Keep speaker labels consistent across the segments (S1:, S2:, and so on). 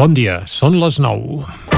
S1: Bon dia, són les 9.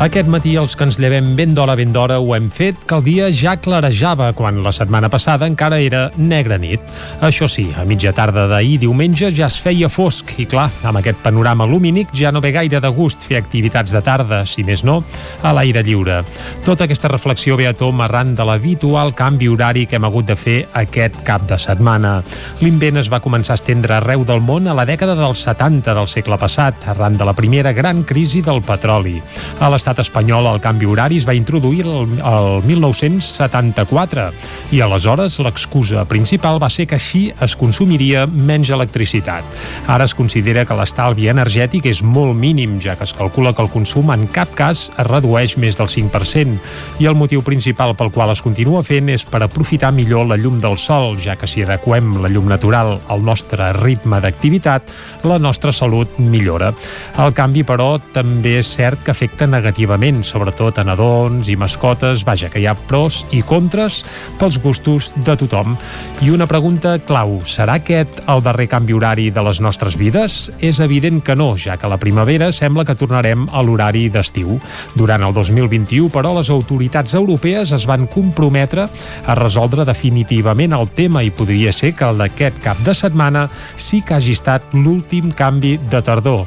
S1: Aquest matí els que ens llevem ben d'hora ben d'hora ho hem fet que el dia ja clarejava quan la setmana passada encara era negra nit. Això sí, a mitja tarda d'ahir diumenge ja es feia fosc i clar, amb aquest panorama lumínic ja no ve gaire de gust fer activitats de tarda, si més no, a l'aire lliure. Tota aquesta reflexió ve a tom arran de l'habitual canvi horari que hem hagut de fer aquest cap de setmana. L'invent es va començar a estendre arreu del món a la dècada dels 70 del segle passat, arran de la primera gran crisi del petroli. A l'estat l'estat espanyol el canvi horari es va introduir el, el 1974 i aleshores l'excusa principal va ser que així es consumiria menys electricitat. Ara es considera que l'estalvi energètic és molt mínim, ja que es calcula que el consum en cap cas es redueix més del 5% i el motiu principal pel qual es continua fent és per aprofitar millor la llum del sol, ja que si adequem la llum natural al nostre ritme d'activitat, la nostra salut millora. El canvi, però, també és cert que afecta negativament negativament, sobretot a nadons i mascotes. Vaja, que hi ha pros i contres pels gustos de tothom. I una pregunta clau, serà aquest el darrer canvi horari de les nostres vides? És evident que no, ja que la primavera sembla que tornarem a l'horari d'estiu. Durant el 2021, però, les autoritats europees es van comprometre a resoldre definitivament el tema i podria ser que el d'aquest cap de setmana sí que hagi estat l'últim canvi de tardor.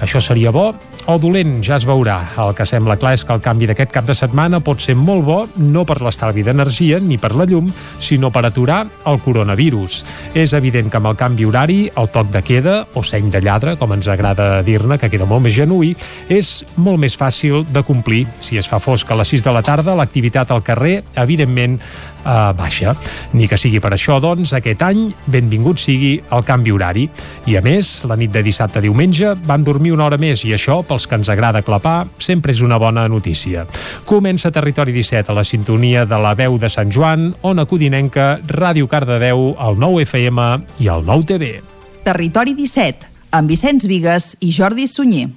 S1: Això seria bo o dolent, ja es veurà. El que sembla clar és que el canvi d'aquest cap de setmana pot ser molt bo no per l'estalvi d'energia ni per la llum, sinó per aturar el coronavirus. És evident que amb el canvi horari, el toc de queda, o seny de lladre, com ens agrada dir-ne, que queda molt més genuí, és molt més fàcil de complir. Si es fa fosc a les 6 de la tarda, l'activitat al carrer, evidentment, eh, baixa. Ni que sigui per això, doncs, aquest any, benvingut sigui el canvi horari. I a més, la nit de dissabte a diumenge van dormir una hora més i això, pel pels que ens agrada clapar, sempre és una bona notícia. Comença Territori 17 a la sintonia de la veu de Sant Joan, Ona Codinenca, Ràdio Cardedeu, el 9 FM i el 9 TV.
S2: Territori 17, amb Vicenç Vigues i Jordi Sunyer.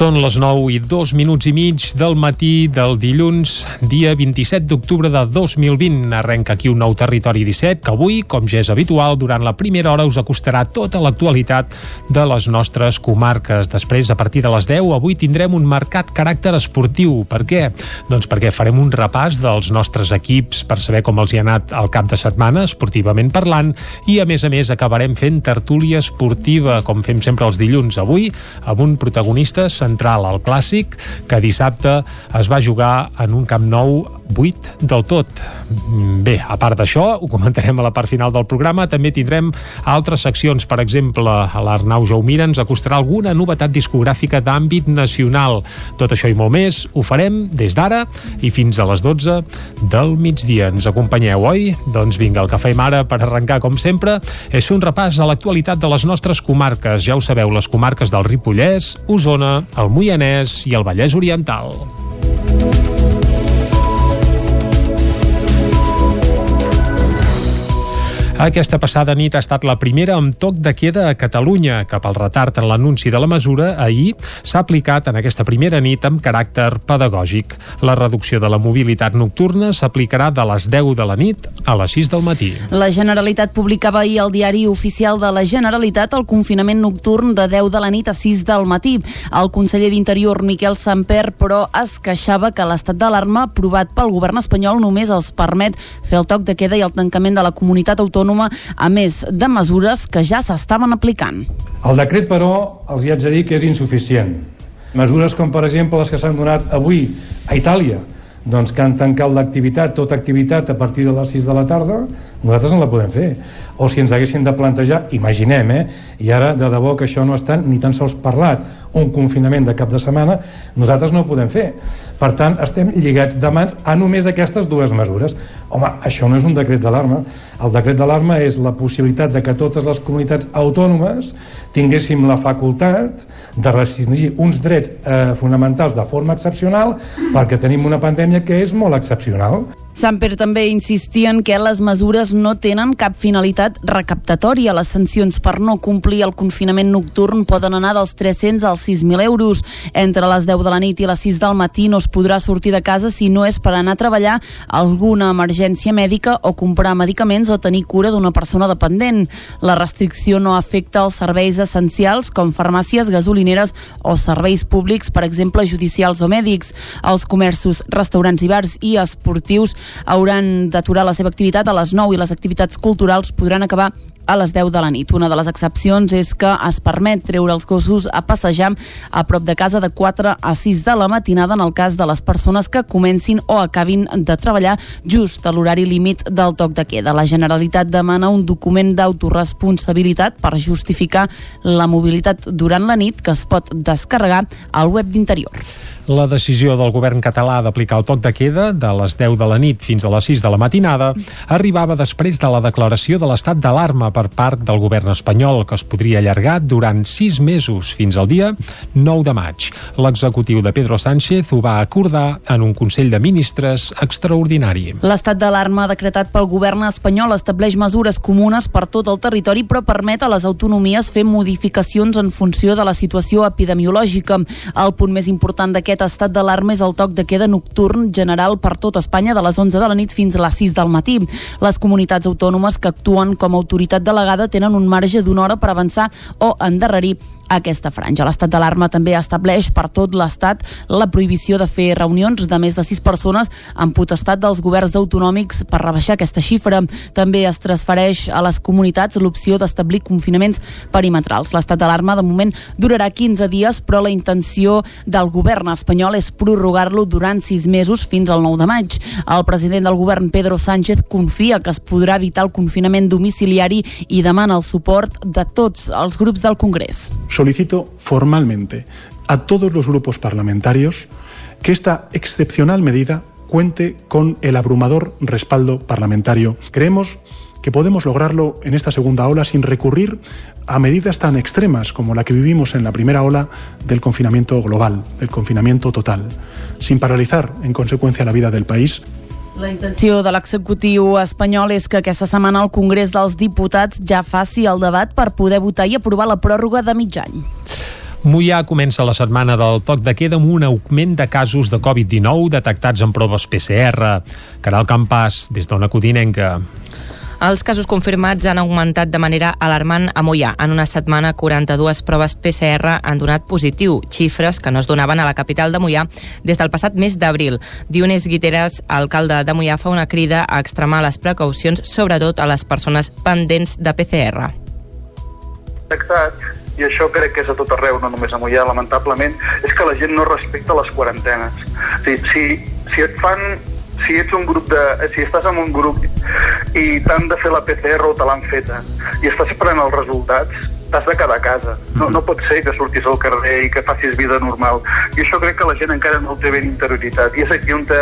S1: Són les 9 i 2 minuts i mig del matí del dilluns, dia 27 d'octubre de 2020. Arrenca aquí un nou Territori 17 que avui, com ja és habitual, durant la primera hora us acostarà tota l'actualitat de les nostres comarques. Després, a partir de les 10, avui tindrem un marcat caràcter esportiu. Per què? Doncs perquè farem un repàs dels nostres equips per saber com els hi ha anat el cap de setmana, esportivament parlant, i a més a més acabarem fent tertúlia esportiva, com fem sempre els dilluns. Avui, amb un protagonista central central al Clàssic, que dissabte es va jugar en un Camp Nou buit del tot. Bé, a part d'això, ho comentarem a la part final del programa, també tindrem altres seccions, per exemple, l'Arnau Jaumira ens acostarà alguna novetat discogràfica d'àmbit nacional. Tot això i molt més ho farem des d'ara i fins a les 12 del migdia. Ens acompanyeu, oi? Doncs vinga, el que fem ara per arrencar, com sempre, és un repàs a l'actualitat de les nostres comarques. Ja ho sabeu, les comarques del Ripollès, Osona, el Moianès i el Vallès Oriental. Aquesta passada nit ha estat la primera amb toc de queda a Catalunya. Cap al retard en l'anunci de la mesura, ahir s'ha aplicat en aquesta primera nit amb caràcter pedagògic. La reducció de la mobilitat nocturna s'aplicarà de les 10 de la nit a les 6 del matí.
S3: La Generalitat publicava ahir al diari oficial de la Generalitat el confinament nocturn de 10 de la nit a 6 del matí. El conseller d'Interior, Miquel Samper, però es queixava que l'estat d'alarma aprovat pel govern espanyol només els permet fer el toc de queda i el tancament de la comunitat autònoma autònoma, a més de mesures que ja s'estaven aplicant.
S4: El decret, però, els hi haig de dir que és insuficient. Mesures com, per exemple, les que s'han donat avui a Itàlia, doncs que han tancat l'activitat, tota activitat a partir de les 6 de la tarda, nosaltres no la podem fer. O si ens haguessin de plantejar, imaginem, eh? i ara de debò que això no està ni tan sols parlat, un confinament de cap de setmana, nosaltres no ho podem fer. Per tant, estem lligats de mans a només aquestes dues mesures. Home, això no és un decret d'alarma. El decret d'alarma és la possibilitat de que totes les comunitats autònomes tinguéssim la facultat de restringir uns drets eh, fonamentals de forma excepcional perquè tenim una pandèmia que és molt excepcional.
S3: Samper també insistien que les mesures no tenen cap finalitat recaptatòria. Les sancions per no complir el confinament nocturn poden anar dels 300 als 6.000 euros. Entre les 10 de la nit i les 6 del matí no es podrà sortir de casa si no és per anar a treballar alguna emergència mèdica o comprar medicaments o tenir cura d'una persona dependent. La restricció no afecta els serveis essencials com farmàcies, gasolineres o serveis públics, per exemple, judicials o mèdics. Els comerços, restaurants i bars i esportius hauran d'aturar la seva activitat a les 9 i les activitats culturals podran acabar a les 10 de la nit. Una de les excepcions és que es permet treure els gossos a passejar a prop de casa de 4 a 6 de la matinada en el cas de les persones que comencin o acabin de treballar just a l'horari límit del toc de queda. La Generalitat demana un document d'autoresponsabilitat per justificar la mobilitat durant la nit que es pot descarregar al web d'Interior.
S1: La decisió del govern català d'aplicar el toc de queda de les 10 de la nit fins a les 6 de la matinada arribava després de la declaració de l'estat d'alarma per part del govern espanyol que es podria allargar durant 6 mesos fins al dia 9 de maig. L'executiu de Pedro Sánchez ho va acordar en un Consell de Ministres extraordinari.
S3: L'estat d'alarma decretat pel govern espanyol estableix mesures comunes per tot el territori però permet a les autonomies fer modificacions en funció de la situació epidemiològica. El punt més important d'aquest aquest estat d'alarma és el toc de queda nocturn general per tot Espanya de les 11 de la nit fins a les 6 del matí. Les comunitats autònomes que actuen com a autoritat delegada tenen un marge d'una hora per avançar o endarrerir aquesta franja. L'estat d'alarma també estableix per tot l'Estat la prohibició de fer reunions de més de sis persones amb potestat dels governs autonòmics per rebaixar aquesta xifra. També es transfereix a les comunitats l'opció d'establir confinaments perimetrals. L'estat d'alarma de moment durarà 15 dies, però la intenció del govern espanyol és prorrogar-lo durant sis mesos fins al 9 de maig. El president del govern, Pedro Sánchez, confia que es podrà evitar el confinament domiciliari i demana el suport de tots els grups del Congrés
S5: solicito formalmente a todos los grupos parlamentarios que esta excepcional medida cuente con el abrumador respaldo parlamentario. Creemos que podemos lograrlo en esta segunda ola sin recurrir a medidas tan extremas como la que vivimos en la primera ola del confinamiento global, del confinamiento total, sin paralizar en consecuencia la vida del país.
S3: La intenció de l'executiu espanyol és que aquesta setmana el Congrés dels Diputats ja faci el debat per poder votar i aprovar la pròrroga de mig any.
S1: Mollà comença la setmana del toc de queda amb un augment de casos de Covid-19 detectats en proves PCR. Caral Campàs, des d'Ona Codinenca.
S6: Els casos confirmats han augmentat de manera alarmant a Mollà. En una setmana, 42 proves PCR han donat positiu, xifres que no es donaven a la capital de Mollà des del passat mes d'abril. Dionés Guiteres, alcalde de Mollà, fa una crida a extremar les precaucions, sobretot a les persones pendents de PCR.
S7: i això crec que és a tot arreu, no només a Mollà, lamentablement, és que la gent no respecta les quarantenes. Si, si, si et fan si ets un grup de... si estàs en un grup i t'han de fer la PCR o te l'han feta i estàs esperant els resultats, t'has de quedar a casa. No, no pot ser que surtis al carrer i que facis vida normal. I això crec que la gent encara no ho té ben interioritzat. I és aquí on, te,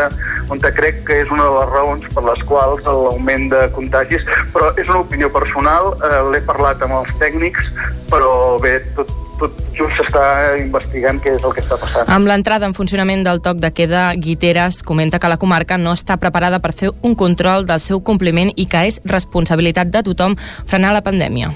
S7: on te crec que és una de les raons per les quals l'augment de contagis, però és una opinió personal, eh, l'he parlat amb els tècnics, però bé, tot, tot just s'està investigant què és el que està passant.
S6: Amb l'entrada en funcionament del toc de queda, Guiteres comenta que la comarca no està preparada per fer un control del seu compliment i que és responsabilitat de tothom frenar la pandèmia.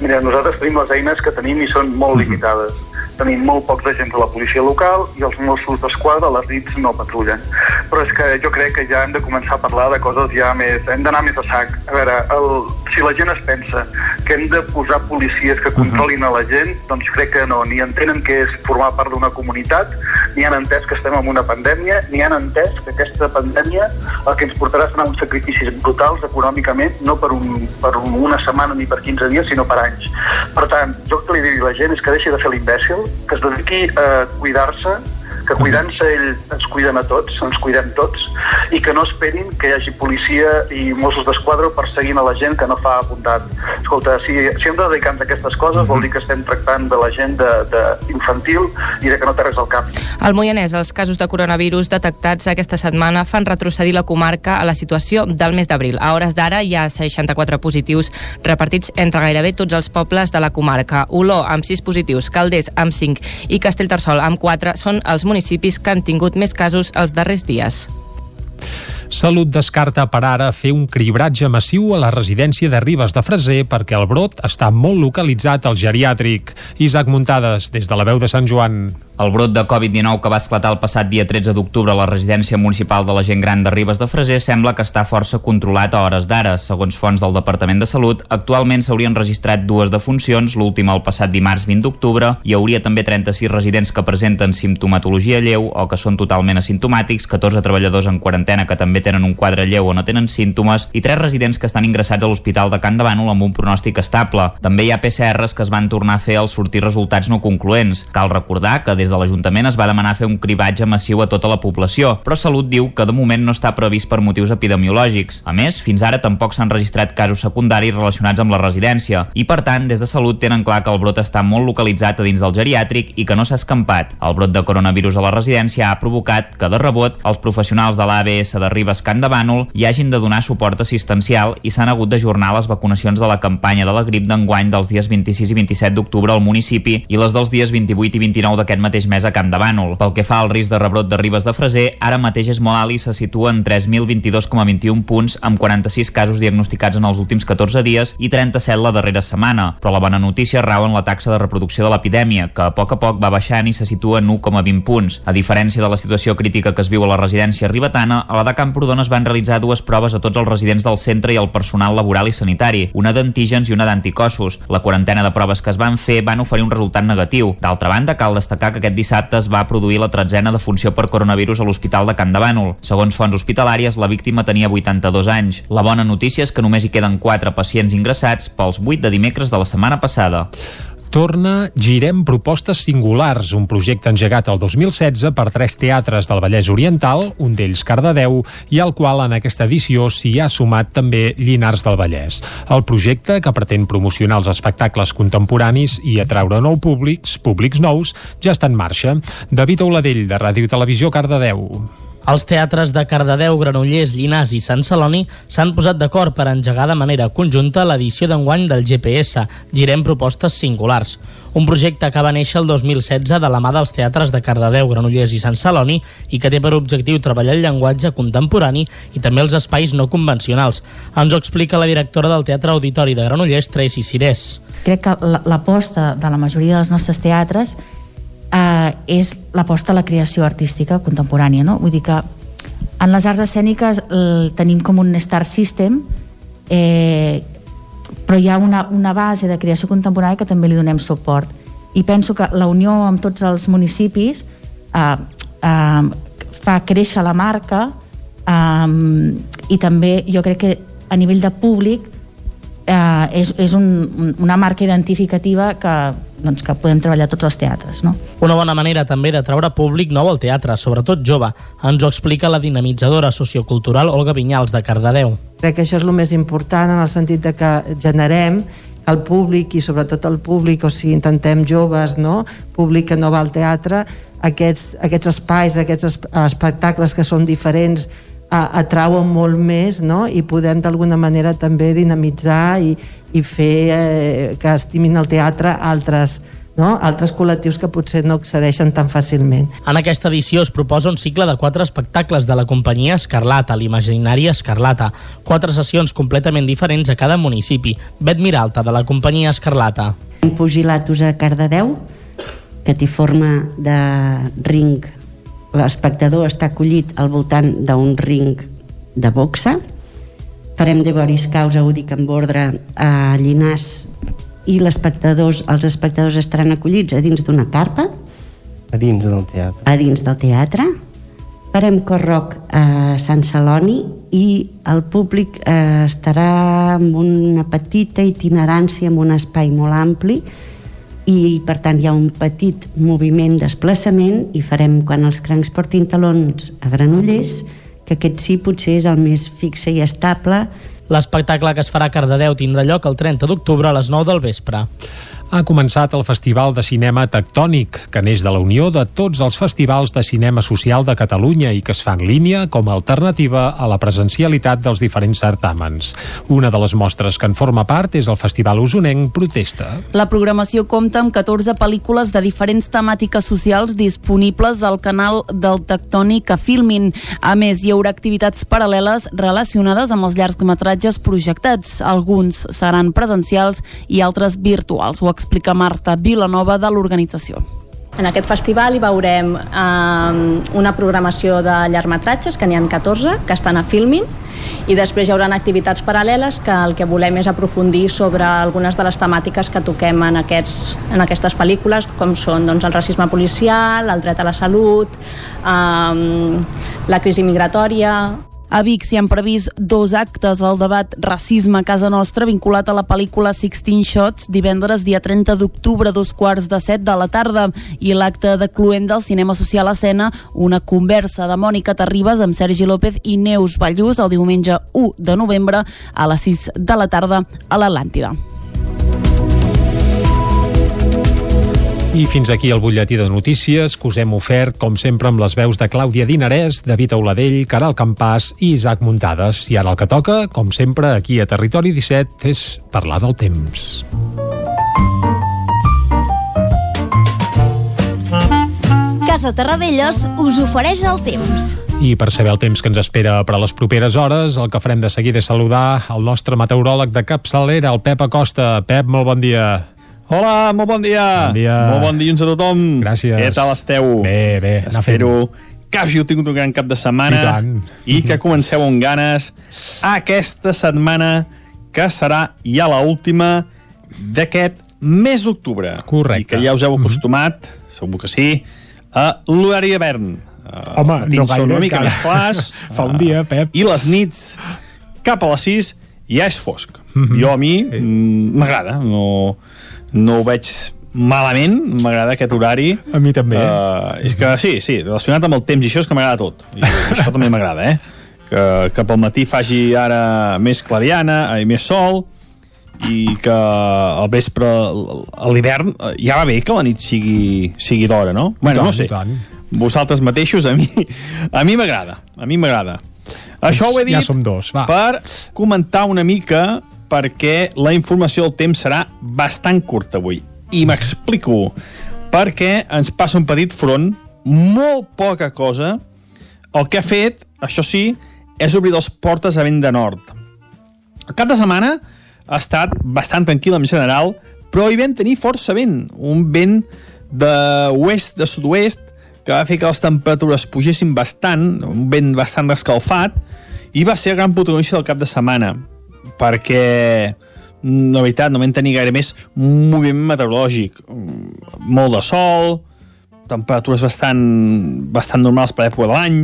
S7: Mira, nosaltres tenim les eines que tenim i són molt mhm. limitades. Tenim molt pocs agents a la policia local i els Mossos d'Esquadra a les nits no patrullen. Però és que jo crec que ja hem de començar a parlar de coses ja més... Hem d'anar més a sac. A veure, el, si la gent es pensa que hem de posar policies que controlin a la gent, doncs crec que no. Ni entenen què és formar part d'una comunitat, ni han entès que estem en una pandèmia, ni han entès que aquesta pandèmia el que ens portarà serà uns sacrificis brutals econòmicament, no per, un, per un, una setmana ni per 15 dies, sinó per anys. Per tant, jo el que li dic a la gent és que deixi de fer l'imbècil, que es dediqui a cuidar-se, que cuidant-se ell ens cuiden a tots, ens cuidem tots, i que no esperin que hi hagi policia i Mossos d'Esquadra perseguint a la gent que no fa apuntat. Escolta, si, si hem de dedicar-nos a aquestes coses, vol dir que estem tractant de la gent de, de infantil i de que no té res al cap.
S6: Al Moianès, els casos de coronavirus detectats aquesta setmana fan retrocedir la comarca a la situació del mes d'abril. A hores d'ara hi ha 64 positius repartits entre gairebé tots els pobles de la comarca. Oló, amb 6 positius, Calders, amb 5 i Castellterçol, amb 4, són els municipis que han tingut més casos els darrers dies.
S1: Salut descarta per ara fer un cribratge massiu a la residència de Ribes de Freser perquè el brot està molt localitzat al geriàtric. Isaac Muntades, des de la veu de Sant Joan.
S8: El brot de Covid-19 que va esclatar el passat dia 13 d'octubre a la residència municipal de la gent gran de Ribes de Freser sembla que està força controlat a hores d'ara. Segons fonts del Departament de Salut, actualment s'haurien registrat dues defuncions, l'última el passat dimarts 20 d'octubre. Hi hauria també 36 residents que presenten simptomatologia lleu o que són totalment asimptomàtics, 14 treballadors en quarantena que també tenen un quadre lleu o no tenen símptomes i 3 residents que estan ingressats a l'Hospital de Can de Bànol amb un pronòstic estable. També hi ha PCRs que es van tornar a fer al sortir resultats no concloents. Cal recordar que des de l'Ajuntament es va demanar fer un cribatge massiu a tota la població, però Salut diu que de moment no està previst per motius epidemiològics. A més, fins ara tampoc s'han registrat casos secundaris relacionats amb la residència i, per tant, des de Salut tenen clar que el brot està molt localitzat a dins del geriàtric i que no s'ha escampat. El brot de coronavirus a la residència ha provocat que, de rebot, els professionals de l'ABS de Ribes Can de Bànol hi hagin de donar suport assistencial i s'han hagut d'ajornar les vacunacions de la campanya de la grip d'enguany dels dies 26 i 27 d'octubre al municipi i les dels dies 28 i 29 d'aquest mateix mes a Camp de Bànol. Pel que fa al risc de rebrot de Ribes de Freser, ara mateix és molt alt i se situa en 3.022,21 punts amb 46 casos diagnosticats en els últims 14 dies i 37 la darrera setmana. Però la bona notícia rau en la taxa de reproducció de l'epidèmia, que a poc a poc va baixant i se situa en 1,20 punts. A diferència de la situació crítica que es viu a la residència ribetana, a la de Camprodon es van realitzar dues proves a tots els residents del centre i al personal laboral i sanitari, una d'antígens i una d'anticossos. La quarantena de proves que es van fer van oferir un resultat negatiu. D'altra banda, cal destacar que aquest dissabte es va produir la tretzena defunció per coronavirus a l'Hospital de Can de Bànol. Segons fonts hospitalàries, la víctima tenia 82 anys. La bona notícia és que només hi queden 4 pacients ingressats pels 8 de dimecres de la setmana passada
S1: torna Girem Propostes Singulars, un projecte engegat el 2016 per tres teatres del Vallès Oriental, un d'ells Cardedeu, i al qual en aquesta edició s'hi ha sumat també Llinars del Vallès. El projecte, que pretén promocionar els espectacles contemporanis i atraure nou públics, públics nous, ja està en marxa. David Auladell, de Ràdio Televisió Cardedeu.
S9: Els teatres de Cardedeu, Granollers, Llinars i Sant Celoni s'han posat d'acord per engegar de manera conjunta l'edició d'enguany del GPS, Girem Propostes Singulars, un projecte que va néixer el 2016 de la mà dels teatres de Cardedeu, Granollers i Sant Celoni i que té per objectiu treballar el llenguatge contemporani i també els espais no convencionals. Ens ho explica la directora del Teatre Auditori de Granollers, Tracy Cirés.
S10: Crec que l'aposta de la majoria dels nostres teatres eh, és l'aposta a la creació artística contemporània, no? Vull dir que en les arts escèniques el, tenim com un star system eh, però hi ha una, una base de creació contemporània que també li donem suport i penso que la unió amb tots els municipis eh, eh, fa créixer la marca eh, i també jo crec que a nivell de públic eh, és, és un, una marca identificativa que, doncs, que podem treballar tots els teatres. No?
S9: Una bona manera també de treure públic nou al teatre, sobretot jove. Ens ho explica la dinamitzadora sociocultural Olga Vinyals, de Cardedeu.
S11: Crec que això és el més important en el sentit de que generem el públic i sobretot el públic, o sigui, intentem joves, no? públic que no va al teatre, aquests, aquests espais, aquests espectacles que són diferents atrauen molt més no? i podem d'alguna manera també dinamitzar i, i fer eh, que estimin el teatre altres, no? altres col·lectius que potser no accedeixen tan fàcilment.
S9: En aquesta edició es proposa un cicle de quatre espectacles de la companyia Escarlata, l'imaginari Escarlata. Quatre sessions completament diferents a cada municipi. Bet Miralta, de la companyia Escarlata.
S12: Pugilatos a Cardedeu, que té forma de ring l'espectador està acollit al voltant d'un ring de boxa. Farem de Boris Causa Udic amb ordre a Llinàs i espectadors, els espectadors estaran acollits a dins d'una carpa.
S13: A dins del teatre.
S12: A dins del teatre. Farem corroc a Sant Celoni i el públic eh, estarà amb una petita itinerància en un espai molt ampli i per tant hi ha un petit moviment desplaçament i farem quan els crancs portin talons a Granollers que aquest sí potser és el més fixe i estable
S9: L'espectacle que es farà a Cardedeu tindrà lloc el 30 d'octubre a les 9 del vespre.
S1: Ha començat el Festival de Cinema Tectònic, que neix de la unió de tots els festivals de cinema social de Catalunya i que es fa en línia com a alternativa a la presencialitat dels diferents certàmens. Una de les mostres que en forma part és el Festival Usonenc Protesta.
S3: La programació compta amb 14 pel·lícules de diferents temàtiques socials disponibles al canal del Tectònic a Filmin. A més, hi haurà activitats paral·leles relacionades amb els llargmetratges projectats. Alguns seran presencials i altres virtuals. Ho explica Marta Vilanova de l'organització.
S14: En aquest festival hi veurem eh, una programació de llargmetratges, que n'hi ha 14, que estan a Filmin, i després hi haurà activitats paral·leles que el que volem és aprofundir sobre algunes de les temàtiques que toquem en, aquests, en aquestes pel·lícules, com són doncs, el racisme policial, el dret a la salut, eh, la crisi migratòria,
S3: a Vic s'hi han previst dos actes al debat Racisme a casa nostra vinculat a la pel·lícula 16 Shots divendres dia 30 d'octubre dos quarts de set de la tarda i l'acte de cluent del cinema social escena una conversa de Mònica Terribas amb Sergi López i Neus Ballús el diumenge 1 de novembre a les 6 de la tarda a l'Atlàntida.
S1: I fins aquí el butlletí de notícies que us hem ofert, com sempre, amb les veus de Clàudia Dinarès, David Auladell, Caral Campàs i Isaac Muntades. I ara el que toca, com sempre, aquí a Territori 17, és parlar del temps.
S15: Casa Terradellos us ofereix el temps.
S1: I per saber el temps que ens espera per a les properes hores, el que farem de seguida és saludar el nostre meteoròleg de capçalera, el Pep Acosta. Pep, molt bon dia.
S16: Hola, molt bon dia.
S1: Bon dia.
S16: Molt bon dilluns a tothom.
S1: Gràcies.
S16: Què tal esteu?
S1: Bé, bé.
S16: Espero que hàgiu tingut un gran cap de setmana
S1: I tant.
S16: i que comenceu amb ganes aquesta setmana que serà ja la última d'aquest mes d'octubre.
S1: Correcte.
S16: I que ja us heu acostumat, segur que sí, a l'horari d'hivern.
S1: Home, no gaire,
S16: una mica
S1: encara.
S16: més clars.
S1: Fa un dia, Pep.
S16: I les nits, cap a les 6, ja és fosc.
S1: Mhm.
S16: Jo a mi mm, m'agrada, no, no ho veig malament, m'agrada aquest horari.
S1: A mi també.
S16: Uh, és que sí, sí, relacionat amb el temps i això és que m'agrada tot. I això també m'agrada, eh? Que, que pel matí faci ara més clariana, i més sol, i que al vespre, a l'hivern, eh, ja va bé que la nit sigui, sigui d'hora, no? Bueno,
S1: tant,
S16: no sé.
S1: tant.
S16: Vosaltres mateixos, a mi a mi m'agrada, a mi m'agrada. Això ho he dit
S1: Ja som dos, va.
S16: per comentar una mica perquè la informació del temps serà bastant curta avui. I m'explico. Perquè ens passa un petit front, molt poca cosa. El que ha fet, això sí, és obrir les portes a vent de nord. El cap de setmana ha estat bastant tranquil en general, però hi vam tenir força vent. Un vent d'oest, de sud-oest, que va fer que les temperatures pugessin bastant, un vent bastant escalfat, i va ser el gran protagonista del cap de setmana, perquè la veritat, no vam tenir gaire més moviment meteorològic. Molt de sol, temperatures bastant, bastant normals per l'època de l'any,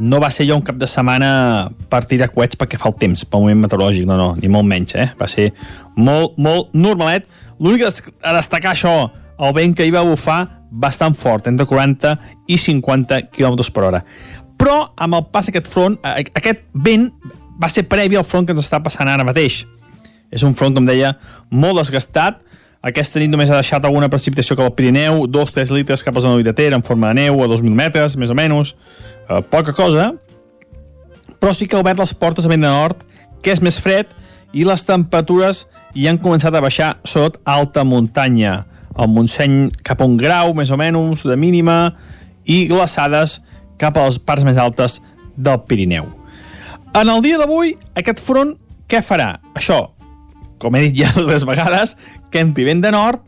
S16: no va ser allò un cap de setmana per tirar coets perquè fa el temps, pel moment meteorològic, no, no, ni molt menys, eh? Va ser molt, molt normalet. L'únic a destacar això, el vent que hi va bufar bastant fort, entre 40 i 50 km per hora. Però, amb el pas d'aquest front, aquest vent va ser previ al front que ens està passant ara mateix. És un front, com deia, molt desgastat. Aquesta nit només ha deixat alguna precipitació cap al Pirineu, 2-3 litres cap a zona Ter en forma de neu a 2.000 metres, més o menys. Eh, poca cosa, però sí que ha obert les portes a vent de nord, que és més fred, i les temperatures hi han començat a baixar, a alta muntanya. El Montseny cap a un grau, més o menys, de mínima, i glaçades cap a les parts més altes del Pirineu. En el dia d'avui, aquest front què farà? Això, com he dit ja dues vegades, que entri vent de nord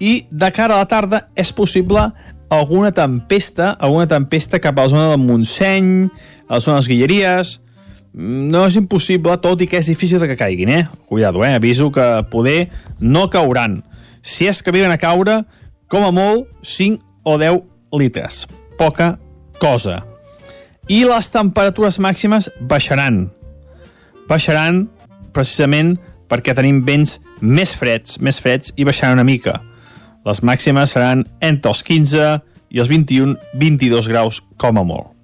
S16: i de cara a la tarda és possible alguna tempesta, alguna tempesta cap a la zona del Montseny, a la zona de les Guilleries, no és impossible, tot i que és difícil que caiguin, eh? Cuidado, eh? Aviso que poder no cauran. Si és que arriben a caure, com a molt, 5 o 10 litres. Poca cosa. I les temperatures màximes baixaran. Baixaran precisament perquè tenim vents més freds, més freds i baixaran una mica. Les màximes seran entre els 15 i els 21-22 graus com a molt.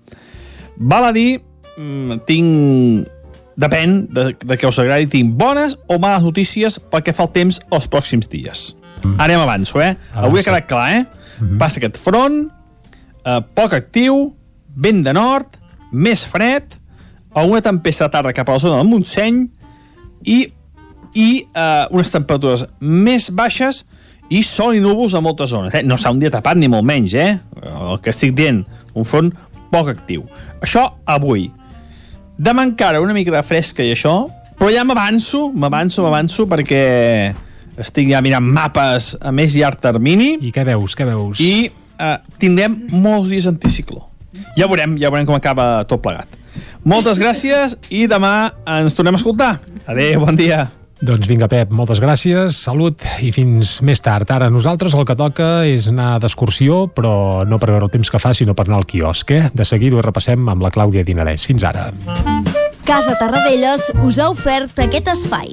S16: Val a dir, mm, tinc... Depèn de, de què us agradi, tinc bones o males notícies pel que fa al temps els pròxims dies. Anem avanço, eh? Avui ha quedat clar, eh? Passa aquest front, eh, poc actiu, vent de nord, més fred, alguna tempesta tarda cap a la zona del Montseny i, i eh, unes temperatures més baixes i sol i núvols a moltes zones. Eh? No està un dia tapat ni molt menys, eh? El que estic dient, un front poc actiu. Això avui. Demà encara una mica de fresca i això, però ja m'avanço, m'avanço, m'avanço, perquè estic ja mirant mapes a més llarg termini.
S1: I què veus, què veus?
S16: I eh, tindrem molts dies anticicló. Ja veurem, ja veurem com acaba tot plegat. Moltes gràcies i demà ens tornem a escoltar. Adéu, bon dia.
S1: Doncs vinga, Pep, moltes gràcies, salut i fins més tard. Ara nosaltres el que toca és anar d'excursió, però no per veure el temps que fa, sinó per anar al quiosc, eh? De seguida ho repassem amb la Clàudia Dinarès. Fins ara.
S17: Casa Tarradellas us ha ofert aquest espai.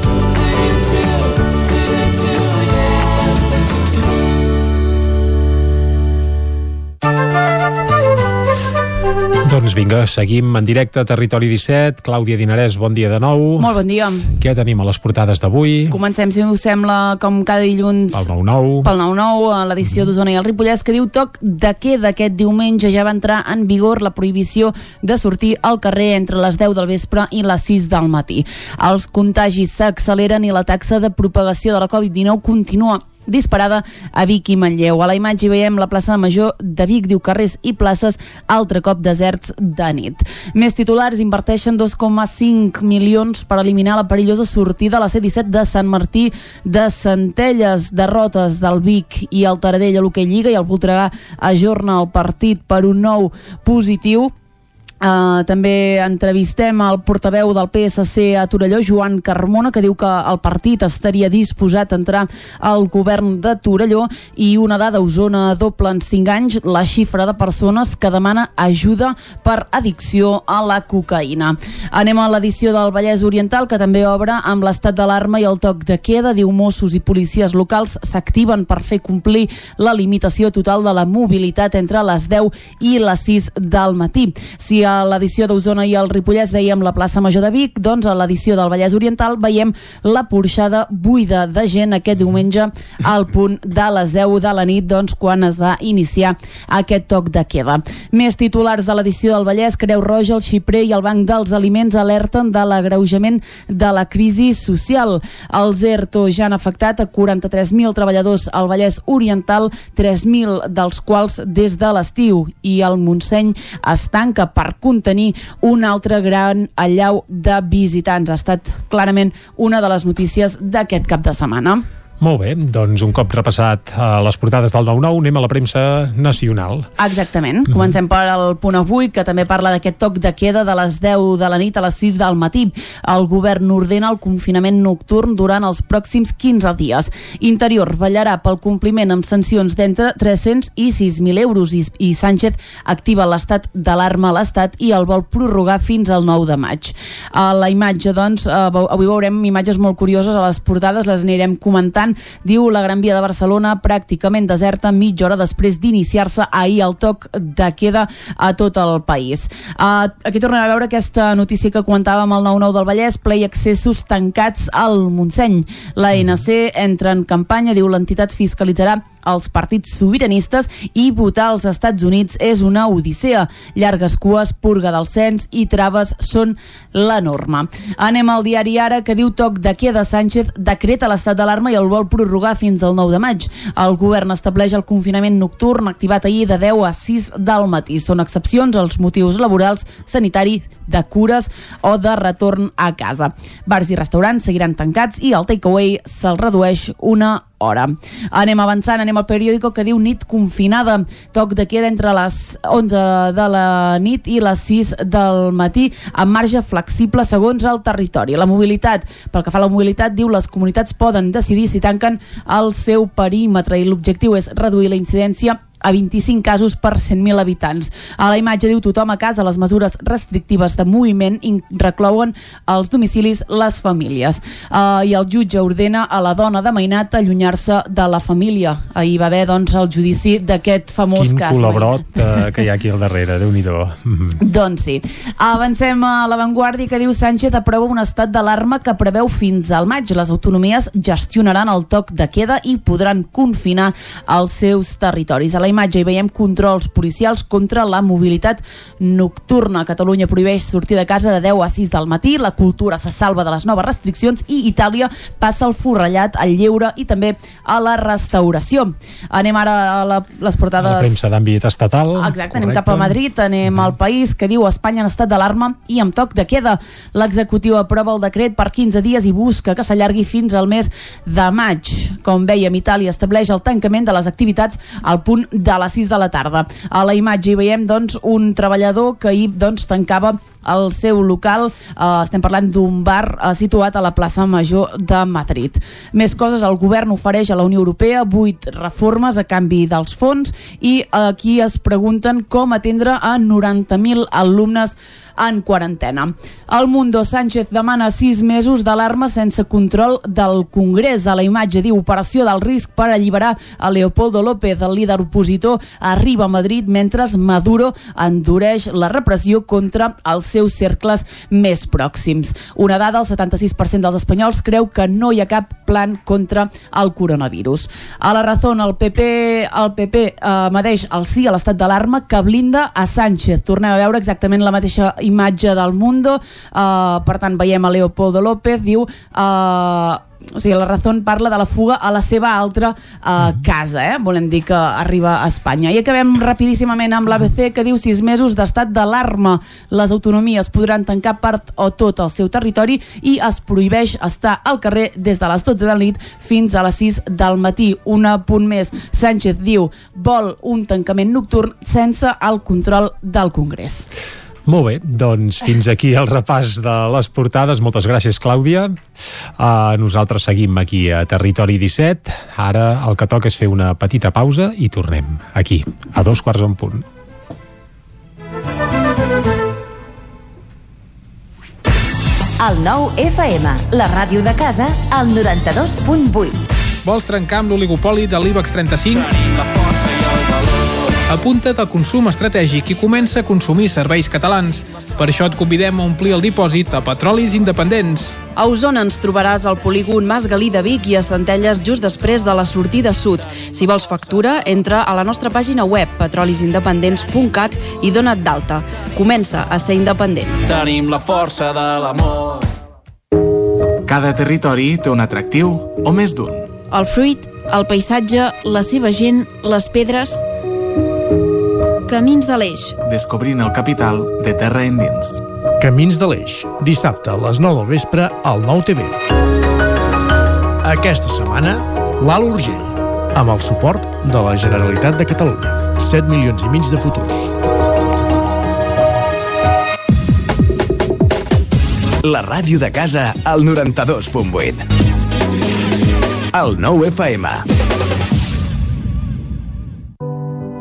S1: Doncs vinga, seguim en directe a Territori 17. Clàudia Dinarès, bon dia de nou.
S3: Molt bon dia.
S1: Què tenim a les portades d'avui?
S3: Comencem, si us sembla, com cada dilluns...
S1: Pel 9-9.
S3: Pel 9-9, a l'edició d'Osona i el Ripollès, que diu toc de queda aquest diumenge. Ja va entrar en vigor la prohibició de sortir al carrer entre les 10 del vespre i les 6 del matí. Els contagis s'acceleren i la taxa de propagació de la Covid-19 continua disparada a Vic i Manlleu. A la imatge veiem la plaça Major de Vic, diu carrers i places, altre cop deserts de nit. Més titulars inverteixen 2,5 milions per eliminar la perillosa sortida a la C-17 de Sant Martí de Centelles, derrotes del Vic i el Taradell a l'Hockey Lliga i el Voltregà ajorna el partit per un nou positiu Uh, també entrevistem el portaveu del PSC a Torelló, Joan Carmona, que diu que el partit estaria disposat a entrar al govern de Torelló i una dada, Osona doble en 5 anys la xifra de persones que demana ajuda per addicció a la cocaïna. Anem a l'edició del Vallès Oriental, que també obre amb l'estat d'alarma i el toc de queda. Diu Mossos i policies locals s'activen per fer complir la limitació total de la mobilitat entre les 10 i les 6 del matí. Si a l'edició d'Osona i el Ripollès veiem la plaça Major de Vic, doncs a l'edició del Vallès Oriental veiem la porxada buida de gent aquest diumenge al punt de les 10 de la nit, doncs quan es va iniciar aquest toc de queda. Més titulars de l'edició del Vallès, Creu Roja, el Xiprer i el Banc dels Aliments alerten de l'agreujament de la crisi social. Els ERTO ja han afectat a 43.000 treballadors al Vallès Oriental, 3.000 dels quals des de l'estiu i el Montseny es tanca per contenir un altre gran allau de visitants. Ha estat clarament una de les notícies d'aquest cap de setmana.
S1: Molt bé, doncs un cop repassat a les portades del 9-9, anem a la premsa nacional.
S3: Exactament. Comencem per al punt avui, que també parla d'aquest toc de queda de les 10 de la nit a les 6 del matí. El govern ordena el confinament nocturn durant els pròxims 15 dies. Interior vetllarà pel compliment amb sancions d'entre 300 i 6.000 euros i, i Sánchez activa l'estat d'alarma a l'Estat i el vol prorrogar fins al 9 de maig. A la imatge, doncs, eh, avui veurem imatges molt curioses a les portades, les anirem comentant diu la Gran Via de Barcelona pràcticament deserta mitja hora després d'iniciar-se ahir el toc de queda a tot el país. Uh, aquí tornem a veure aquesta notícia que comentàvem al 9-9 del Vallès, ple i accessos tancats al Montseny. La NC entra en campanya, diu l'entitat fiscalitzarà els partits sobiranistes i votar als Estats Units és una odissea. Llargues cues, purga del cens i traves són la norma. Anem al diari Ara que diu toc de queda Sánchez decreta l'estat d'alarma i el vol prorrogar fins al 9 de maig. El govern estableix el confinament nocturn activat ahir de 10 a 6 del matí. Són excepcions als motius laborals, sanitari, de cures o de retorn a casa. Bars i restaurants seguiran tancats i el takeaway se'l redueix una hora. Anem avançant, anem al periòdico que diu nit confinada, toc de queda entre les 11 de la nit i les 6 del matí, amb marge flexible segons el territori. La mobilitat, pel que fa a la mobilitat, diu les comunitats poden decidir si tanquen el seu perímetre i l'objectiu és reduir la incidència a 25 casos per 100.000 habitants. A la imatge diu tothom a casa, les mesures restrictives de moviment reclouen els domicilis les famílies. Uh, I el jutge ordena a la dona de Mainat allunyar-se de la família. Ahir va haver doncs, el judici d'aquest famós
S1: Quin
S3: cas.
S1: Quin col·labrot uh, que hi ha aquí al darrere, déu nhi
S3: Doncs sí. Avancem a l'avantguàrdia que diu Sánchez aprova un estat d'alarma que preveu fins al maig. Les autonomies gestionaran el toc de queda i podran confinar els seus territoris. A la imatge hi veiem controls policials contra la mobilitat nocturna. Catalunya prohibeix sortir de casa de 10 a 6 del matí, la cultura se salva de les noves restriccions i Itàlia passa el forrellat al lleure i també a la restauració. Anem ara a la, les portades...
S1: La premsa d'àmbit estatal.
S3: Exacte, anem cap a Madrid, anem al país que diu Espanya en estat d'alarma i amb toc de queda. L'executiu aprova el decret per 15 dies i busca que s'allargui fins al mes de maig. Com veiem, Itàlia estableix el tancament de les activitats al punt de les 6 de la tarda. A la imatge hi veiem doncs, un treballador que ahir doncs, tancava el seu local, eh, estem parlant d'un bar eh, situat a la plaça Major de Madrid. Més coses, el govern ofereix a la Unió Europea vuit reformes a canvi dels fons i aquí es pregunten com atendre a 90.000 alumnes en quarantena. El Mundo Sánchez demana sis mesos d'alarma sense control del Congrés. A la imatge diu operació del risc per alliberar a Leopoldo López, el líder opositor, arriba a Madrid mentre Maduro endureix la repressió contra els seus cercles més pròxims. Una dada, el 76% dels espanyols creu que no hi ha cap plan contra el coronavirus. A la raó, el PP, el PP eh, medeix el sí a l'estat d'alarma que blinda a Sánchez. Tornem a veure exactament la mateixa imatge del Mundo, uh, per tant veiem a Leopoldo López, diu... Uh, o sigui, la Razón parla de la fuga a la seva altra uh, casa, eh? volem dir que arriba a Espanya. I acabem rapidíssimament amb l'ABC que diu sis mesos d'estat d'alarma. Les autonomies podran tancar part o tot el seu territori i es prohibeix estar al carrer des de les 12 de la nit fins a les 6 del matí. Un punt més. Sánchez diu vol un tancament nocturn sense el control del Congrés.
S1: Molt bé, doncs fins aquí el repàs de les portades. Moltes gràcies, Clàudia. Uh, nosaltres seguim aquí a Territori 17. Ara el que toca és fer una petita pausa i tornem aquí, a dos quarts en punt.
S18: El nou FM, la ràdio de casa, al 92.8.
S19: Vols trencar amb l'oligopoli de l'IBEX 35? Apunta't al consum estratègic i comença a consumir serveis catalans. Per això et convidem a omplir el dipòsit a Petrolis Independents.
S6: A Osona ens trobaràs al polígon Mas Galí de Vic i a Centelles just després de la sortida sud. Si vols factura, entra a la nostra pàgina web petrolisindependents.cat i dona't d'alta. Comença a ser independent.
S20: Tenim la força de l'amor.
S21: Cada territori té un atractiu, o més d'un.
S6: El fruit, el paisatge, la seva gent, les pedres... Camins de l'Eix.
S21: Descobrint el capital de terra endins.
S22: Camins de l'Eix, dissabte a les 9 del vespre al 9 TV. Aquesta setmana, l'Alt Urgell, amb el suport de la Generalitat de Catalunya. 7 milions i mig de futurs.
S23: La ràdio de casa al 92.8. El 9 FM.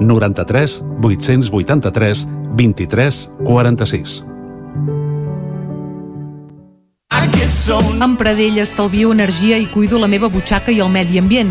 S24: 93 883 23 46.
S25: Amb Pradell estalvio energia i cuido la meva butxaca i el medi ambient.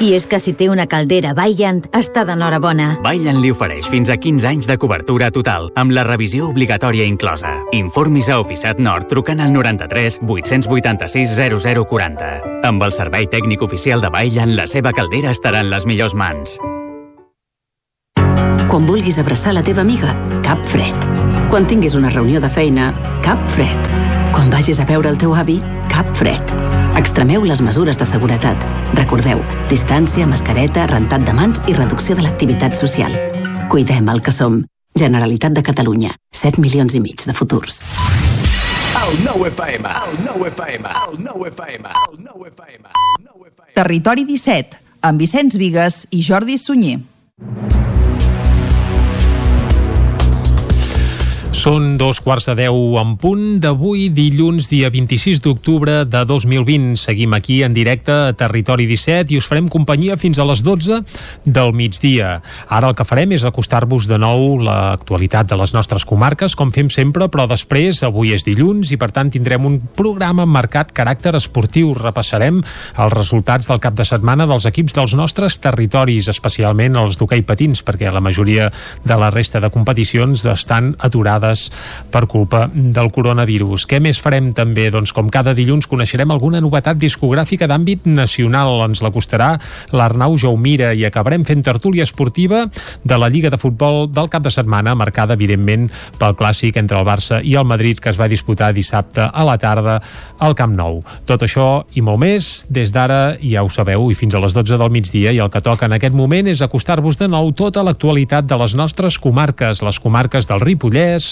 S26: I és que si té una caldera Vaillant, està d'enhorabona.
S27: Vaillant li ofereix fins a 15 anys de cobertura total, amb la revisió obligatòria inclosa. Informis a Oficiat Nord trucant al 93 886 0040. Amb el servei tècnic oficial de Vaillant, la seva caldera estarà en les millors mans.
S28: Quan vulguis abraçar la teva amiga, cap fred. Quan tinguis una reunió de feina, cap fred. Quan vagis a veure el teu avi, cap fred. Extremeu les mesures de seguretat. Recordeu, distància, mascareta, rentat de mans i reducció de l'activitat social. Cuidem el que som. Generalitat de Catalunya. 7 milions i mig de futurs.
S29: El nou FM, el nou FM, el nou FM, el nou FM.
S30: Territori 17, amb Vicenç Vigues i Jordi Sunyer.
S1: Són dos quarts de deu en punt d'avui, dilluns, dia 26 d'octubre de 2020. Seguim aquí en directe a Territori 17 i us farem companyia fins a les 12 del migdia. Ara el que farem és acostar-vos de nou l'actualitat de les nostres comarques, com fem sempre, però després, avui és dilluns i per tant tindrem un programa marcat caràcter esportiu. Repassarem els resultats del cap de setmana dels equips dels nostres territoris, especialment els d'hoquei patins, perquè la majoria de la resta de competicions estan aturades per culpa del coronavirus. Què més farem també? Doncs com cada dilluns coneixerem alguna novetat discogràfica d'àmbit nacional. Ens l'acostarà l'Arnau Jaumira i acabarem fent tertúlia esportiva de la Lliga de Futbol del cap de setmana, marcada evidentment pel clàssic entre el Barça i el Madrid que es va disputar dissabte a la tarda al Camp Nou. Tot això i molt més des d'ara, ja ho sabeu, i fins a les 12 del migdia i el que toca en aquest moment és acostar-vos de nou tota l'actualitat de les nostres comarques, les comarques del Ripollès,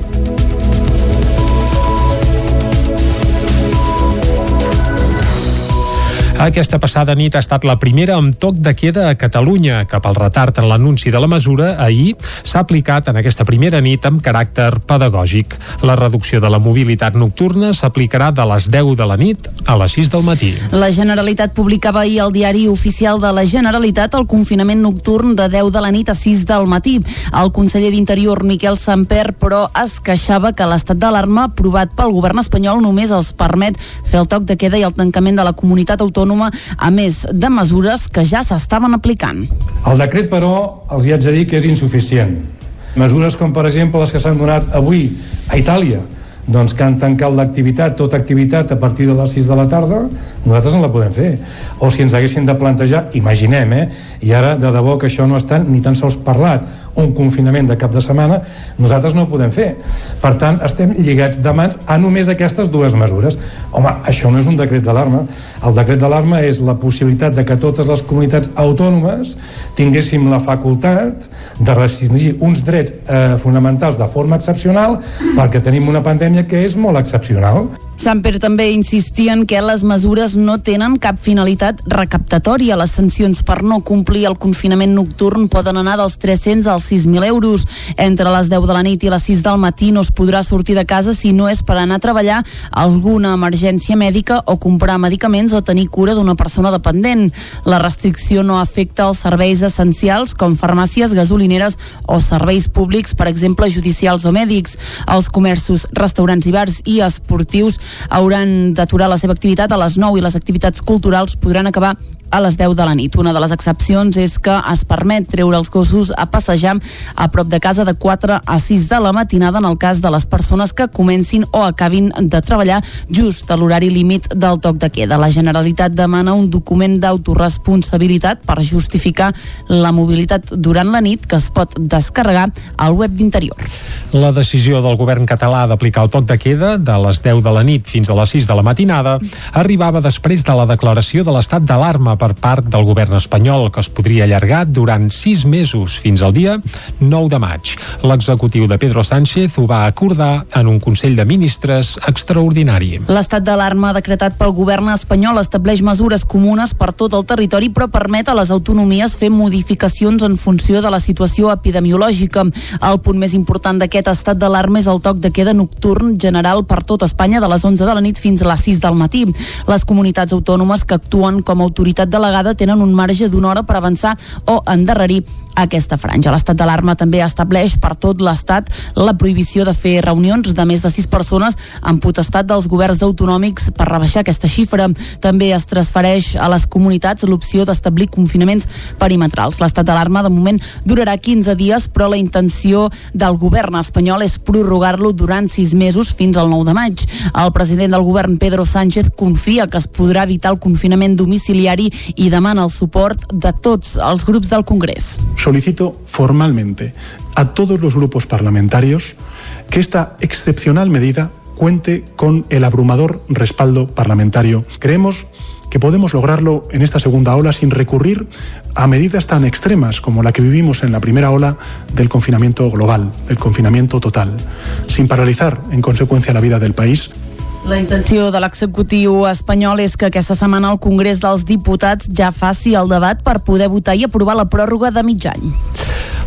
S1: Aquesta passada nit ha estat la primera amb toc de queda a Catalunya. Cap al retard en l'anunci de la mesura, ahir s'ha aplicat en aquesta primera nit amb caràcter pedagògic. La reducció de la mobilitat nocturna s'aplicarà de les 10 de la nit a les 6 del matí.
S3: La Generalitat publicava ahir al diari oficial de la Generalitat el confinament nocturn de 10 de la nit a 6 del matí. El conseller d'Interior, Miquel Samper, però es queixava que l'estat d'alarma aprovat pel govern espanyol només els permet fer el toc de queda i el tancament de la comunitat autònoma a més de mesures que ja s'estaven aplicant.
S31: El decret, però, els hi haig de dir que és insuficient. Mesures com, per exemple, les que s'han donat avui a Itàlia, doncs que han tancat l'activitat, tota activitat a partir de les 6 de la tarda, nosaltres no la podem fer. O si ens haguessin de plantejar, imaginem, eh? I ara, de debò que això no està ni tan sols parlat, un confinament de cap de setmana, nosaltres no ho podem fer. Per tant, estem lligats de mans a només aquestes dues mesures. Home, això no és un decret d'alarma. El decret d'alarma és la possibilitat de que totes les comunitats autònomes tinguéssim la facultat de restringir uns drets eh, fonamentals de forma excepcional perquè tenim una pandèmia que és molt excepcional.
S3: Samper també insistien que les mesures no tenen cap finalitat recaptatòria. Les sancions per no complir el confinament nocturn poden anar dels 300 als 6.000 euros. Entre les 10 de la nit i les 6 del matí no es podrà sortir de casa si no és per anar a treballar alguna emergència mèdica o comprar medicaments o tenir cura d'una persona dependent. La restricció no afecta els serveis essencials com farmàcies, gasolineres o serveis públics, per exemple, judicials o mèdics. Els comerços, restaurants i bars i esportius hauran d'aturar la seva activitat. A les 9 i les activitats culturals podran acabar a les 10 de la nit. Una de les excepcions és que es permet treure els gossos a passejar a prop de casa de 4 a 6 de la matinada en el cas de les persones que comencin o acabin de treballar just a l'horari límit del toc de queda. La Generalitat demana un document d'autoresponsabilitat per justificar la mobilitat durant la nit que es pot descarregar al web d'Interior.
S1: La decisió del govern català d'aplicar el toc de queda de les 10 de la nit fins a les 6 de la matinada arribava després de la declaració de l'estat d'alarma per part del govern espanyol que es podria allargar durant sis mesos fins al dia 9 de maig. L'executiu de Pedro Sánchez ho va acordar en un Consell de Ministres extraordinari.
S3: L'estat d'alarma decretat pel govern espanyol estableix mesures comunes per tot el territori però permet a les autonomies fer modificacions en funció de la situació epidemiològica. El punt més important d'aquest estat d'alarma és el toc de queda nocturn general per tot Espanya de les 11 de la nit fins a les 6 del matí. Les comunitats autònomes que actuen com a autoritat delegada tenen un marge d'una hora per avançar o endarrerir aquesta franja. L'estat d'alarma també estableix per tot l'Estat la prohibició de fer reunions de més de 6 persones en potestat dels governs autonòmics per rebaixar aquesta xifra. També es transfereix a les comunitats l'opció d'establir confinaments perimetrals. L'estat d'alarma de moment durarà 15 dies, però la intenció del govern espanyol és prorrogar-lo durant 6 mesos fins al 9 de maig. El president del govern, Pedro Sánchez, confia que es podrà evitar el confinament domiciliari i demana el suport de tots els grups del Congrés
S5: solicito formalmente a todos los grupos parlamentarios que esta excepcional medida cuente con el abrumador respaldo parlamentario. Creemos que podemos lograrlo en esta segunda ola sin recurrir a medidas tan extremas como la que vivimos en la primera ola del confinamiento global, del confinamiento total, sin paralizar en consecuencia la vida del país.
S3: La intenció de l'executiu espanyol és que aquesta setmana el Congrés dels Diputats ja faci el debat per poder votar i aprovar la pròrroga de mig any.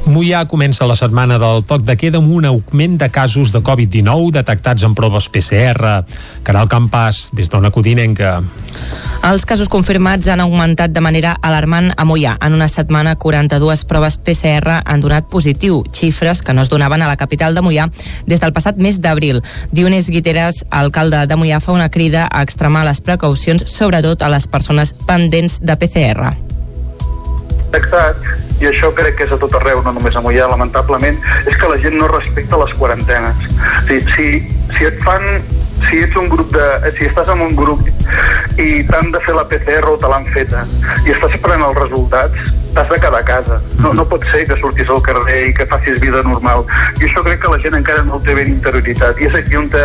S1: Mollà comença la setmana del toc de queda amb un augment de casos de Covid-19 detectats en proves PCR. Caral Campàs, des d'una codinenca.
S6: Els casos confirmats han augmentat de manera alarmant a Mollà. En una setmana, 42 proves PCR han donat positiu, xifres que no es donaven a la capital de Mollà des del passat mes d'abril. Dionís Guiteres, alcalde de Mollà, fa una crida a extremar les precaucions, sobretot a les persones pendents de PCR
S7: detectat i això crec que és a tot arreu, no només a Mollà, lamentablement, és que la gent no respecta les quarantenes. Si, si, si et fan si ets un grup de... Si estàs en un grup i t'han de fer la PCR o te l'han feta i estàs esperant els resultats, t'has de quedar a casa. No, no pot ser que surtis al carrer i que facis vida normal. I això crec que la gent encara no ho té ben interioritzat. I és aquí on, te,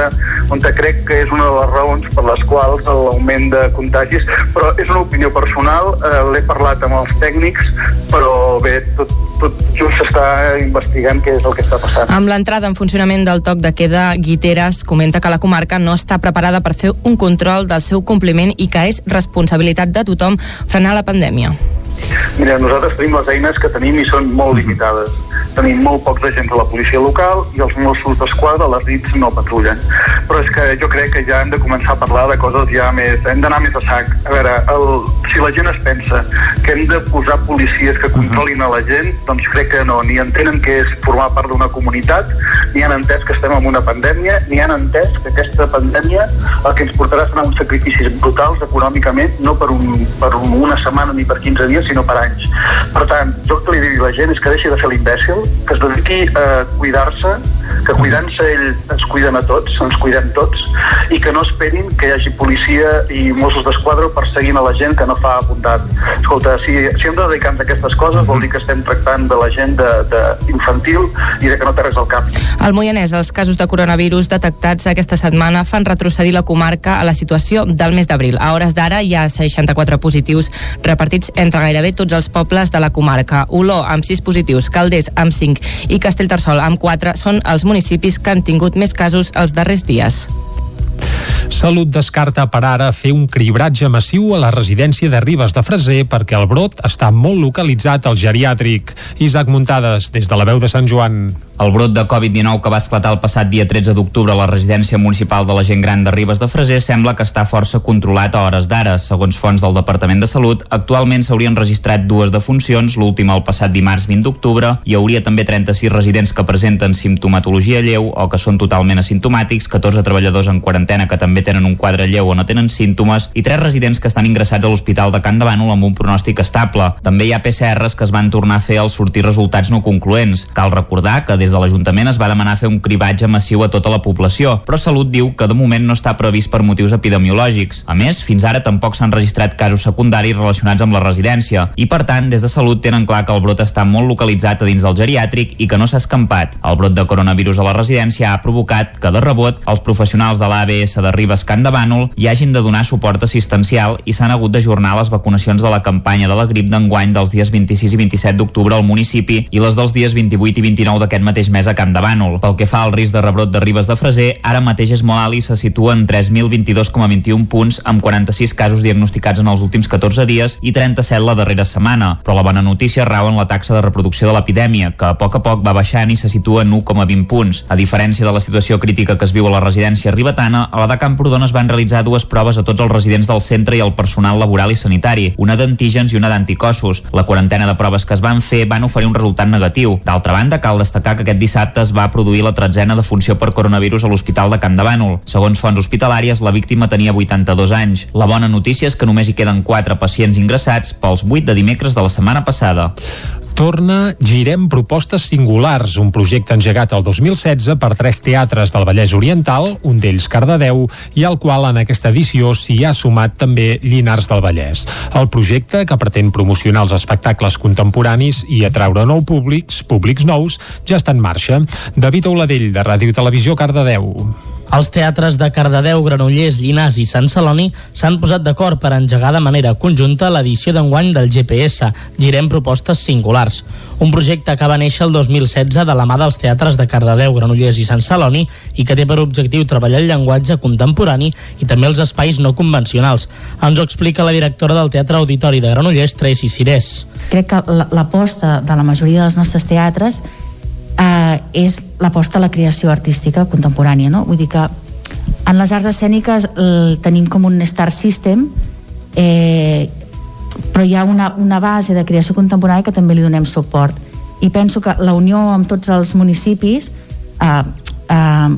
S7: on te crec que és una de les raons per les quals l'augment de contagis, però és una opinió personal, eh, l'he parlat amb els tècnics, però bé, tot, tot just s'està investigant què és el que està passant.
S6: Amb l'entrada en funcionament del toc de queda, Guiteres comenta que la comarca no està preparada per fer un control del seu compliment i que és responsabilitat de tothom frenar la pandèmia.
S7: Mira, nosaltres tenim les eines que tenim i són molt limitades. Tenim molt pocs agents de la policia local i els Mossos d'Esquadra, les DITs, no patrullen. Però és que jo crec que ja hem de començar a parlar de coses ja més... Hem d'anar més a sac. A veure, el, si la gent es pensa que hem de posar policies que controlin a la gent, doncs crec que no. Ni entenen que és formar part d'una comunitat, ni han entès que estem en una pandèmia, ni han entès que aquesta pandèmia el que ens portarà serà uns sacrificis brutals econòmicament, no per, un, per un, una setmana ni per 15 dies, sinó per anys. Per tant, jo el que li dic a la gent és que deixi de fer l'imbècil, que es dediqui a cuidar-se, que cuidant-se ell ens cuiden a tots, ens cuidem tots, i que no esperin que hi hagi policia i Mossos d'Esquadra perseguint a la gent que no fa apuntat. Escolta, si, si hem de dedicar-nos a aquestes coses vol dir que estem tractant de la gent de, de infantil i de que no té res al cap.
S6: Al Moianès, els casos de coronavirus detectats aquesta setmana fan retrocedir la comarca a la situació del mes d'abril. A hores d'ara hi ha 64 positius repartits entre gairebé tots els pobles de la comarca. Oló, amb 6 positius, Calders, amb 5 i Castellterçol, amb 4, són els municipis que han tingut més casos els darrers dies.
S1: Salut descarta per ara fer un cribratge massiu a la residència de Ribes de Freser perquè el brot està molt localitzat al geriàtric. Isaac Muntades, des de la veu de Sant Joan.
S8: El brot de Covid-19 que va esclatar el passat dia 13 d'octubre a la residència municipal de la gent gran de Ribes de Freser sembla que està força controlat a hores d'ara. Segons fonts del Departament de Salut, actualment s'haurien registrat dues defuncions, l'última el passat dimarts 20 d'octubre. Hi hauria també 36 residents que presenten simptomatologia lleu o que són totalment asimptomàtics, 14 treballadors en quarantena que també tenen un quadre lleu o no tenen símptomes i 3 residents que estan ingressats a l'Hospital de Can de Bànol amb un pronòstic estable. També hi ha PCRs que es van tornar a fer al sortir resultats no concloents. Cal recordar que des Des de l'Ajuntament es va demanar fer un cribatge massiu a tota la població, però Salut diu que de moment no està previst per motius epidemiològics. A més, fins ara tampoc s'han registrat casos secundaris relacionats amb la residència i, per tant, des de Salut tenen clar que el brot està molt localitzat a dins del geriàtric i que no s'ha escampat. El brot de coronavirus a la residència ha provocat que, de rebot, els professionals de l'ABS de Ribes Can de Bànol hi hagin de donar suport assistencial i s'han hagut d'ajornar les vacunacions de la campanya de la grip d'enguany dels dies 26 i 27 d'octubre al municipi i les dels dies 28 i 29 d'aquest mateix mes a Camp de Bànol. Pel que fa al risc de rebrot de Ribes de Freser, ara mateix és molt alt i se situa en 3.022,21 punts amb 46 casos diagnosticats en els últims 14 dies i 37 la darrera setmana. Però la bona notícia rau en la taxa de reproducció de l'epidèmia, que a poc a poc va baixant i se situa en 1,20 punts. A diferència de la situació crítica que es viu a la residència ribetana, a la de Camprodon es van realitzar dues proves a tots els residents del centre i al personal laboral i sanitari, una d'antígens i una d'anticossos. La quarantena de proves que es van fer van oferir un resultat negatiu. D'altra banda, cal destacar que aquest dissabte es va produir la tretzena defunció per coronavirus a l'Hospital de Can de Bànol. Segons fonts hospitalàries, la víctima tenia 82 anys. La bona notícia és que només hi queden 4 pacients ingressats pels 8 de dimecres de la setmana passada.
S1: Torna Girem Propostes Singulars, un projecte engegat el 2016 per tres teatres del Vallès Oriental, un d'ells Cardedeu, i al qual en aquesta edició s'hi ha sumat també Llinars del Vallès. El projecte, que pretén promocionar els espectacles contemporanis i atraure nou públics, públics nous, ja està en marxa. David Oladell, de Ràdio Televisió Cardedeu.
S9: Els teatres de Cardedeu, Granollers, Llinars i Sant Celoni s'han posat d'acord per engegar de manera conjunta l'edició d'enguany del GPS, Girem Propostes Singulars, un projecte que va néixer el 2016 de la mà dels teatres de Cardedeu, Granollers i Sant Celoni i que té per objectiu treballar el llenguatge contemporani i també els espais no convencionals. Ens ho explica la directora del Teatre Auditori de Granollers, Tracy Cirés.
S10: Crec que l'aposta de la majoria dels nostres teatres eh, és l'aposta a la creació artística contemporània, no? Vull dir que en les arts escèniques el, tenim com un star system eh, però hi ha una, una base de creació contemporània que també li donem suport i penso que la unió amb tots els municipis eh, eh,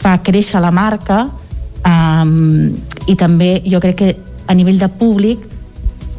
S10: fa créixer la marca eh, i també jo crec que a nivell de públic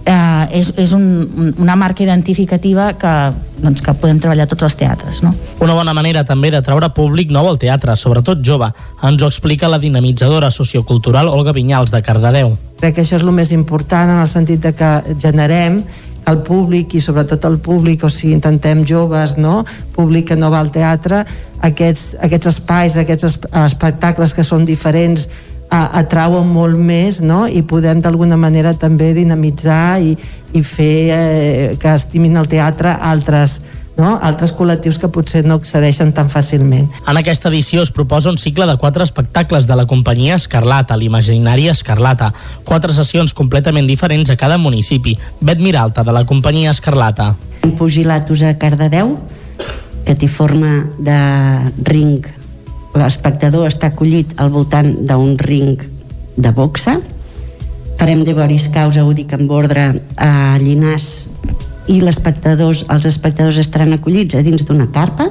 S10: eh, és, és un, una marca identificativa que, doncs, que podem treballar tots els teatres. No?
S9: Una bona manera també de treure públic nou al teatre, sobretot jove. Ens ho explica la dinamitzadora sociocultural Olga Vinyals de Cardedeu.
S11: Crec que això és el més important en el sentit de que generem el públic i sobretot el públic, o sigui, intentem joves, no? públic que no va al teatre, aquests, aquests espais, aquests espectacles que són diferents atrauen molt més no? i podem d'alguna manera també dinamitzar i, i fer eh, que estimin el teatre altres no? altres col·lectius que potser no accedeixen tan fàcilment.
S9: En aquesta edició es proposa un cicle de quatre espectacles de la companyia Escarlata, l'imaginari Escarlata, quatre sessions completament diferents a cada municipi. Bet Miralta, de la companyia Escarlata.
S12: Pugilatos a Cardedeu, que té forma de ring l'espectador està acollit al voltant d'un ring de boxa. Farem de Boris Causa, ho dic amb ordre a Llinars i l'espectadors, els espectadors estaran acollits a dins d'una carpa.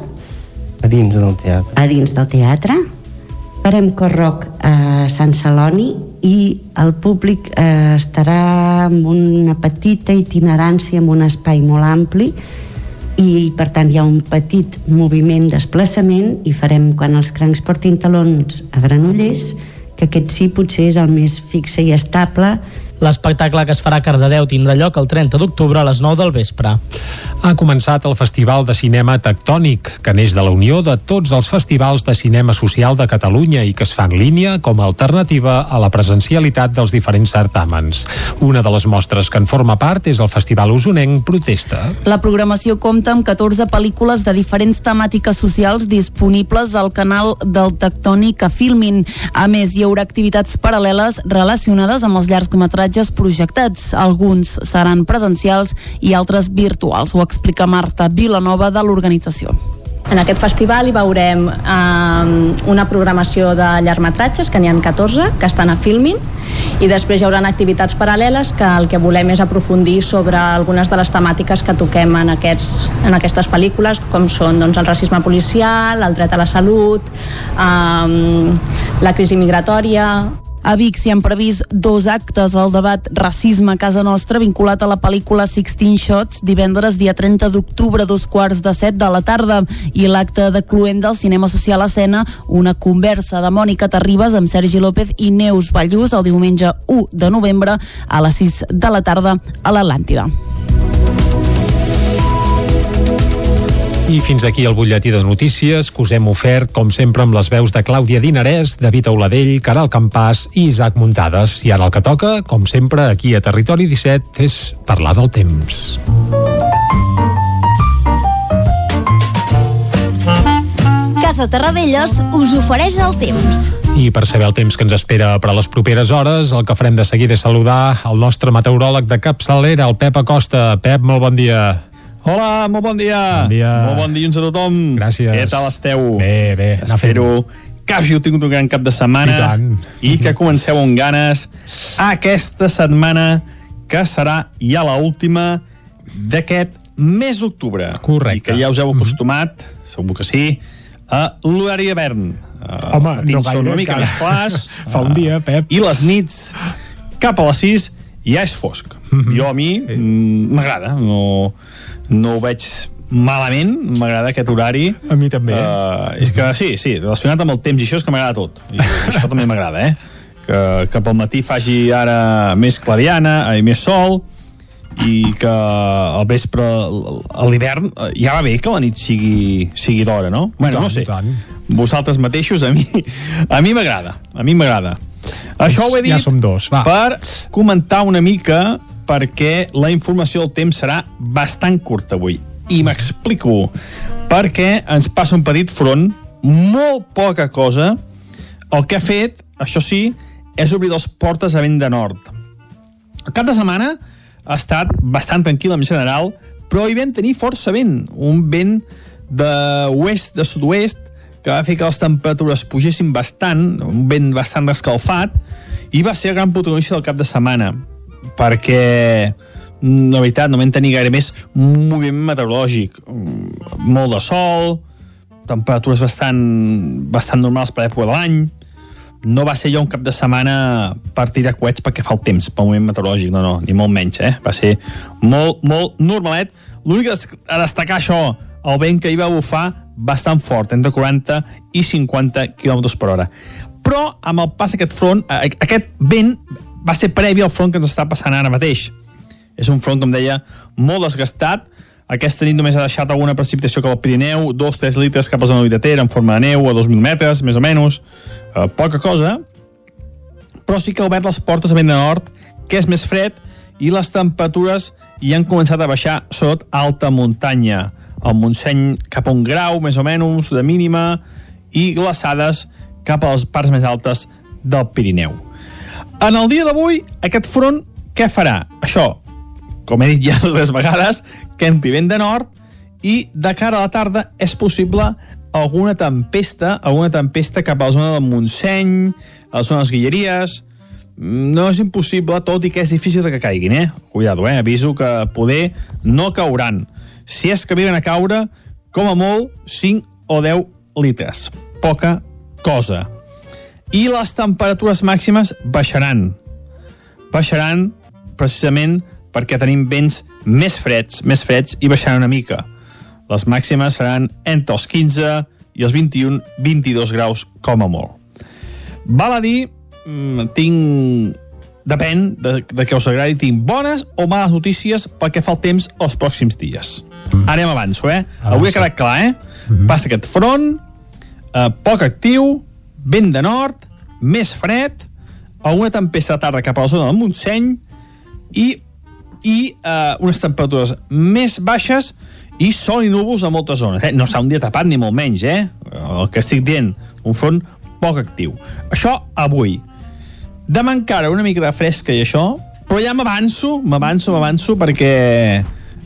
S32: A dins del teatre.
S12: A dins del teatre. Farem corroc a Sant Celoni i el públic eh, estarà amb una petita itinerància en un espai molt ampli i per tant hi ha un petit moviment desplaçament i farem quan els crancs portin talons a Granollers que aquest sí potser és el més fixe i estable
S9: L'espectacle que es farà a Cardedeu tindrà lloc el 30 d'octubre a les 9 del vespre.
S1: Ha començat el Festival de Cinema Tectònic, que neix de la unió de tots els festivals de cinema social de Catalunya i que es fa en línia com a alternativa a la presencialitat dels diferents certàmens. Una de les mostres que en forma part és el Festival Usonenc Protesta.
S3: La programació compta amb 14 pel·lícules de diferents temàtiques socials disponibles al canal del Tectònic a Filmin. A més, hi haurà activitats paral·leles relacionades amb els llargmetratges muntatges projectats. Alguns seran presencials i altres virtuals. Ho explica Marta Vilanova de l'organització.
S14: En aquest festival hi veurem eh, una programació de llargmetratges, que n'hi ha 14, que estan a Filmin, i després hi haurà activitats paral·leles que el que volem és aprofundir sobre algunes de les temàtiques que toquem en, aquests, en aquestes pel·lícules, com són doncs, el racisme policial, el dret a la salut, eh, la crisi migratòria,
S3: A Vic s'hi han previst dos actes al debat Racisme a casa nostra vinculat a la pel·lícula Sixteen Shots divendres dia 30 d'octubre dos quarts de set de la tarda i l'acte de cluent del cinema social escena una conversa de Mònica Terribas amb Sergi López i Neus Ballús el diumenge 1 de novembre a les 6 de la tarda a l'Atlàntida.
S1: I fins aquí el butlletí de notícies que us hem ofert, com sempre, amb les veus de Clàudia Dinarès, David Auladell, Caral Campàs i Isaac Muntades. I ara el que toca, com sempre, aquí a Territori 17, és parlar del temps.
S33: Casa Terradellos us ofereix el temps.
S1: I per saber el temps que ens espera per a les properes hores, el que farem de seguida és saludar el nostre meteoròleg de capçalera, el Pep Acosta. Pep, molt bon dia.
S16: Hola, molt bon dia.
S1: Bon dia.
S16: Molt bon dilluns a tothom.
S1: Gràcies.
S16: Què tal esteu?
S1: Bé, bé.
S16: Espero que hàgiu tingut un gran cap de setmana
S1: I tant.
S16: i que comenceu amb ganes aquesta setmana que serà ja la última d'aquest mes d'octubre.
S1: Correcte.
S16: I que ja us heu acostumat, segur que sí, a l'horari d'hivern. Uh,
S1: Home,
S16: matins
S1: no
S16: són
S1: gaire,
S16: una mica
S1: encara.
S16: més clars.
S1: Fa un dia, Pep.
S16: I les nits, cap a les 6, ja és fosc.
S1: Mhm.
S16: Jo a mi mm, m'agrada, no, no ho veig malament, m'agrada aquest horari.
S1: A mi també.
S16: Uh, és que sí, sí, relacionat amb el temps i això és que m'agrada tot. I això també m'agrada, eh? Que, que pel matí faci ara més clariana, eh, més sol, i que al vespre, a l'hivern, eh, ja va bé que la nit sigui, sigui d'hora, no? Bueno,
S1: tant,
S16: no sé.
S1: i tant.
S16: Vosaltres mateixos, a mi a mi m'agrada, a mi m'agrada. Això ho he dit
S1: Ja som dos, va.
S16: per comentar una mica perquè la informació del temps serà bastant curta avui. I m'explico. Perquè ens passa un petit front, molt poca cosa. El que ha fet, això sí, és obrir les portes a vent de nord. El cap de setmana ha estat bastant tranquil en general, però hi vam tenir força vent. Un vent d'oest, de sud-oest, que va fer que les temperatures pugessin bastant, un vent bastant escalfat, i va ser el gran protagonista del cap de setmana, perquè mm, la veritat, no vam tenir gaire més moviment meteorològic. Mm, Molt de sol, temperatures bastant, bastant normals per l'època de l'any, no va ser jo un cap de setmana per tirar coets perquè fa el temps, pel moment meteorològic, no, no, ni molt menys, eh? Va ser molt, molt normalet. L'únic a destacar això, el vent que hi va bufar bastant fort, entre 40 i 50 km per hora. Però amb el pas d'aquest front, aquest vent va ser previ al front que ens està passant ara mateix. És un front, com deia, molt desgastat. Aquesta nit només ha deixat alguna precipitació cap al Pirineu, 2-3 litres cap a zona de Ter en forma de neu a 2.000 metres, més o menys. Eh, poca cosa, però sí que ha obert les portes a vent de nord, que és més fred, i les temperatures hi han començat a baixar, sobretot a alta muntanya. El Montseny cap a un grau, més o menys, de mínima, i glaçades cap a les parts més altes del Pirineu. En el dia d'avui, aquest front què farà? Això, com he dit ja dues vegades, entri vent de nord i de cara a la tarda és possible alguna tempesta, alguna tempesta cap a la zona del Montseny, a la zona de les Guilleries, no és impossible, tot i que és difícil que caiguin, eh? Cuidado, eh? Aviso que poder no cauran. Si és que arriben a caure, com a molt, 5 o 10 litres. Poca cosa. I les temperatures màximes baixaran. Baixaran precisament perquè tenim vents més freds, més freds i baixaran una mica. Les màximes seran entre els 15 i els 21-22 graus com a molt. Val a dir, mm, tinc depèn de, de què us agradi, tinc bones o males notícies pel que fa el temps els pròxims dies. Mm. Ara ja m'avanço, eh?
S1: Avança.
S16: Avui ha quedat clar, eh? Mm -hmm. Passa aquest front, eh, poc actiu, vent de nord, més fred, alguna tempesta de tarda cap a la zona del Montseny i, i eh, unes temperatures més baixes i sol i núvols a moltes zones. Eh? No està un dia tapat ni molt menys, eh? El que estic dient, un front poc actiu. Això avui. Demà encara una mica de fresca i això, però ja m'avanço, m'avanço, m'avanço, perquè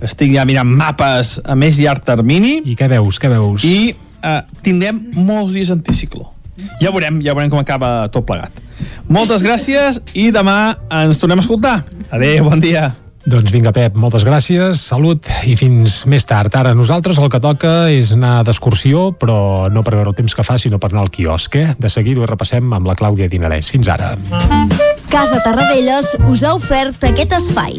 S16: estic ja mirant mapes a més llarg termini.
S1: I què veus, què veus?
S16: I eh, tindrem molts dies anticicló. Ja veurem, ja veurem com acaba tot plegat. Moltes gràcies i demà ens tornem a escoltar. Adéu, bon dia.
S1: Doncs vinga, Pep, moltes gràcies, salut i fins més tard. Ara nosaltres el que toca és anar d'excursió, però no per veure el temps que fa, sinó per anar al quiosc, eh? De seguida ho repassem amb la Clàudia Dinarès. Fins ara.
S33: Casa Tarradellas us ha ofert aquest espai.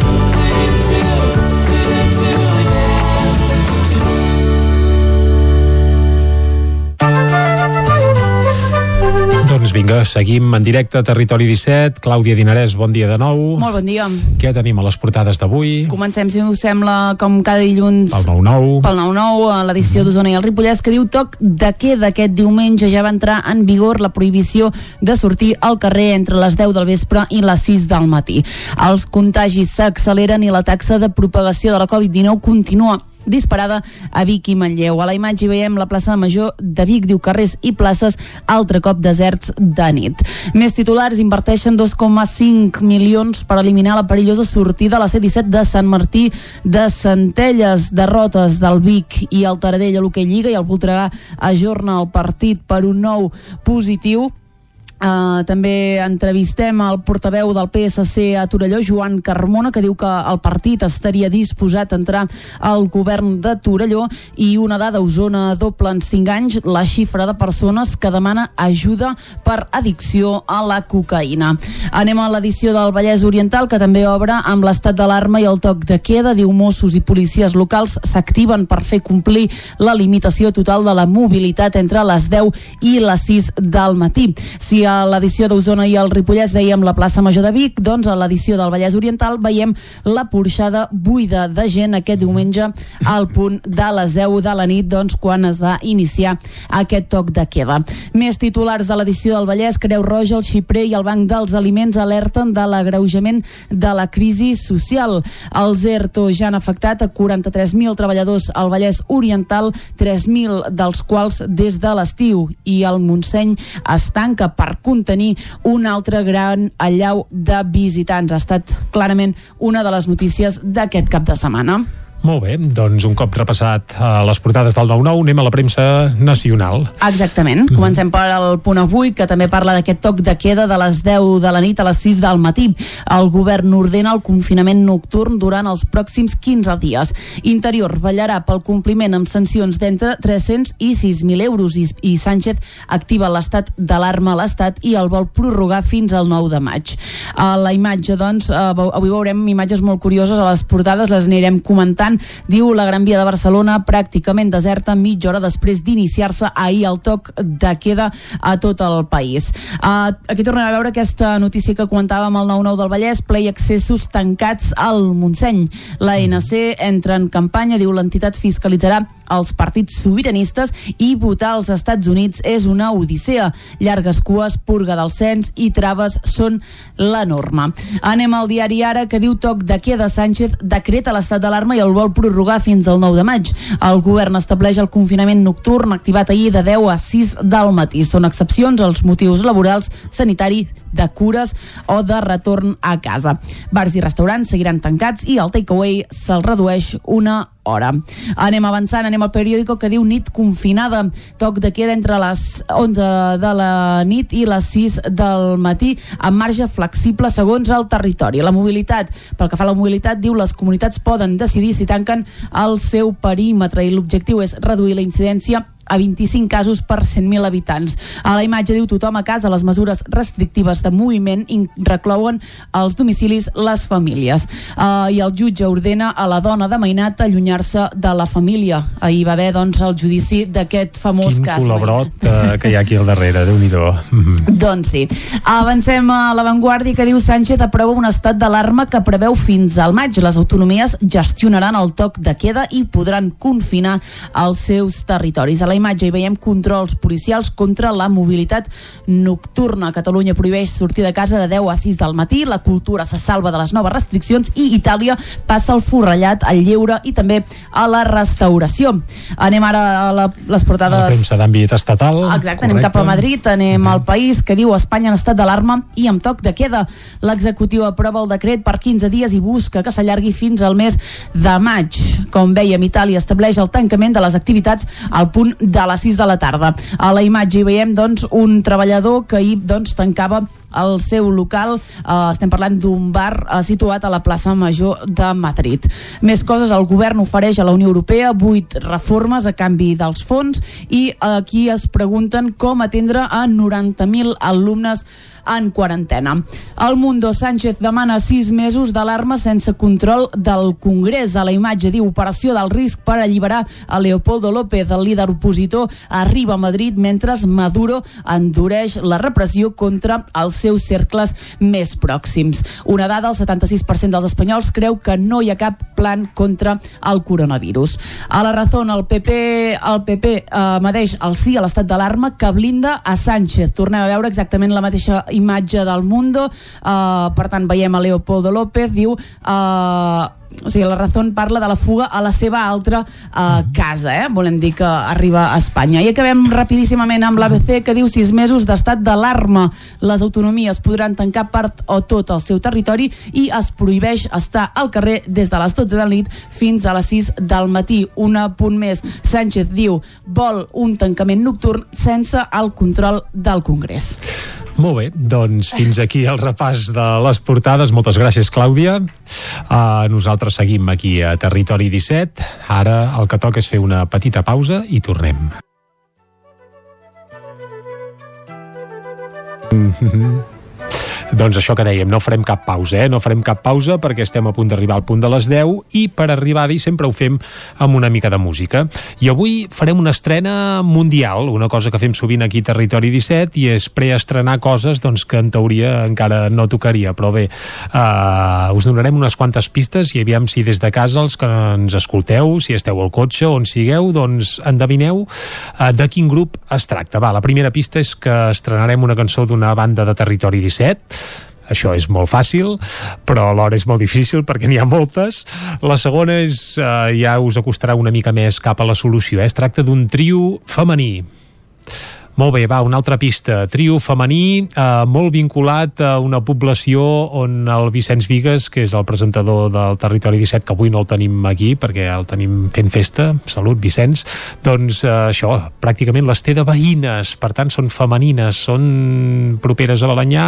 S1: Doncs vinga, seguim en directe a Territori 17. Clàudia Dinarès, bon dia de nou.
S3: Molt bon dia.
S1: Què tenim a les portades d'avui?
S3: Comencem, si us sembla, com cada dilluns...
S1: Pel 9-9.
S3: Pel 9-9, a l'edició d'Osona i el Ripollès, que diu toc de queda aquest diumenge. Ja va entrar en vigor la prohibició de sortir al carrer entre les 10 del vespre i les 6 del matí. Els contagis s'acceleren i la taxa de propagació de la Covid-19 continua disparada a Vic i Manlleu. A la imatge veiem la plaça Major de Vic, diu carrers i places, altre cop deserts de nit. Més titulars inverteixen 2,5 milions per eliminar la perillosa sortida a la C-17 de Sant Martí de Centelles, derrotes del Vic i el Taradell a l'Hockey Lliga i el Voltregà ajorna el partit per un nou positiu Uh, també entrevistem el portaveu del PSC a Torelló, Joan Carmona, que diu que el partit estaria disposat a entrar al govern de Torelló i una dada, Osona doble en 5 anys la xifra de persones que demana ajuda per addicció a la cocaïna. Anem a l'edició del Vallès Oriental, que també obre amb l'estat d'alarma i el toc de queda. Diu Mossos i policies locals s'activen per fer complir la limitació total de la mobilitat entre les 10 i les 6 del matí. Si a l'edició d'Osona i el Ripollès veiem la plaça Major de Vic, doncs a l'edició del Vallès Oriental veiem la porxada buida de gent aquest diumenge al punt de les 10 de la nit, doncs quan es va iniciar aquest toc de queda. Més titulars de l'edició del Vallès, Creu Roja, el Xiprer i el Banc dels Aliments alerten de l'agreujament de la crisi social. Els ERTO ja han afectat a 43.000 treballadors al Vallès Oriental, 3.000 dels quals des de l'estiu i el Montseny es tanca per contenir un altre gran allau de visitants. Ha estat clarament una de les notícies d'aquest cap de setmana.
S1: Molt bé, doncs un cop repassat a les portades del 9-9, anem a la premsa nacional.
S3: Exactament.
S1: Mhm.
S3: Comencem per al punt avui, que també parla d'aquest toc de queda de les 10 de la nit a les 6 del matí. El govern ordena el confinament nocturn durant els pròxims 15 dies. Interior vetllarà pel compliment amb sancions d'entre 300 i 6.000 euros i, i Sánchez activa l'estat d'alarma a l'Estat i el vol prorrogar fins al 9 de maig. A la imatge, doncs, eh, avui veurem imatges molt curioses a les portades, les anirem comentant. Diu la Gran Via de Barcelona pràcticament deserta mitja hora després d'iniciar-se ahir el toc de queda a tot el país. Uh, aquí tornem a veure aquesta notícia que comentàvem al 9-9 del Vallès, ple i accessos tancats al Montseny. La NC entra en campanya, diu l'entitat fiscalitzarà els partits sobiranistes i votar als Estats Units és una odissea. Llargues cues, purga del cens i traves són la norma. Anem al diari Ara que diu toc de queda Sánchez decreta l'estat d'alarma i el prorrogar fins al 9 de maig. El govern estableix el confinament nocturn activat ahir de 10 a 6 del matí. Són excepcions als motius laborals, sanitari, de cures o de retorn a casa. Bars i restaurants seguiran tancats i el takeaway se'l redueix una hora. Anem avançant, anem al periòdico que diu nit confinada, toc de queda entre les 11 de la nit i les 6 del matí, amb marge flexible segons el territori. La mobilitat, pel que fa a la mobilitat, diu les comunitats poden decidir si tanquen el seu perímetre i l'objectiu és reduir la incidència a 25 casos per 100.000 habitants. A la imatge diu tothom a casa, les mesures restrictives de moviment reclouen els domicilis les famílies. Uh, I el jutge ordena a la dona de Mainat allunyar-se de la família. Ahir va haver doncs, el judici d'aquest famós
S1: Quin
S3: cas.
S1: col·labrot eh, que hi ha aquí al darrere, déu nhi
S3: Doncs sí. Avancem a l'avantguàrdia que diu Sánchez aprova un estat d'alarma que preveu fins al maig. Les autonomies gestionaran el toc de queda i podran confinar els seus territoris. A la imatge hi veiem controls policials contra la mobilitat nocturna. Catalunya prohibeix sortir de casa de 10 a 6 del matí, la cultura se salva de les noves restriccions i Itàlia passa el forrellat al lleure i també a la restauració. Anem ara a la, les portades...
S1: La premsa d'àmbit estatal.
S3: Exacte, anem cap a Madrid, anem al país que diu Espanya en estat d'alarma i amb toc de queda. L'executiu aprova el decret per 15 dies i busca que s'allargui fins al mes de maig. Com vèiem, Itàlia estableix el tancament de les activitats al punt de les 6 de la tarda. A la imatge hi veiem doncs, un treballador que ahir doncs, tancava el seu local. Eh, estem parlant d'un bar eh, situat a la plaça Major de Madrid. Més coses, el govern ofereix a la Unió Europea vuit reformes a canvi dels fons i aquí es pregunten com atendre a 90.000 alumnes en quarantena. El Mundo Sánchez demana sis mesos d'alarma sense control del Congrés. A la imatge diu operació del risc per alliberar a Leopoldo López, el líder opositor, arriba a Madrid mentre Maduro endureix la repressió contra els seus cercles més pròxims. Una dada, el 76% dels espanyols creu que no hi ha cap plan contra el coronavirus. A la raó, el PP, el PP eh, medeix el sí a l'estat d'alarma que blinda a Sánchez. Tornem a veure exactament la mateixa imatge del Mundo. Uh, per tant, veiem a Leopoldo López, diu... Uh, o sigui, la Razón parla de la fuga a la seva altra uh, casa, eh? volem dir que arriba a Espanya. I acabem rapidíssimament amb l'ABC que diu sis mesos d'estat d'alarma. Les autonomies podran tancar part o tot el seu territori i es prohibeix estar al carrer des de les 12 de la nit fins a les 6 del matí. Un punt més. Sánchez diu vol un tancament nocturn sense el control del Congrés.
S1: Molt bé, doncs fins aquí el repàs de les portades. Moltes gràcies, Clàudia. Uh, nosaltres seguim aquí a Territori 17. Ara el que toca és fer una petita pausa i tornem. Mm -hmm. Doncs això que dèiem, no farem cap pausa, eh? no farem cap pausa perquè estem a punt d'arribar al punt de les 10 i per arribar-hi sempre ho fem amb una mica de música. I avui farem una estrena mundial, una cosa que fem sovint aquí a Territori 17 i és preestrenar coses doncs, que en teoria encara no tocaria, però bé, uh, us donarem unes quantes pistes i aviam si des de casa els que ens escolteu, si esteu al cotxe on sigueu, doncs endevineu uh, de quin grup es tracta. Va, la primera pista és que estrenarem una cançó d'una banda de Territori 17 això és molt fàcil, però alhora és molt difícil perquè n'hi ha moltes. La segona és, eh, ja us acostarà una mica més cap a la solució, eh? es tracta d'un trio femení. Molt bé, va, una altra pista. Trio femení, eh, molt vinculat a una població on el Vicenç Vigues, que és el presentador del Territori 17, que avui no el tenim aquí perquè el tenim fent festa, salut Vicenç, doncs eh, això, pràcticament les té de veïnes, per tant són femenines, són properes a Balanyà.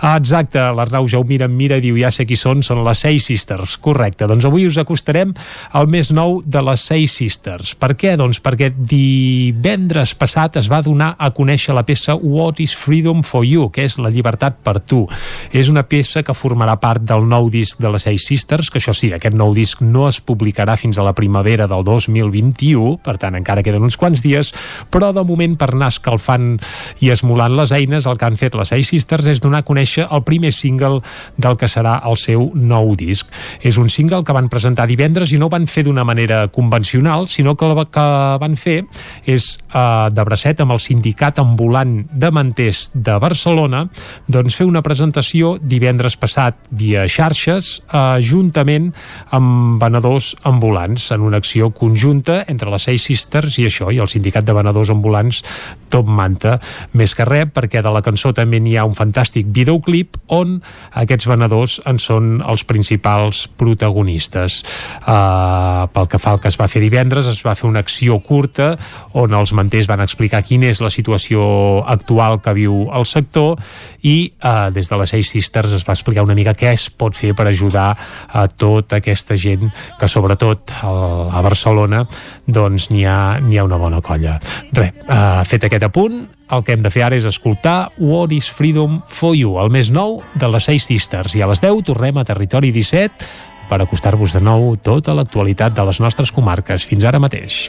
S1: Ah, exacte, l'Arnau ja ho mira, mira i diu, ja sé qui són, són les Seis Sisters, correcte. Doncs avui us acostarem al més nou de les Seis Sisters. Per què? Doncs perquè divendres passat es va donar a conèixer la peça What is Freedom for You, que és la llibertat per tu. És una peça que formarà part del nou disc de les Seis Sisters, que això sí, aquest nou disc no es publicarà fins a la primavera del 2021, per tant encara queden uns quants dies, però de moment per anar escalfant i esmolant les eines, el que han fet les Seis Sisters és donar a conèixer el primer single del que serà el seu nou disc. És un single que van presentar divendres i no van fer d'una manera convencional, sinó que el que van fer és eh, de bracet amb el sindicat ambulant de manters de Barcelona doncs fer una presentació divendres passat via xarxes eh, juntament amb venedors ambulants en una acció conjunta entre les Seis Sisters i això, i el sindicat de venedors ambulants Top Manta, més que res perquè de la cançó també n'hi ha un fantàstic videoclip on aquests venedors en són els principals protagonistes uh, pel que fa al que es va fer divendres es va fer una acció curta on els manters van explicar quina és la situació actual que viu el sector i uh, des de les Seis Sisters es va explicar una mica què es pot fer per ajudar a tota aquesta gent que sobretot a Barcelona doncs n'hi ha, ha una bona colla. Re, uh, fet aquest apunt, el que hem de fer ara és escoltar What is Freedom for You, el més nou de les Seis Sisters. I a les 10 tornem a Territori 17 per acostar-vos de nou tota l'actualitat de les nostres comarques. Fins ara mateix.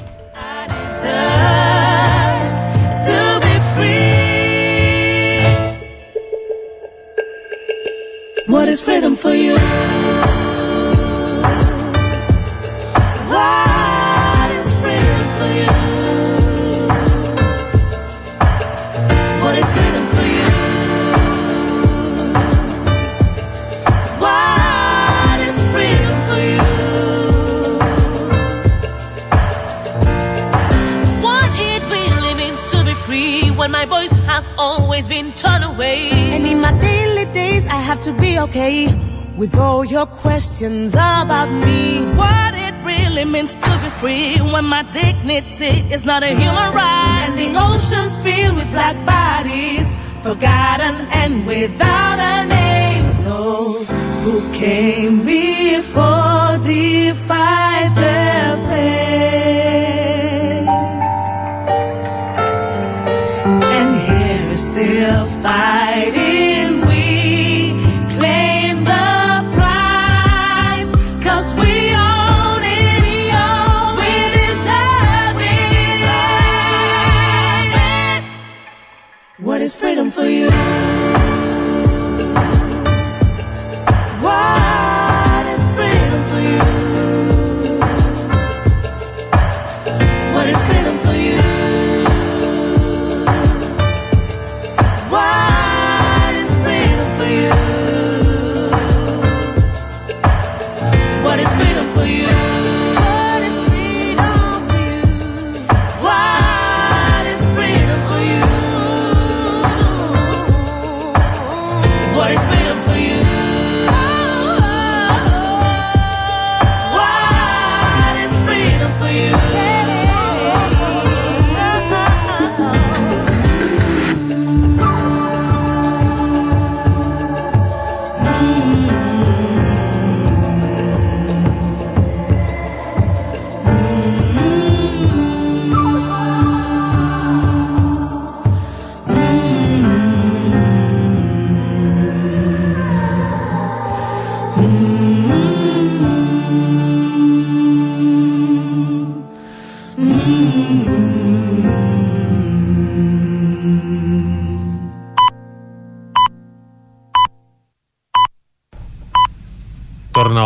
S1: What is freedom for you?
S34: Always been turned away. And in my daily days, I have to be okay with all your questions about me. What it really means to be free when my dignity is not a human right. And the oceans filled with black bodies, forgotten and without a name. Those who came before defied their for you?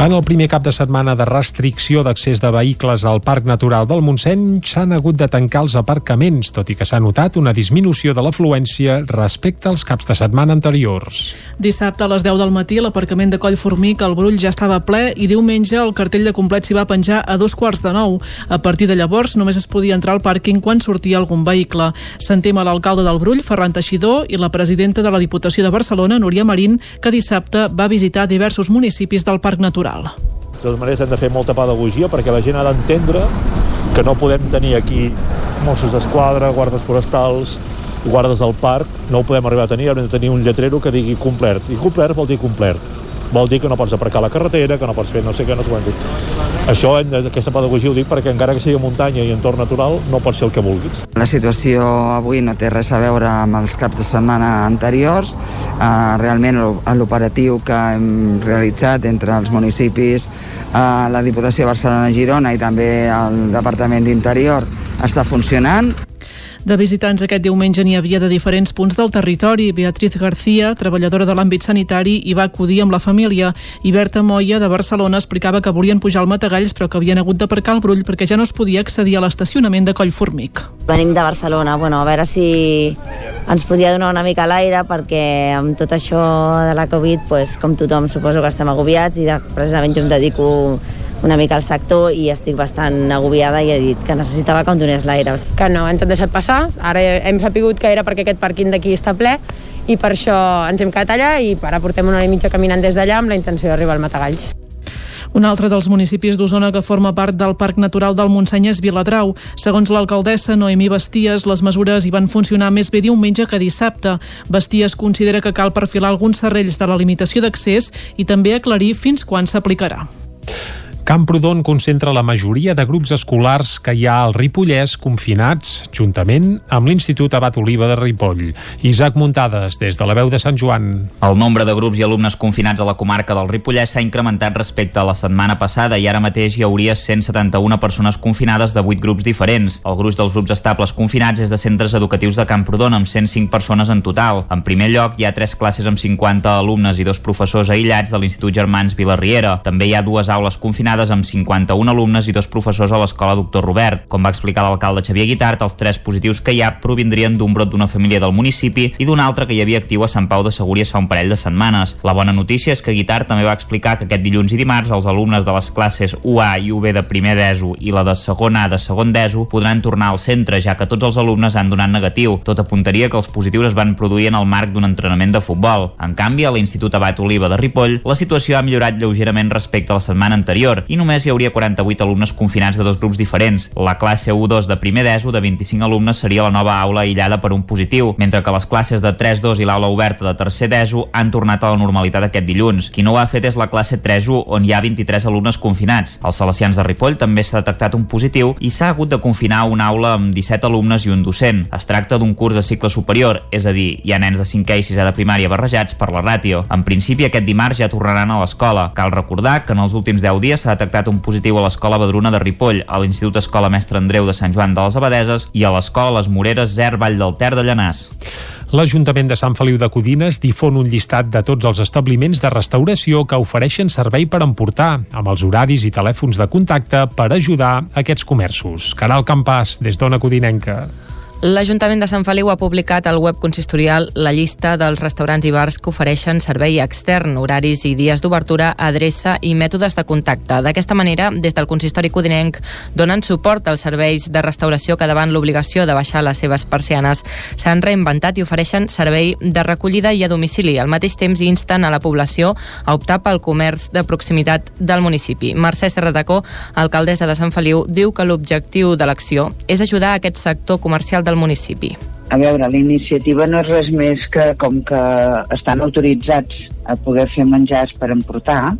S1: En el primer cap de setmana de restricció d'accés de vehicles al Parc Natural del Montseny s'han hagut de tancar els aparcaments, tot i que s'ha notat una disminució de l'afluència respecte als caps de setmana anteriors.
S35: Dissabte a les 10 del matí l'aparcament de Collformic al Brull ja estava ple i diumenge el cartell de complet s'hi va penjar a dos quarts de nou. A partir de llavors només es podia entrar al pàrquing quan sortia algun vehicle. Sentim a l'alcalde del Brull, Ferran Teixidor, i la presidenta de la Diputació de Barcelona, Núria Marín, que dissabte va visitar diversos municipis del Parc Natural.
S36: De totes maneres hem de fer molta pedagogia perquè la gent ha d'entendre que no podem tenir aquí Mossos d'Esquadra, guardes forestals, guardes del parc, no ho podem arribar a tenir, hem de tenir un lletrero que digui complert. I complert vol dir complert. Vol dir que no pots aparcar la carretera, que no pots fer no sé què, no sé quant. Això, aquesta pedagogia ho dic perquè encara que sigui muntanya i entorn natural, no pot ser el que vulguis.
S37: La situació avui no té res a veure amb els caps de setmana anteriors. Uh, realment l'o- l'operatiu que hem realitzat entre els municipis, uh, la Diputació Barcelona-Girona i també el Departament d'Interior està funcionant.
S35: De visitants aquest diumenge n'hi havia de diferents punts del territori. Beatriz García, treballadora de l'àmbit sanitari, hi va acudir amb la família. I Berta Moya, de Barcelona, explicava que volien pujar al Matagalls però que havien hagut d'aparcar el Brull perquè ja no es podia accedir a l'estacionament de Collformic.
S38: Venim de Barcelona, bueno, a veure si ens podia donar una mica l'aire perquè amb tot això de la Covid, pues, com tothom suposo que estem agobiats i de, precisament jo em dedico una mica al sector i estic bastant agobiada i he dit que necessitava que em donés l'aire.
S39: que no ens han deixat passar. Ara hem sapigut que era perquè aquest pàrquing d'aquí està ple i per això ens hem quedat allà i ara portem una hora i mitja caminant des d'allà amb la intenció d'arribar al Matagalls.
S35: Un altre dels municipis d'Osona que forma part del Parc Natural del Montseny és Viladrau. Segons l'alcaldessa Noemí Basties, les mesures hi van funcionar més bé diumenge que dissabte. Basties considera que cal perfilar alguns serrells de la limitació d'accés i també aclarir fins quan s'aplicarà.
S1: Camprodon concentra la majoria de grups escolars que hi ha al Ripollès confinats, juntament amb l'Institut Abat Oliva de Ripoll. Isaac Muntades, des de la veu de Sant Joan.
S40: El nombre de grups i alumnes confinats a la comarca del Ripollès s'ha incrementat respecte a la setmana passada i ara mateix hi hauria 171 persones confinades de 8 grups diferents. El gruix dels grups estables confinats és de centres educatius de Camprodon amb 105 persones en total. En primer lloc hi ha tres classes amb 50 alumnes i dos professors aïllats de l'Institut Germans Vilarriera. També hi ha dues aules confinades
S8: confinades amb 51 alumnes i dos professors a l'escola Doctor Robert. Com va explicar l'alcalde Xavier Guitart, els tres positius que hi ha provindrien d'un brot d'una família del municipi i d'un altre que hi havia actiu a Sant Pau de Segúries fa un parell de setmanes. La bona notícia és que Guitart també va explicar que aquest dilluns i dimarts els alumnes de les classes UA i UB de primer d'ESO i la de segon A de segon d'ESO podran tornar al centre, ja que tots els alumnes han donat negatiu. Tot apuntaria que els positius es van produir en el marc d'un entrenament de futbol. En canvi, a l'Institut Abat Oliva de Ripoll, la situació ha millorat lleugerament respecte a la setmana anterior i només hi hauria 48 alumnes confinats de dos grups diferents. La classe U2 de primer d'ESO de 25 alumnes seria la nova aula aïllada per un positiu, mentre que les classes de 3-2 i l'aula oberta de tercer d'ESO han tornat a la normalitat aquest dilluns. Qui no ho ha fet és la classe 3-1, on hi ha 23 alumnes confinats. Als Salesians de Ripoll també s'ha detectat un positiu i s'ha hagut de confinar una aula amb 17 alumnes i un docent. Es tracta d'un curs de cicle superior, és a dir, hi ha nens de 5è i 6è de primària barrejats per la ràtio. En principi, aquest dimarts ja tornaran a l'escola. Cal recordar que en els últims 10 dies s'ha detectat un positiu a l'escola Badruna de Ripoll, a l'Institut Escola Mestre Andreu de Sant Joan de les Abadeses i a l'escola Les Moreres Zer Vall del Ter de Llanàs.
S1: L'Ajuntament de Sant Feliu de Codines difon un llistat de tots els establiments de restauració que ofereixen servei per emportar, amb els horaris i telèfons de contacte per ajudar aquests comerços. Caral Campàs, des d'Ona Codinenca.
S6: L'Ajuntament de Sant Feliu ha publicat al web consistorial la llista dels restaurants i bars que ofereixen servei extern, horaris i dies d'obertura, adreça i mètodes de contacte. D'aquesta manera, des del consistori codinenc donen suport als serveis de restauració que davant l'obligació de baixar les seves persianes s'han reinventat i ofereixen servei de recollida i a domicili. Al mateix temps insten a la població a optar pel comerç de proximitat del municipi. Mercè Serratacó, alcaldessa de Sant Feliu, diu que l'objectiu de l'acció és ajudar aquest sector comercial del municipi.
S41: A veure, la iniciativa no és res més que com que estan autoritzats a poder fer menjars per emportar,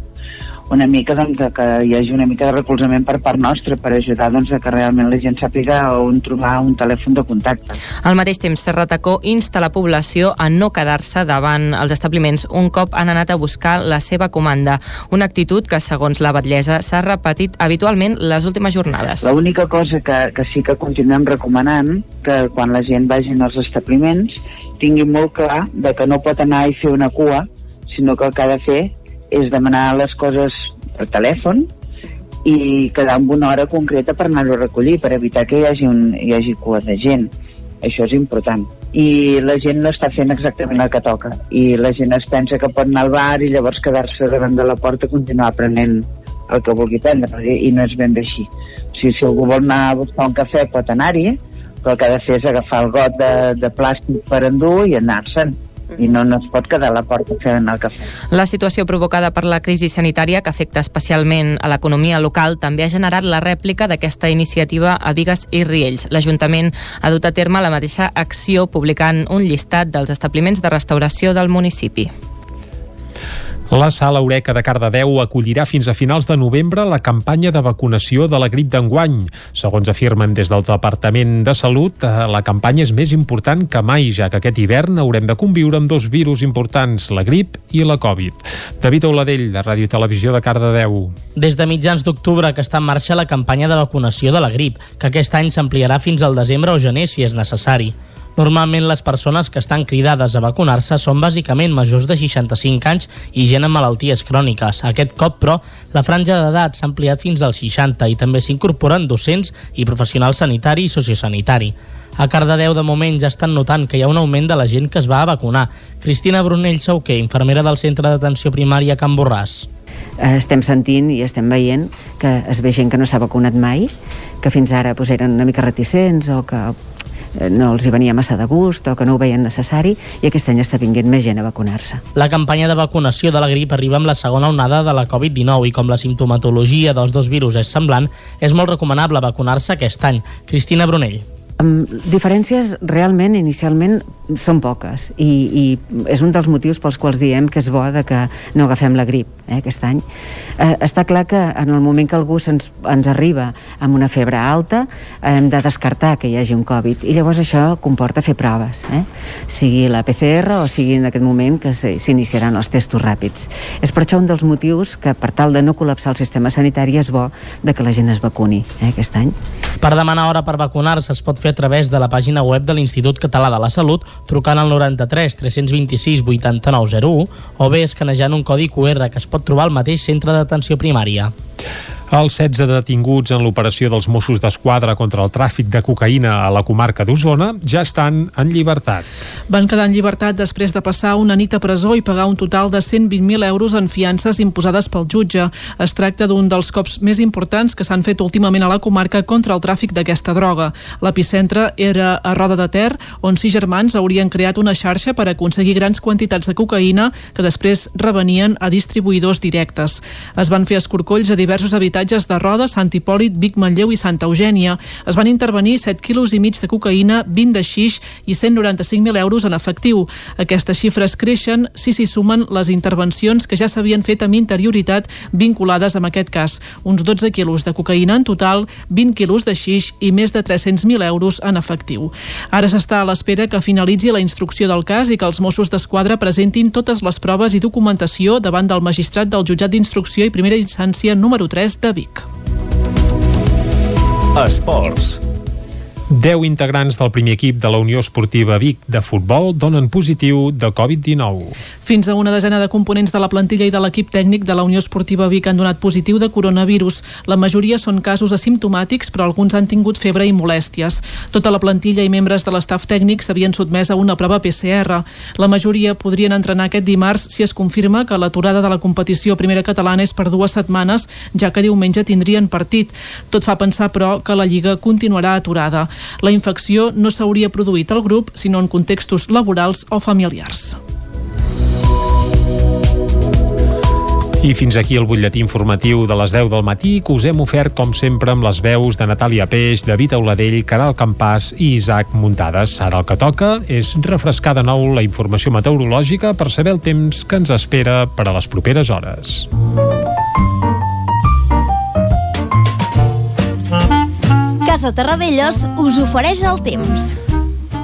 S41: una mica doncs, de que hi hagi una mica de recolzament per part nostra per ajudar doncs, a que realment la gent sàpiga on trobar un telèfon de contacte.
S6: Al mateix temps, Serratacó insta la població a no quedar-se davant els establiments un cop han anat a buscar la seva comanda, una actitud que, segons la batllesa, s'ha repetit habitualment les últimes jornades.
S41: L'única cosa que, que sí que continuem recomanant que quan la gent vagi als establiments tingui molt clar de que no pot anar i fer una cua, sinó que el que ha de fer és demanar les coses per telèfon i quedar amb una hora concreta per anar-ho a recollir, per evitar que hi hagi, un, hi hagi cua de gent. Això és important. I la gent no està fent exactament el que toca. I la gent es pensa que pot anar al bar i llavors quedar-se davant de la porta i continuar prenent el que vulgui prendre, i no és ben bé així. O sigui, si algú vol anar a buscar un cafè pot anar-hi, però el que ha de fer és agafar el got de, de plàstic per endur i anar-se'n i no, no es pot quedar a la porta fent el cafè.
S6: La situació provocada per la crisi sanitària que afecta especialment a l'economia local també ha generat la rèplica d'aquesta iniciativa a Vigues i Riells. L'Ajuntament ha dut a terme la mateixa acció publicant un llistat dels establiments de restauració del municipi.
S1: La Sala Eureka de Cardedeu acollirà fins a finals de novembre la campanya de vacunació de la grip d'enguany. Segons afirmen des del Departament de Salut, eh, la campanya és més important que mai, ja que aquest hivern haurem de conviure amb dos virus importants, la grip i la Covid. David Auladell, de Ràdio Televisió de Cardedeu.
S9: Des de mitjans d'octubre que està en marxa la campanya de vacunació de la grip, que aquest any s'ampliarà fins al desembre o gener si és necessari. Normalment les persones que estan cridades a vacunar-se són bàsicament majors de 65 anys i gent amb malalties cròniques. Aquest cop, però, la franja d'edat s'ha ampliat fins als 60 i també s'incorporen docents i professionals sanitari i sociosanitari. A Cardedeu, de moment, ja estan notant que hi ha un augment de la gent que es va a vacunar. Cristina Brunell Sauquer, infermera del Centre d'Atenció Primària Can Borràs
S42: estem sentint i estem veient que es ve gent que no s'ha vacunat mai, que fins ara pues, eren una mica reticents o que no els hi venia massa de gust o que no ho veien necessari i aquest any està vinguent més gent a vacunar-se.
S9: La campanya de vacunació de la grip arriba amb la segona onada de la Covid-19 i com la simptomatologia dels dos virus és semblant, és molt recomanable vacunar-se aquest any. Cristina Brunell.
S42: Um, diferències realment inicialment són poques i, i és un dels motius pels quals diem que és bo de que no agafem la grip eh, aquest any. Eh, està clar que en el moment que algú ens, ens arriba amb una febre alta hem de descartar que hi hagi un Covid i llavors això comporta fer proves, eh? sigui la PCR o sigui en aquest moment que s'iniciaran els testos ràpids. És per això un dels motius que per tal de no col·lapsar el sistema sanitari és bo de que la gent es vacuni eh, aquest any.
S9: Per demanar hora per vacunar-se es pot fer a través de la pàgina web de l'Institut Català de la Salut trucant al 93 326 8901 o bé escanejant un codi QR que es pot trobar al mateix centre d'atenció primària.
S1: Els 16 detinguts en l'operació dels Mossos d'Esquadra contra el tràfic de cocaïna a la comarca d'Osona ja estan en llibertat.
S35: Van quedar en llibertat després de passar una nit a presó i pagar un total de 120.000 euros en fiances imposades pel jutge. Es tracta d'un dels cops més importants que s'han fet últimament a la comarca contra el tràfic d'aquesta droga. L'epicentre era a Roda de Ter, on sis germans haurien creat una xarxa per aconseguir grans quantitats de cocaïna que després revenien a distribuïdors directes. Es van fer escorcolls a diversos habitatges habitatges de Roda, Sant Hipòlit, Vic, Manlleu i Santa Eugènia. Es van intervenir 7 quilos i mig de cocaïna, 20 de xix i 195.000 euros en efectiu. Aquestes xifres creixen si s'hi sumen les intervencions que ja s'havien fet amb interioritat vinculades amb aquest cas. Uns 12 quilos de cocaïna en total, 20 quilos de xix i més de 300.000 euros en efectiu. Ara s'està a l'espera que finalitzi la instrucció del cas i que els Mossos d'Esquadra presentin totes les proves i documentació davant del magistrat del jutjat d'instrucció i primera instància número 3 de Vic.
S18: Esports.
S1: 10 integrants del primer equip de la Unió Esportiva Vic de futbol donen positiu de Covid-19.
S35: Fins a una desena de components de la plantilla i de l'equip tècnic de la Unió Esportiva Vic han donat positiu de coronavirus. La majoria són casos asimptomàtics, però alguns han tingut febre i molèsties. Tota la plantilla i membres de l'estaf tècnic s'havien sotmès a una prova PCR. La majoria podrien entrenar aquest dimarts si es confirma que l'aturada de la competició primera catalana és per dues setmanes, ja que diumenge tindrien partit. Tot fa pensar, però, que la Lliga continuarà aturada. La infecció no s'hauria produït al grup, sinó en contextos laborals o familiars.
S1: I fins aquí el butlletí informatiu de les 10 del matí que us hem ofert, com sempre, amb les veus de Natàlia Peix, David Auladell, Caral Campàs i Isaac Muntades. Ara el que toca és refrescar de nou la informació meteorològica per saber el temps que ens espera per a les properes hores.
S33: Casa Terradellos us ofereix el temps.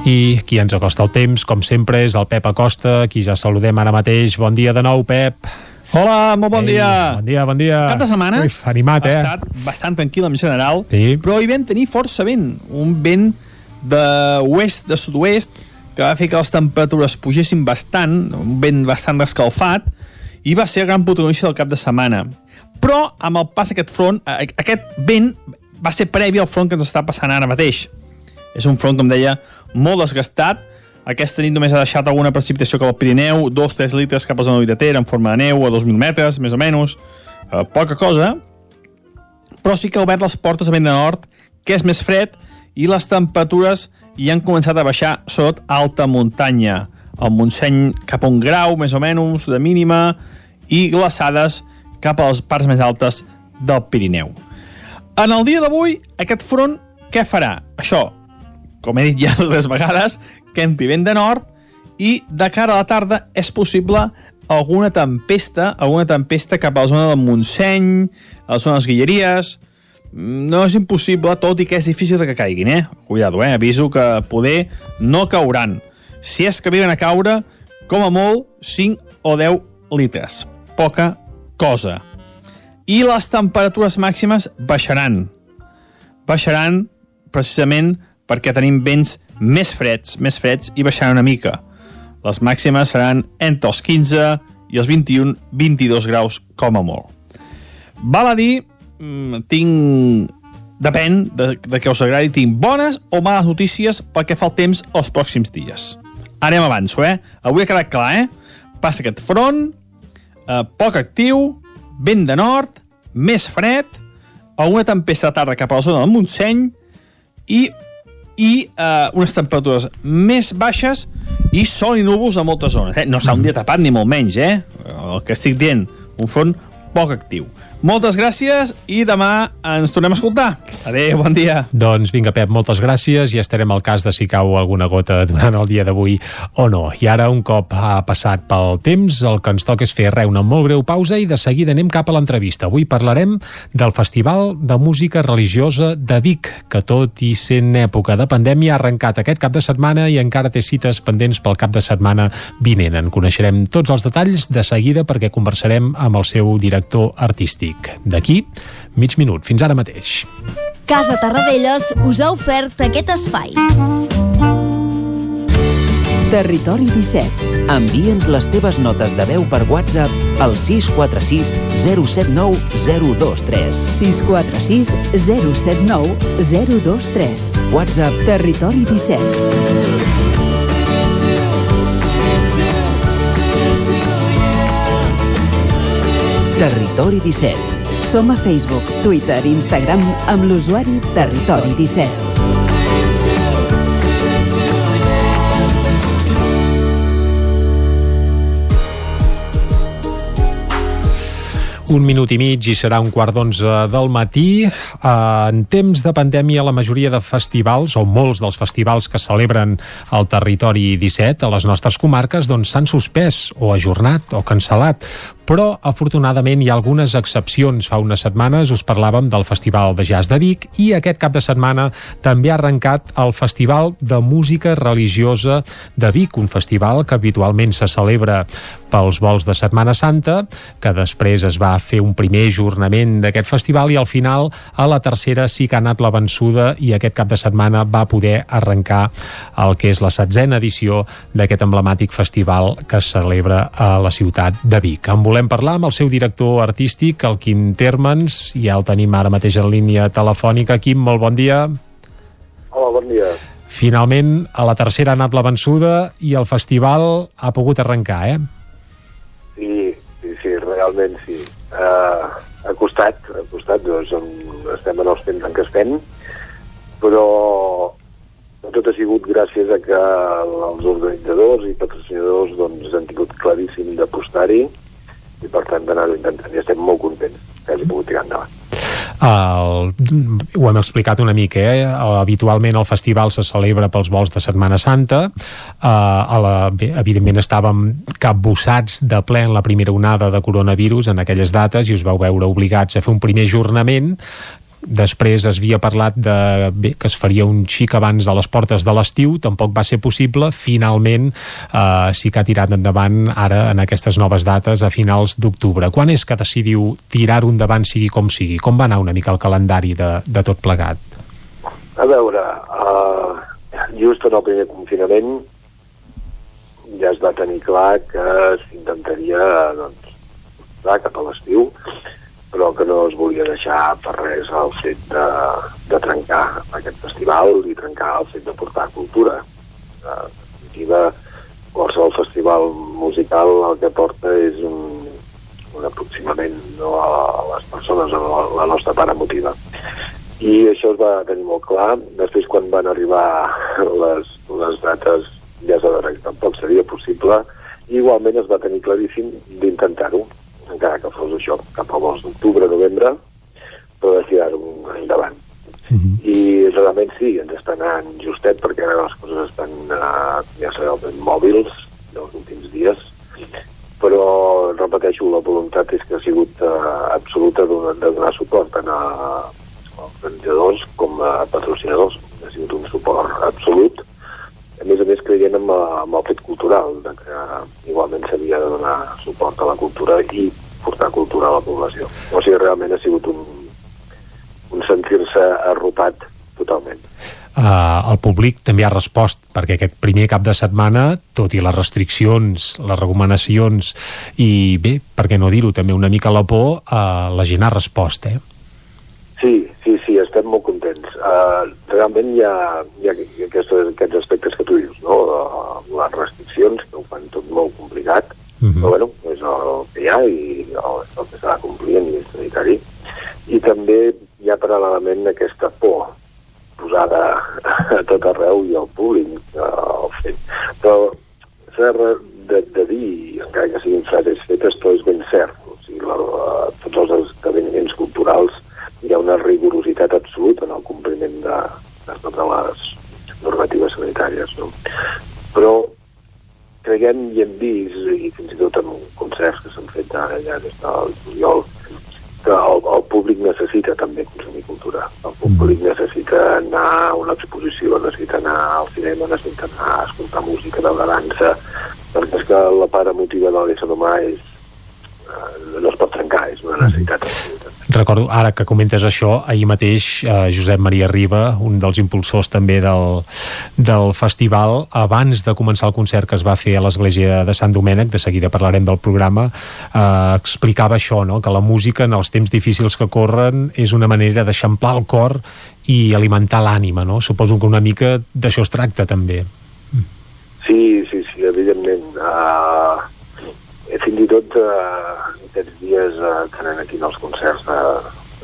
S1: I qui ens acosta el temps, com sempre, és el Pep Acosta, qui ja saludem ara mateix. Bon dia de nou, Pep.
S16: Hola, molt bon
S1: Ei,
S16: dia.
S1: Bon dia, bon dia.
S16: Cap de setmana
S1: Uf, animat,
S16: ha
S1: eh?
S16: estat bastant tranquil en general,
S1: Sí.
S16: però hi vam tenir força vent, un vent de oest, de sud-oest, que va fer que les temperatures pugessin bastant, un vent bastant escalfat, i va ser el gran protagonista del cap de setmana. Però, amb el pas d'aquest front, aquest vent va ser previ al front que ens està passant ara mateix. És un front, com deia, molt desgastat. Aquesta nit només ha deixat alguna precipitació cap al Pirineu, 2-3 litres cap a zona de Ter en forma de neu a 2.000 metres, més o menys. Eh, poca cosa, però sí que ha obert les portes a vent de nord, que és més fred, i les temperatures hi han començat a baixar, sobretot a alta muntanya. El Montseny cap a un grau, més o menys, de mínima, i glaçades cap a les parts més altes del Pirineu. En el dia d'avui, aquest front què farà? Això, com he dit ja dues vegades, que vent de nord i de cara a la tarda és possible alguna tempesta, alguna tempesta cap a la zona del Montseny, a la zona de les Guilleries, no és impossible, tot i que és difícil que caiguin, eh? Cuidado, eh? Aviso que poder no cauran. Si és que arriben a caure, com a molt, 5 o 10 litres. Poca cosa. I les temperatures màximes baixaran. Baixaran precisament perquè tenim vents més freds, més freds i baixaran una mica. Les màximes seran entre els 15 i els 21-22 graus com a molt. Val a dir, mm, tinc... Depèn de, de què us agradi, tinc bones o males notícies pel que fa al temps els pròxims dies. Ara ja m'avanço, eh? Avui ha quedat clar, eh? Passa aquest front, eh, poc actiu, vent de nord, més fred, alguna tempesta de tarda cap a la zona del Montseny i, i eh, unes temperatures més baixes i sol i núvols a moltes zones. Eh? No està un dia tapat ni molt menys, eh? El que estic dient, un front poc actiu. Moltes gràcies i demà ens tornem a escoltar. Adéu, bon dia.
S1: Doncs vinga, Pep, moltes gràcies i estarem al cas de si cau alguna gota durant el dia d'avui o no. I ara, un cop ha passat pel temps, el que ens toca és fer una molt greu pausa i de seguida anem cap a l'entrevista. Avui parlarem del Festival de Música Religiosa de Vic, que tot i sent època de pandèmia ha arrencat aquest cap de setmana i encara té cites pendents pel cap de setmana vinent. En coneixerem tots els detalls de seguida perquè conversarem amb el seu director artístic. D'aquí, mig minut. Fins ara mateix.
S33: Casa Tarradellas us ha ofert aquest espai.
S23: Territori 17. Envia'ns les teves notes de veu per WhatsApp al 646 079 023.
S18: 646 079 023.
S23: WhatsApp
S18: Territori 17.
S23: Territori 17.
S18: Som a Facebook, Twitter i Instagram amb l'usuari Territori 17.
S1: Un minut i mig i serà un quart d'onze del matí. Eh, en temps de pandèmia, la majoria de festivals, o molts dels festivals que celebren al territori 17, a les nostres comarques, doncs s'han suspès o ajornat o cancel·lat però afortunadament hi ha algunes excepcions. Fa unes setmanes us parlàvem del Festival de Jazz de Vic i aquest cap de setmana també ha arrencat el Festival de Música Religiosa de Vic, un festival que habitualment se celebra pels vols de Setmana Santa, que després es va fer un primer ajornament d'aquest festival i al final a la tercera sí que ha anat la vençuda i aquest cap de setmana va poder arrencar el que és la setzena edició d'aquest emblemàtic festival que es celebra a la ciutat de Vic. En volem parlar amb el seu director artístic, el Quim Termens, i ja el tenim ara mateix en línia telefònica. Quim, molt bon dia.
S43: Hola, bon dia.
S1: Finalment, a la tercera ha anat la vençuda i el festival ha pogut arrencar, eh?
S43: Sí, sí, sí, realment sí. Uh, ha costat, ha costat, doncs, estem en els temps en què estem, però tot ha sigut gràcies a que els organitzadors i patrocinadors doncs, han tingut claríssim d'apostar-hi i per tant d'anar-ho intentant i estem molt contents que hagi pogut tirar endavant.
S1: El, ho hem explicat una mica, eh? habitualment el festival se celebra pels vols de Setmana Santa, uh, a la, evidentment estàvem capbussats de ple en la primera onada de coronavirus en aquelles dates i us vau veure obligats a fer un primer ajornament després es havia parlat de bé, que es faria un xic abans de les portes de l'estiu, tampoc va ser possible finalment eh, sí que ha tirat endavant ara en aquestes noves dates a finals d'octubre. Quan és que decidiu tirar-ho endavant sigui com sigui? Com va anar una mica el calendari de, de tot plegat?
S43: A veure, uh, just en el primer confinament ja es va tenir clar que s'intentaria doncs, cap a l'estiu però que no es volia deixar per res el fet de, de trencar aquest festival i trencar el fet de portar cultura. En definitiva, qualsevol festival musical el que porta és un, un aproximament no, a les persones, a la, la nostra part emotiva. I això es va tenir molt clar. Després, quan van arribar les, les dates, ja s'ha de que tampoc seria possible, i igualment es va tenir claríssim d'intentar-ho encara que fos això cap a vols d'octubre, novembre, però de tirar-ho endavant. Mm -hmm. I realment sí, ens està anant justet perquè ara les coses estan, uh, ja sabeu, ben mòbils dels últims dies, però, repeteixo, la voluntat és que ha sigut uh, absoluta de, de donar suport tant a, als organitzadors com a patrocinadors. Ha sigut un suport absolut a més a més creient en, en el fet cultural, de que igualment s'havia de donar suport a la cultura i portar cultura a la població. O sigui, realment ha sigut un, un sentir-se arropat totalment.
S1: Uh, el públic també ha respost perquè aquest primer cap de setmana, tot i les restriccions, les recomanacions i bé, per què no dir-ho, també una mica la por, uh, la gent ha respost, eh?
S43: Sí, sí, sí, estem molt Uh, realment hi ha, hi ha aquests, aquests aspectes que tu dius, no? Les restriccions, que ho fan tot molt complicat, uh -huh. però bueno, és el que hi ha i el, el que s'ha de complir a nivell sanitari. I també hi ha paral·lelament aquesta por posada a tot arreu i al públic, uh, el fet. Però s'ha de, de dir, encara que siguin frases fetes, però és ben cert. O sigui, la, la, tots els esdeveniments culturals hi ha una rigorositat absoluta en el compliment de, de totes les normatives sanitàries. No? Però creiem i hem vist, i fins i tot en concerts que s'han fet ara ja des del juliol, que el, el públic necessita també consumir cultura. El públic necessita anar a una exposició, necessita anar al cinema, necessita anar a escoltar música, veure dansa, perquè és que la part emotiva de l'ésser humà és, no es pot trencar, és una necessitat absoluta.
S1: recordo, ara que comentes això, ahir mateix eh, Josep Maria Riba, un dels impulsors també del, del festival, abans de començar el concert que es va fer a l'església de Sant Domènec, de seguida parlarem del programa, eh, explicava això, no? que la música en els temps difícils que corren és una manera d'eixamplar el cor i alimentar l'ànima, no? Suposo que una mica d'això es tracta també.
S43: Sí, sí, sí, evidentment. Uh, fins i tot uh, aquests dies que anem aquí en els concerts de,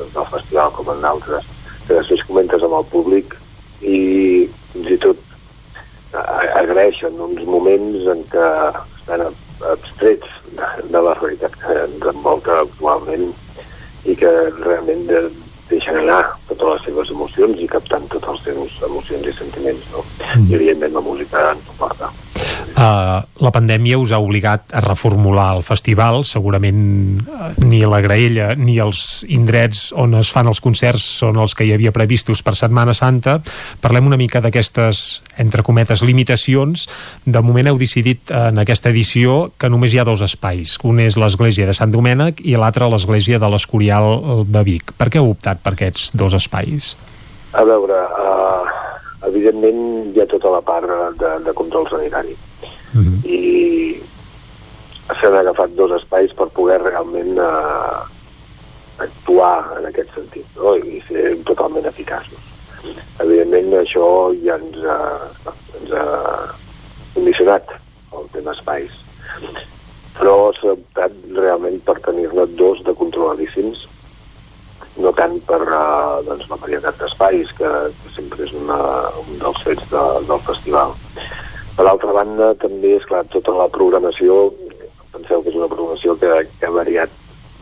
S43: del festival com en d'altres, que després comentes amb el públic i fins i tot uh, agraeixen uns moments en què estan abstrets de, de la realitat que ens envolta actualment i que realment de, deixen anar totes les seves emocions i captant totes les seves emocions i sentiments, no? Mm. I evidentment la música ens ho porta.
S1: Uh, la pandèmia us ha obligat a reformular el festival, segurament uh, ni la graella ni els indrets on es fan els concerts són els que hi havia previstos per Setmana Santa. Parlem una mica d'aquestes, entre cometes, limitacions. De moment heu decidit uh, en aquesta edició que només hi ha dos espais. Un és l'església de Sant Domènec i l'altre l'església de l'Escorial de Vic. Per què heu optat per aquests dos espais?
S43: A veure, uh, evidentment hi ha tota la part de, de control sanitari mm -hmm. i s'han agafat dos espais per poder realment eh, actuar en aquest sentit no? i ser totalment eficaços. Evidentment això ja ens ha, ens ha condicionat el tema espais però s'ha optat realment per tenir-ne dos de controladíssims no tant per uh, doncs, la varietat d'espais, que sempre és una, un dels fets de, del festival. Per altra banda, també, és clar, tota la programació, penseu que és una programació que, que ha variat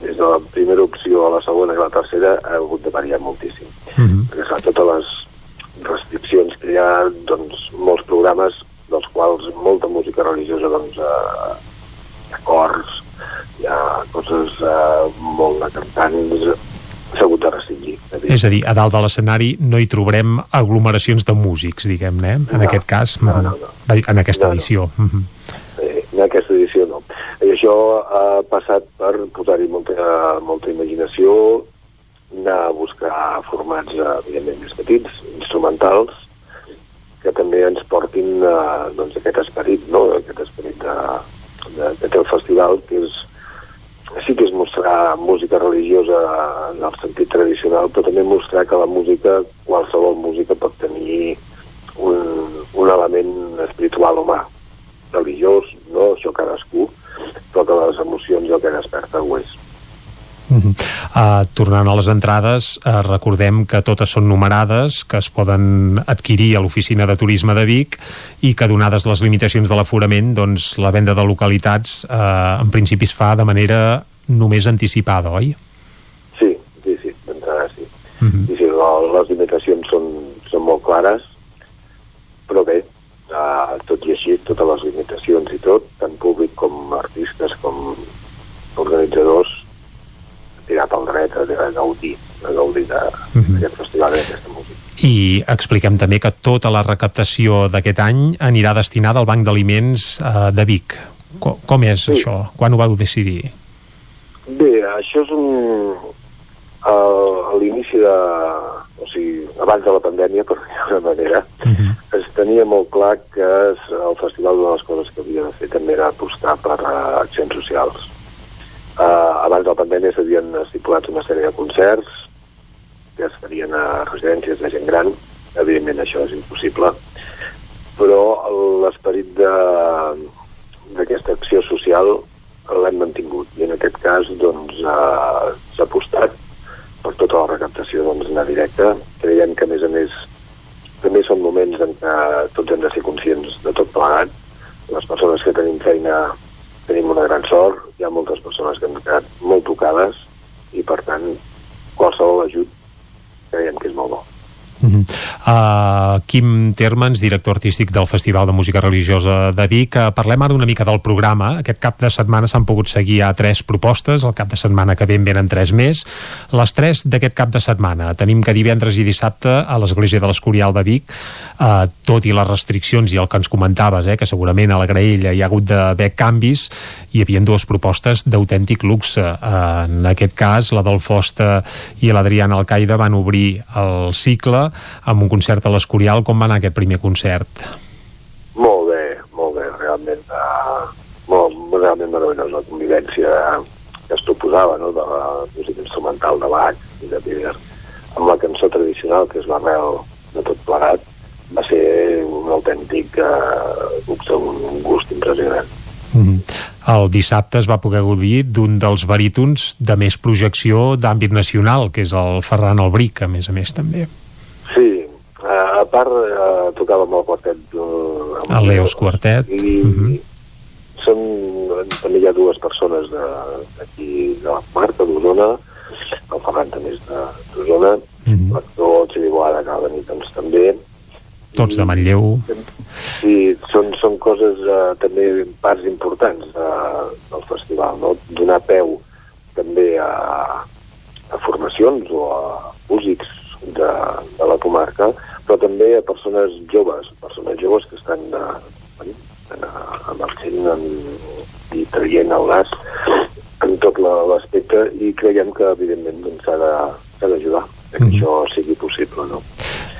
S43: des de la primera opció a la segona i la tercera, ha hagut de variar moltíssim. Mm -hmm. Perquè, clar, totes les restriccions que hi ha, doncs, molts programes dels quals molta música religiosa, doncs, eh, hi ha cors, hi ha coses eh, molt de cantants, s'ha hagut de restringir.
S1: És a dir, a dalt de l'escenari no hi trobarem aglomeracions de músics, diguem-ne, eh? en no, aquest cas, no, no, no. en aquesta no, edició. No. Mm
S43: -hmm. en aquesta edició no. I això ha passat per posar-hi molta, molta imaginació, anar a buscar formats, evidentment, més petits, instrumentals, que també ens portin eh, doncs, aquest esperit, no? aquest esperit de, de, de, del festival, que és sí que és mostrar música religiosa en el sentit tradicional, però també mostrar que la música, qualsevol música pot tenir un, un element espiritual humà, religiós, no això cadascú, però que les emocions i el que desperta ho és.
S1: Uh -huh. uh, tornant a les entrades, uh, recordem que totes són numerades, que es poden adquirir a l'oficina de turisme de Vic i que donades les limitacions de l'aforament, doncs la venda de localitats uh, en principi es fa de manera només anticipada, oi?
S43: Sí, sí, sí, d'entrada sí. Uh -huh. sí, sí les limitacions són, són molt clares, però bé, uh, tot i així, totes les limitacions i tot, tant públic com artistes com organitzadors, tirar pel dret a, a gaudir, a gaudir d'aquest uh -huh. festival d'aquesta música.
S1: I expliquem també que tota la recaptació d'aquest any anirà destinada al Banc d'Aliments eh, de Vic. Com, com és sí. això? Quan ho vau decidir?
S43: Bé, això és un... a l'inici de... o sigui, abans de la pandèmia, per dir manera, uh mhm. -huh. es tenia molt clar que el festival de les coses que havia de fer també era apostar per uh, accions socials. Uh, abans de la pandèmia s'havien estipulat una sèrie de concerts que es farien a residències de gent gran. Evidentment això és impossible, però l'esperit d'aquesta acció social l'hem mantingut i en aquest cas doncs eh, s'ha apostat per tota la recaptació doncs, anar directa. Creiem que a més a més també són moments en què tots hem de ser conscients de tot plegat. Les persones que tenim feina tenim una gran sort, hi ha moltes persones que han quedat molt tocades i per tant qualsevol ajut creiem que és molt bo.
S1: Uh -huh. uh, Quim Termens, director artístic del Festival de Música Religiosa de Vic. Uh, parlem ara una mica del programa. Aquest cap de setmana s'han pogut seguir a tres propostes. El cap de setmana que ve en venen tres més. Les tres d'aquest cap de setmana. Tenim que divendres i dissabte a l'Església de l'Escorial de Vic, uh, tot i les restriccions i el que ens comentaves, eh, que segurament a la graella hi ha hagut d'haver canvis, hi havia dues propostes d'autèntic luxe. Uh, en aquest cas, la del Fosta i l'Adriana Alcaida van obrir el cicle amb un concert a l'Escorial. Com va anar aquest primer concert?
S43: Molt bé, molt bé, realment. Uh, molt, realment meravellós la convivència que es proposava, no?, de la música instrumental de Bach i de Pider, amb la cançó tradicional, que és l'arrel de tot plegat, va ser un autèntic uh, un gust impressionant.
S1: Mm -hmm. El dissabte es va poder gaudir d'un dels barítons de més projecció d'àmbit nacional, que és el Ferran Albric, a més a més, també.
S43: Uh, a part uh, tocava amb el quartet
S1: uh, el Leos Quartet.
S43: I mm -hmm. són, també hi ha dues persones d'aquí de, de la Marta d'Osona. El Ferran també és d'Osona. Mm -hmm. l'actor Xavi Boada que va venir doncs, també.
S1: Tots de Manlleu.
S43: Sí, són, són coses uh, també parts importants de, del festival no? donar peu també a, a formacions o a músics de, de la comarca, però també a persones joves, persones joves que estan uh, emergent en, i traient el nas en tot l'aspecte i creiem que evidentment doncs, s'ha doncs, d'ajudar que mm -hmm. això sigui possible. No?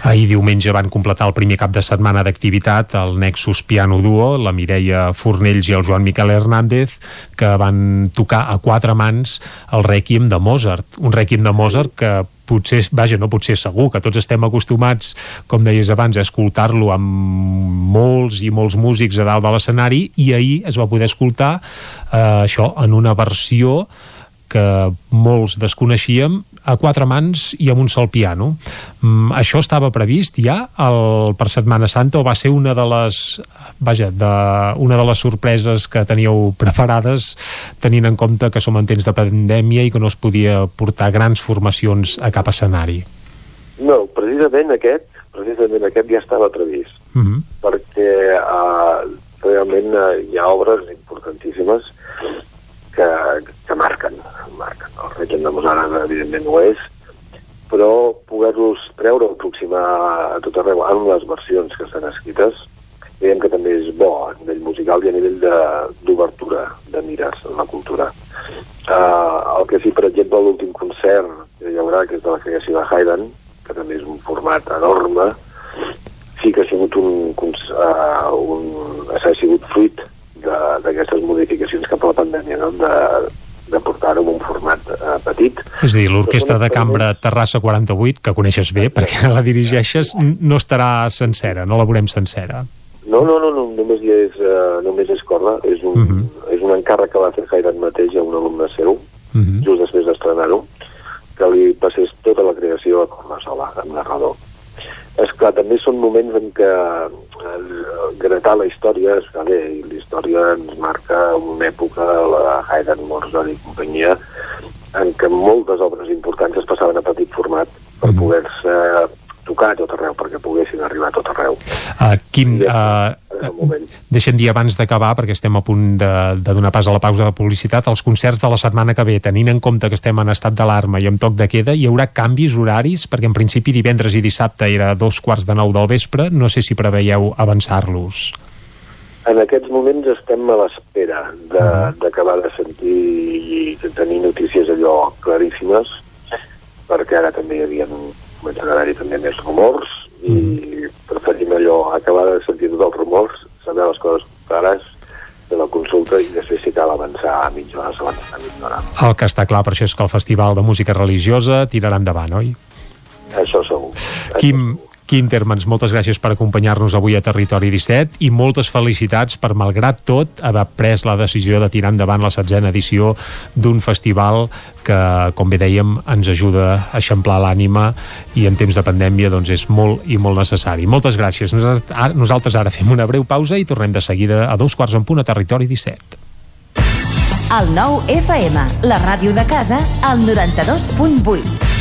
S1: Ahir diumenge van completar el primer cap de setmana d'activitat el Nexus Piano Duo, la Mireia Fornells i el Joan Miquel Hernández, que van tocar a quatre mans el Requiem de Mozart. Un Requiem de Mozart que potser, vaja, no potser segur, que tots estem acostumats, com deies abans, a escoltar-lo amb molts i molts músics a dalt de l'escenari i ahir es va poder escoltar eh, això en una versió que molts desconeixíem a quatre mans i amb un sol piano. Mm, això estava previst ja el, per Setmana Santa o va ser una de les vaja, de, una de les sorpreses que teníeu preparades tenint en compte que som en temps de pandèmia i que no es podia portar grans formacions a cap escenari?
S43: No, precisament aquest precisament aquest ja estava previst
S1: Mhm.
S43: -huh. perquè uh, realment uh, hi ha obres importantíssimes que, que marquen, marquen. El Requiem de Mozart, evidentment, ho és, però poder-los treure o aproximar a tot arreu amb les versions que estan escrites, veiem que també és bo a nivell musical i a nivell d'obertura de, de mires en la cultura. Uh, el que sí, per exemple, l'últim concert que hi haurà, que és de la creació de Haydn, que també és un format enorme, sí que ha sigut un, uh, un, ha sigut fruit d'aquestes modificacions cap a la pandèmia, no? de, de portar-ho en un format uh, petit.
S1: És a dir, l'Orquestra de Cambra Terrassa 48, que coneixes bé perquè la dirigeixes, no estarà sencera, no la veurem sencera.
S43: No, no, no, no només, hi és, uh, només és corda, és un, uh -huh. és un encàrrec que va fer Jairan mateix a un alumne seu, uh -huh. just després d'estrenar-ho, que li passés tota la creació a corda sola, amb narrador. És clar, també són moments en què eh, gratar la història es fa bé, i la història ens marca una època, la Haydn, Mozart i companyia, en què moltes obres importants es passaven a petit format per poder-se tocar a tot arreu, perquè poguessin arribar a tot arreu.
S1: Uh, Quim, uh, deixa'm dir abans d'acabar, perquè estem a punt de, de donar pas a la pausa de publicitat, els concerts de la setmana que ve, tenint en compte que estem en estat d'alarma i amb toc de queda, hi haurà canvis horaris? Perquè en principi divendres i dissabte era dos quarts de nou del vespre, no sé si preveieu avançar-los.
S43: En aquests moments estem a l'espera d'acabar de, de sentir i de tenir notícies allò claríssimes, perquè ara també hi havia comencen a haver-hi també més rumors i preferim allò, acabar de sentir tots els rumors, saber les coses clares de la consulta i després si cal avançar a mitja hora, s'avança a mitja hora.
S1: El que està clar per això és que el Festival de Música Religiosa tirarà endavant, oi?
S43: Això segur.
S1: Quim, Quim Termens, moltes gràcies per acompanyar-nos avui a Territori 17 i moltes felicitats per, malgrat tot, haver pres la decisió de tirar endavant la setzena edició d'un festival que, com bé dèiem, ens ajuda a eixamplar l'ànima i en temps de pandèmia doncs, és molt i molt necessari. Moltes gràcies. Nosaltres ara fem una breu pausa i tornem de seguida a dos quarts en punt a Territori 17.
S44: El nou FM, la ràdio de casa, al 92.8.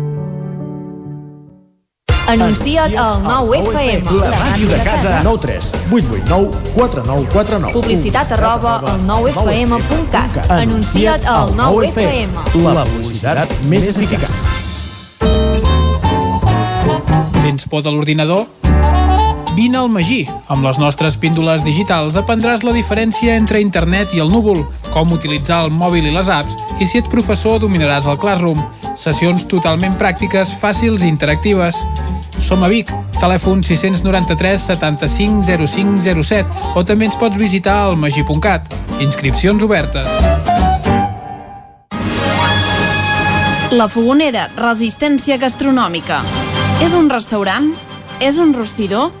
S33: Anuncia't al 9FM.
S45: La màquina de casa. 9 3 8 8 9 4 9 4 9.
S33: Publicitat arroba al 9FM.cat. Anuncia't al 9FM.
S45: La publicitat més eficaç.
S19: Tens por de l'ordinador? Vine al Magí. Amb les nostres píndoles digitals aprendràs la diferència entre internet i el núvol, com utilitzar el mòbil i les apps, i si ets professor dominaràs el Classroom. Sessions totalment pràctiques, fàcils i interactives. Som a Vic, telèfon 693 75 05 07 o també ens pots visitar al magí.cat. Inscripcions obertes.
S3: La Fogonera, resistència gastronòmica. És un restaurant? És un rostidor?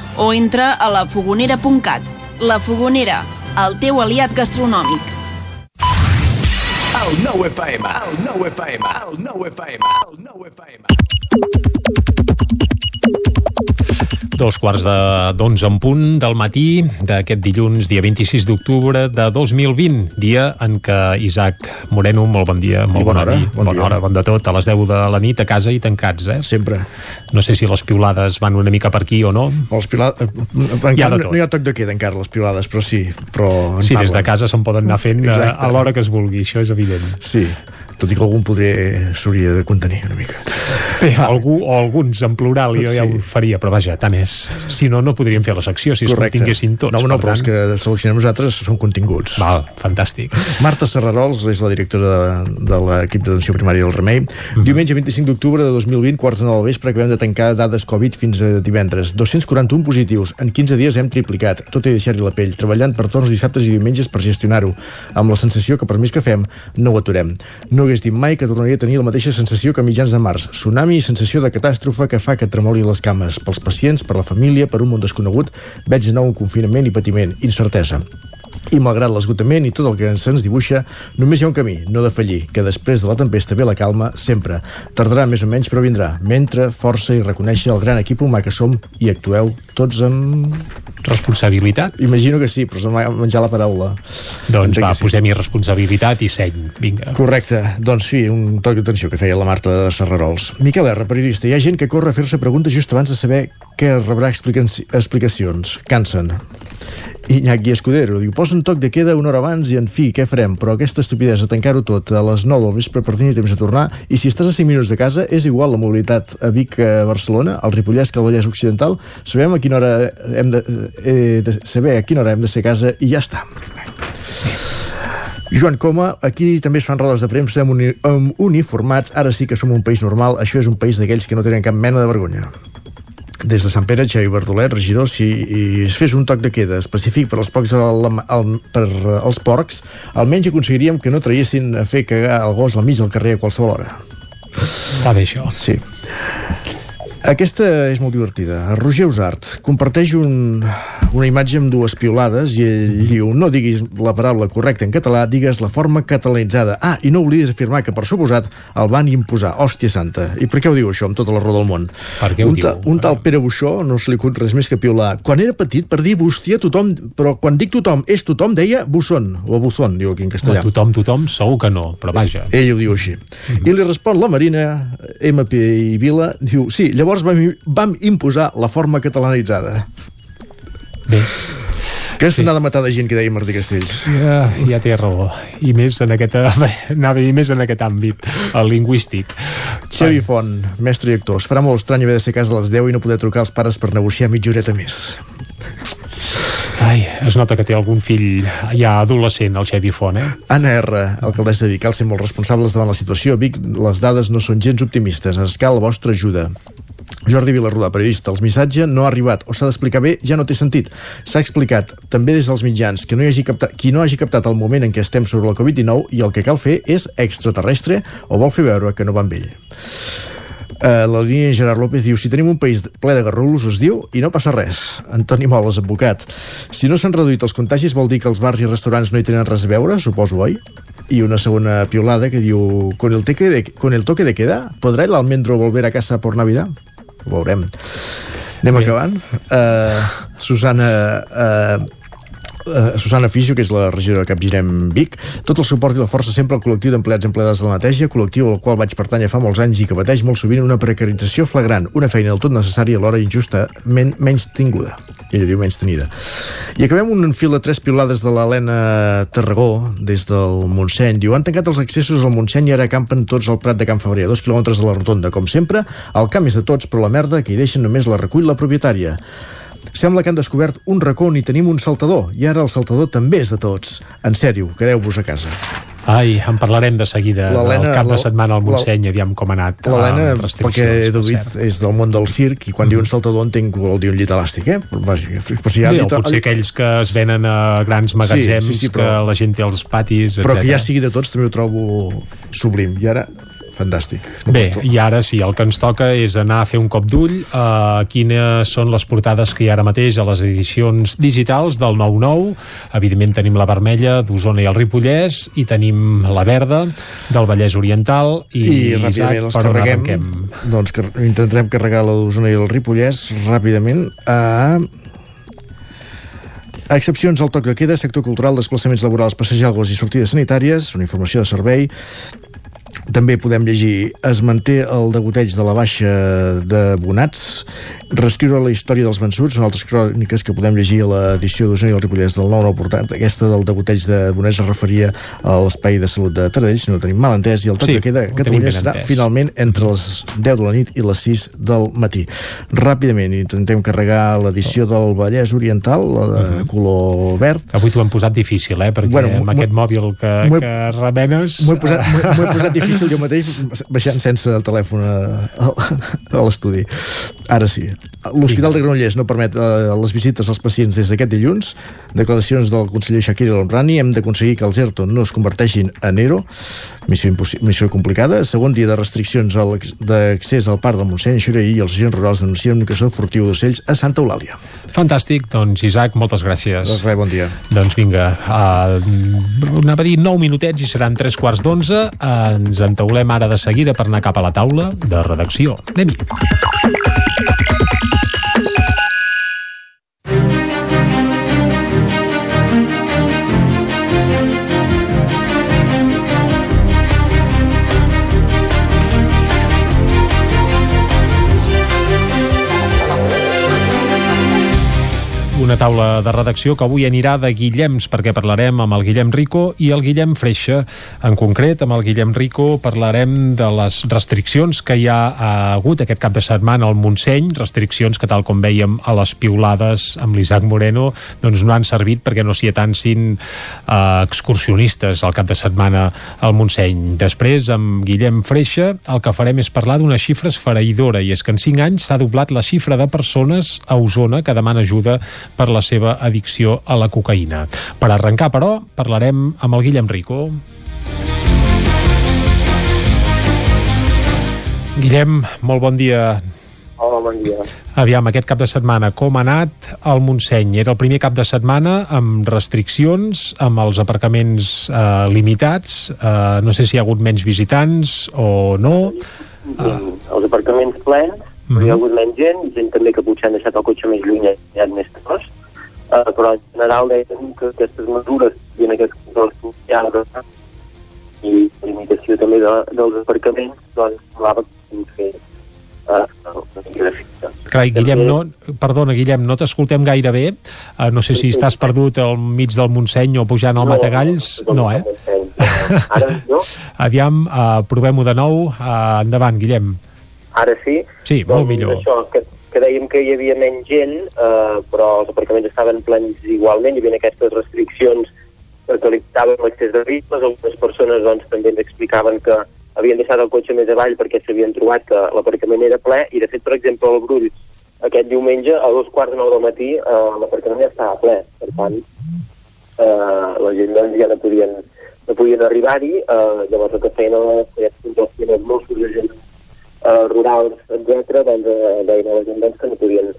S3: o entra a lafogonera.cat. La Fogonera, el teu aliat gastronòmic.
S46: El 9 FM, el 9 FM, el 9 FM, el 9 FM.
S1: Dos quarts de d'onze en punt del matí d'aquest dilluns, dia 26 d'octubre de 2020, dia en què Isaac Moreno, molt bon dia, molt
S22: bona hora,
S1: bon, bona
S22: dia.
S1: hora, bon de tot, a les 10 de la nit a casa i tancats, eh?
S22: Sempre.
S1: No sé si les piulades van una mica per aquí o no.
S22: Les piulades,
S1: Hi ha
S22: no,
S1: tot.
S22: no hi ha toc de queda encara, les piulades, però sí, però
S1: Sí, des de
S22: parlen.
S1: casa se'n poden anar fent eh,
S22: Exacte.
S1: a l'hora que es vulgui, això és evident.
S22: Sí, tot i que algun poder s'hauria de contenir una mica.
S1: Bé, algú, o alguns en plural jo ja
S22: Sí.
S1: ho faria, però vaja, tant és. Si no, no podríem fer la secció si es continguessin tots.
S22: No, no,
S1: per
S22: però els
S1: tant.
S22: que seleccionem nosaltres són continguts.
S1: Val, fantàstic.
S22: Marta Serrarols és la directora de, de l'equip d'atenció primària del Remei.
S1: Mhm.
S22: Diumenge 25 d'octubre de 2020, quarts de nou del vespre, acabem de tancar dades Covid fins a divendres. 241 positius. En 15 dies hem triplicat, tot i deixar-hi la pell, treballant per torns dissabtes i diumenges per gestionar-ho, amb la sensació que per més que fem, no ho aturem. No hagués dit mai que tornaria a tenir la mateixa sensació que a mitjans de març. Tsunami i sensació de catàstrofe que fa que et tremolin les cames. Pels pacients, per la família, per un món desconegut, veig de nou un confinament i patiment, incertesa. I malgrat l'esgotament i tot el que se'ns dibuixa, només hi ha un camí, no defallir, que després de la tempesta ve la calma, sempre. Tardarà més o menys, però vindrà. Mentre, força i reconèixer el gran equip humà que som i actueu tots amb...
S1: Responsabilitat?
S22: Imagino que sí, però s'ha menjar la paraula.
S1: Doncs
S22: Entenc
S1: va,
S22: sí.
S1: posem-hi responsabilitat i seny. Vinga.
S22: Correcte. Doncs sí, un toc d'atenció que feia la Marta de Serrarols. Miquel R, periodista. Hi ha gent que corre a fer-se preguntes just abans de saber que rebrà explica- explicacions. Cansen. Iñaki Escudero diu, posa un toc de queda una hora abans i en fi, què farem? Però aquesta estupidesa, tancar-ho tot a les 9 del vespre per tenir temps de tornar i si estàs a 5 minuts de casa, és igual la mobilitat a Vic a Barcelona, al Ripollès que al Vallès Occidental, sabem a quina hora hem de, eh, de saber a quina hora hem de ser a casa i ja està. Joan Coma, aquí també es fan rodes de premsa amb, uni amb uniformats, ara sí que som un país normal, això és un país d'aquells que no tenen cap mena de vergonya. Des de Sant Pere, Xavi Bardolet, regidor, si es fes un toc de queda específic per als, pocs al, al, per als porcs, almenys aconseguiríem que no traiessin a fer cagar el gos al mig del carrer a qualsevol hora.
S1: Està bé, això.
S22: Sí. Aquesta és molt divertida. Roger Usart comparteix un, una imatge amb dues piolades i ell diu no diguis la paraula correcta en català, digues la forma catalanitzada. Ah, i no oblidis afirmar que per suposat el van imposar. Hòstia santa. I per què ho diu això amb tota la raó del món?
S1: Per què ho
S22: un,
S1: diu?
S22: ta, un tal Pere Buixó no se li acut res més que piular. Quan era petit, per dir bústia, tothom... Però quan dic tothom és tothom, deia busson, o buzón, diu aquí en castellà.
S1: Tothom, tothom, segur que no, però vaja.
S22: Ell ho diu així. I li respon la Marina, MP i Vila, diu, sí, llavors vam, vam imposar la forma catalanitzada.
S1: Bé.
S22: Que sí. n'ha de matar de gent que deia Martí Castells.
S1: Ja, ja té raó. I més en aquest, anava més en aquest àmbit, el lingüístic.
S22: Xavi Font, mestre i actor. Es farà molt estrany haver de ser a casa a les 10 i no poder trucar als pares per negociar mitja horeta més.
S1: Ai, es nota que té algun fill ja adolescent, el Xavi Font, eh?
S22: Anna R, alcaldessa de Vic, cal ser molt responsables davant la situació. Vic, les dades no són gens optimistes. Ens cal la vostra ajuda. Jordi Vilarrodà, periodista, el missatge no ha arribat o s'ha d'explicar bé ja no té sentit. S'ha explicat també des dels mitjans que no hi hagi captat, qui no hagi captat el moment en què estem sobre la Covid-19 i el que cal fer és extraterrestre o vol fer veure que no va amb ell. Uh, la línia Gerard López diu si tenim un país ple de garrulos es diu i no passa res Antoni Moles, advocat si no s'han reduït els contagis vol dir que els bars i restaurants no hi tenen res a veure, suposo, oi? i una segona piolada que diu con el, teque de, con el toque de queda ¿podrá el almendro volver a casa por Navidad? Ho veurem anem Bé. acabant uh, Susana uh, uh, Susana Fixo, que és la regidora de Capgirem Vic, tot el suport i la força sempre al col·lectiu d'empleats empleades de la neteja, col·lectiu al qual vaig pertànyer fa molts anys i que pateix molt sovint una precarització flagrant, una feina del tot necessària alhora injustament menys tinguda. Ella diu menys tenida. I acabem un fil de tres piolades de l'Helena Tarragó, des del Montseny. Diu, han tancat els accessos al Montseny i ara campen tots al Prat de Can a dos quilòmetres de la rotonda. Com sempre, el camp és de tots, però la merda que hi deixen només la recull la propietària. Sembla que han descobert un racó on hi tenim un saltador, i ara el saltador també és de tots. En sèrio, quedeu-vos a casa.
S1: Ai, en parlarem de seguida el cap de setmana al Montseny, aviam com ha anat
S22: L'Helena, perquè David és del món del circ i quan mm. diu un saltador entenc que vol dir un llit elàstic, eh? Vaja, però si
S1: ja sí, o potser aquells que es venen a grans magatzems, sí, sí, sí, però... que la gent té els patis,
S22: Però que ja sigui de tots també ho trobo sublim. I ara fantàstic.
S1: Bé, i ara sí, el que ens toca és anar a fer un cop d'ull a quines són les portades que hi ha ara mateix a les edicions digitals del 9-9. Evidentment tenim la vermella d'Osona i el Ripollès i tenim la verda del Vallès Oriental i,
S22: I ràpidament els carreguem doncs que intentarem carregar la d'Osona i el Ripollès ràpidament a a excepcions al toc que queda, sector cultural, desplaçaments laborals, passejals i sortides sanitàries, una informació de servei, també podem llegir es manté el degoteig de la baixa de Bonats reescriure la història dels vençuts són altres cròniques que podem llegir a l'edició d'Osona i el Ripollès del 9 portat aquesta del degoteig de Bonats es referia a l'espai de salut de Taradell si no tenim mal entès i el toc sí, que queda Catalunya serà entès. finalment entre les 10 de la nit i les 6 del matí ràpidament intentem carregar l'edició del Vallès Oriental la de uh -huh. color verd
S1: avui t'ho hem posat difícil eh? perquè bueno, amb aquest mòbil que, que remenes
S22: m'ho he posat, he posat difícil jo mateix baixant sense el telèfon a, a l'estudi ara sí L'Hospital de Granollers no permet eh, les visites als pacients des d'aquest dilluns. Declaracions del conseller Shakir El-Omrani. Hem d'aconseguir que els ERTO no es converteixin en ERO. Missió, missió complicada. Segon dia de restriccions d'accés al parc del Montseny. Era ahir els agents rurals denuncien un caçó furtiu d'ocells a Santa Eulàlia.
S1: Fantàstic. Doncs, Isaac, moltes gràcies.
S22: Doncs res, bon dia.
S1: Doncs vinga, uh, anava a dir 9 minutets i seran 3 quarts d'onze. Uh, ens entaulem ara de seguida per anar cap a la taula de redacció. Anem-hi. Una taula de redacció que avui anirà de Guillems, perquè parlarem amb el Guillem Rico i el Guillem Freixa. En concret, amb el Guillem Rico parlarem de les restriccions que hi ha hagut aquest cap de setmana al Montseny, restriccions que, tal com veiem a les piulades amb l'Isaac Moreno, doncs no han servit perquè no s'hi atansin eh, excursionistes al cap de setmana al Montseny. Després, amb Guillem Freixa, el que farem és parlar d'una xifra esfereïdora, i és que en 5 anys s'ha doblat la xifra de persones a Osona que demana ajuda per la seva addicció a la cocaïna. Per arrencar, però, parlarem amb el Guillem Rico. Guillem, molt bon dia.
S47: Hola, bon dia.
S1: Aviam, aquest cap de setmana, com ha anat el Montseny? Era el primer cap de setmana amb restriccions, amb els aparcaments eh, limitats, eh, no sé si hi ha hagut menys visitants o no.
S47: Uh, els aparcaments plens, uh -huh. hi ha hagut menys gent, gent també que potser han deixat el cotxe més lluny i ha més tros, uh, però en general deien que aquestes mesures i en aquests controls socials i limitació també de, dels aparcaments, doncs, semblava que fer uh.
S1: Carai, Guillem, no, perdona, Guillem, no t'escoltem gaire bé. Uh, no sé si estàs perdut al mig del Montseny o pujant al
S47: No,
S1: Matagalls.
S47: no,
S1: No, eh?
S47: Ara, no?
S1: Aviam, uh, provem-ho de nou. Uh, endavant, Guillem.
S47: Ara sí?
S1: Sí, molt millor.
S47: Això, que, que dèiem que hi havia menys gent, eh, però els aparcaments estaven plens igualment, hi havia aquestes restriccions que limitaven l'accés de vehicles, algunes persones doncs, també ens explicaven que havien deixat el cotxe més avall perquè s'havien trobat que l'aparcament era ple, i de fet, per exemple, el Brull, aquest diumenge, a dos quarts de nou del matí, eh, l'aparcament ja estava ple, per tant, eh, la gent doncs, ja no podien, no podien arribar-hi, eh, llavors el que feien els, els, els Mossos, la gent eh, rurals, etc., doncs eh, deien a la gent doncs, que no podien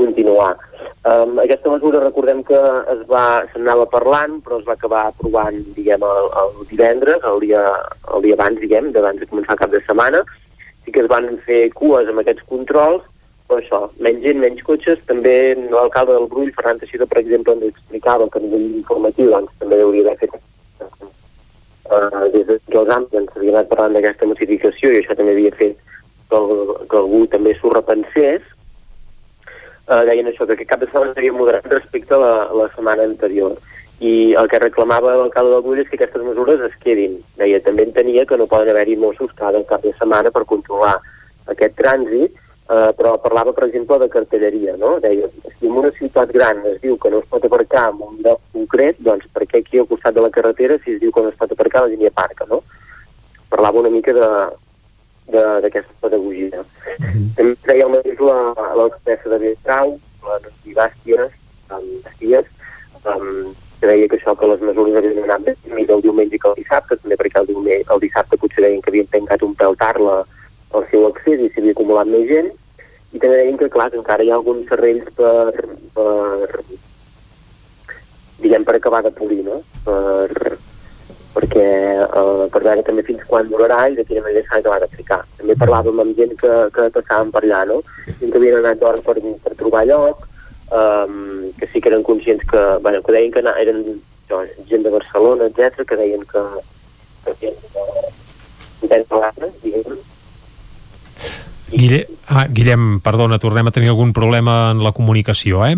S47: continuar. Um, aquesta mesura recordem que es va s'anava parlant, però es va acabar aprovant, diguem, el, el divendres, el dia, el dia abans, diguem, d'abans de començar el cap de setmana. Sí que es van fer cues amb aquests controls, però això, menys gent, menys cotxes. També l'alcalde del Brull, Ferran Teixidor, per exemple, ens explicava que a nivell informatiu doncs, també hauria d'haver fet uh, des de els àmbits ens havia anat parlant d'aquesta massificació i això també havia fet que, el, que algú també s'ho repensés eh, deien això, que aquest cap de setmana seria moderat respecte a la, la setmana anterior. I el que reclamava l'alcalde del Bull és que aquestes mesures es quedin. Deia, també entenia que no poden haver-hi Mossos cada cap de setmana per controlar aquest trànsit, eh, però parlava, per exemple, de cartelleria, no? Deia, si en una ciutat gran es diu que no es pot aparcar en un lloc concret, doncs per què aquí al costat de la carretera, si es diu que no es pot aparcar, la línia parca, no? Parlava una mica de, d'aquesta pedagogia. Mm -hmm. També feia el mateix l'expressa de Bestrau, la Nasti Bàsties, um, Bàsties, um, que deia que això, que les mesures havien anat més millor el diumenge que el dissabte, també perquè el, diumenge, el dissabte potser deien que havien tancat un pèl tard la, el seu accés i s'havia acumulat més gent, i també deien que, clar, que encara hi ha alguns serrells per, per diguem, per acabar de polir, no? Per, perquè eh, per veure també fins quan durarà i de quina manera s'ha d'acabar d'aplicar. També parlàvem amb gent que, que passaven per allà, no? Gent que havien anat d'hora per, per trobar lloc, um, que sí que eren conscients que, bueno, que deien que eren jo, gent de Barcelona, etc que deien que, que havien de diguem
S1: Guille... Ah, Guillem, perdona, tornem a tenir algun problema en la comunicació, eh?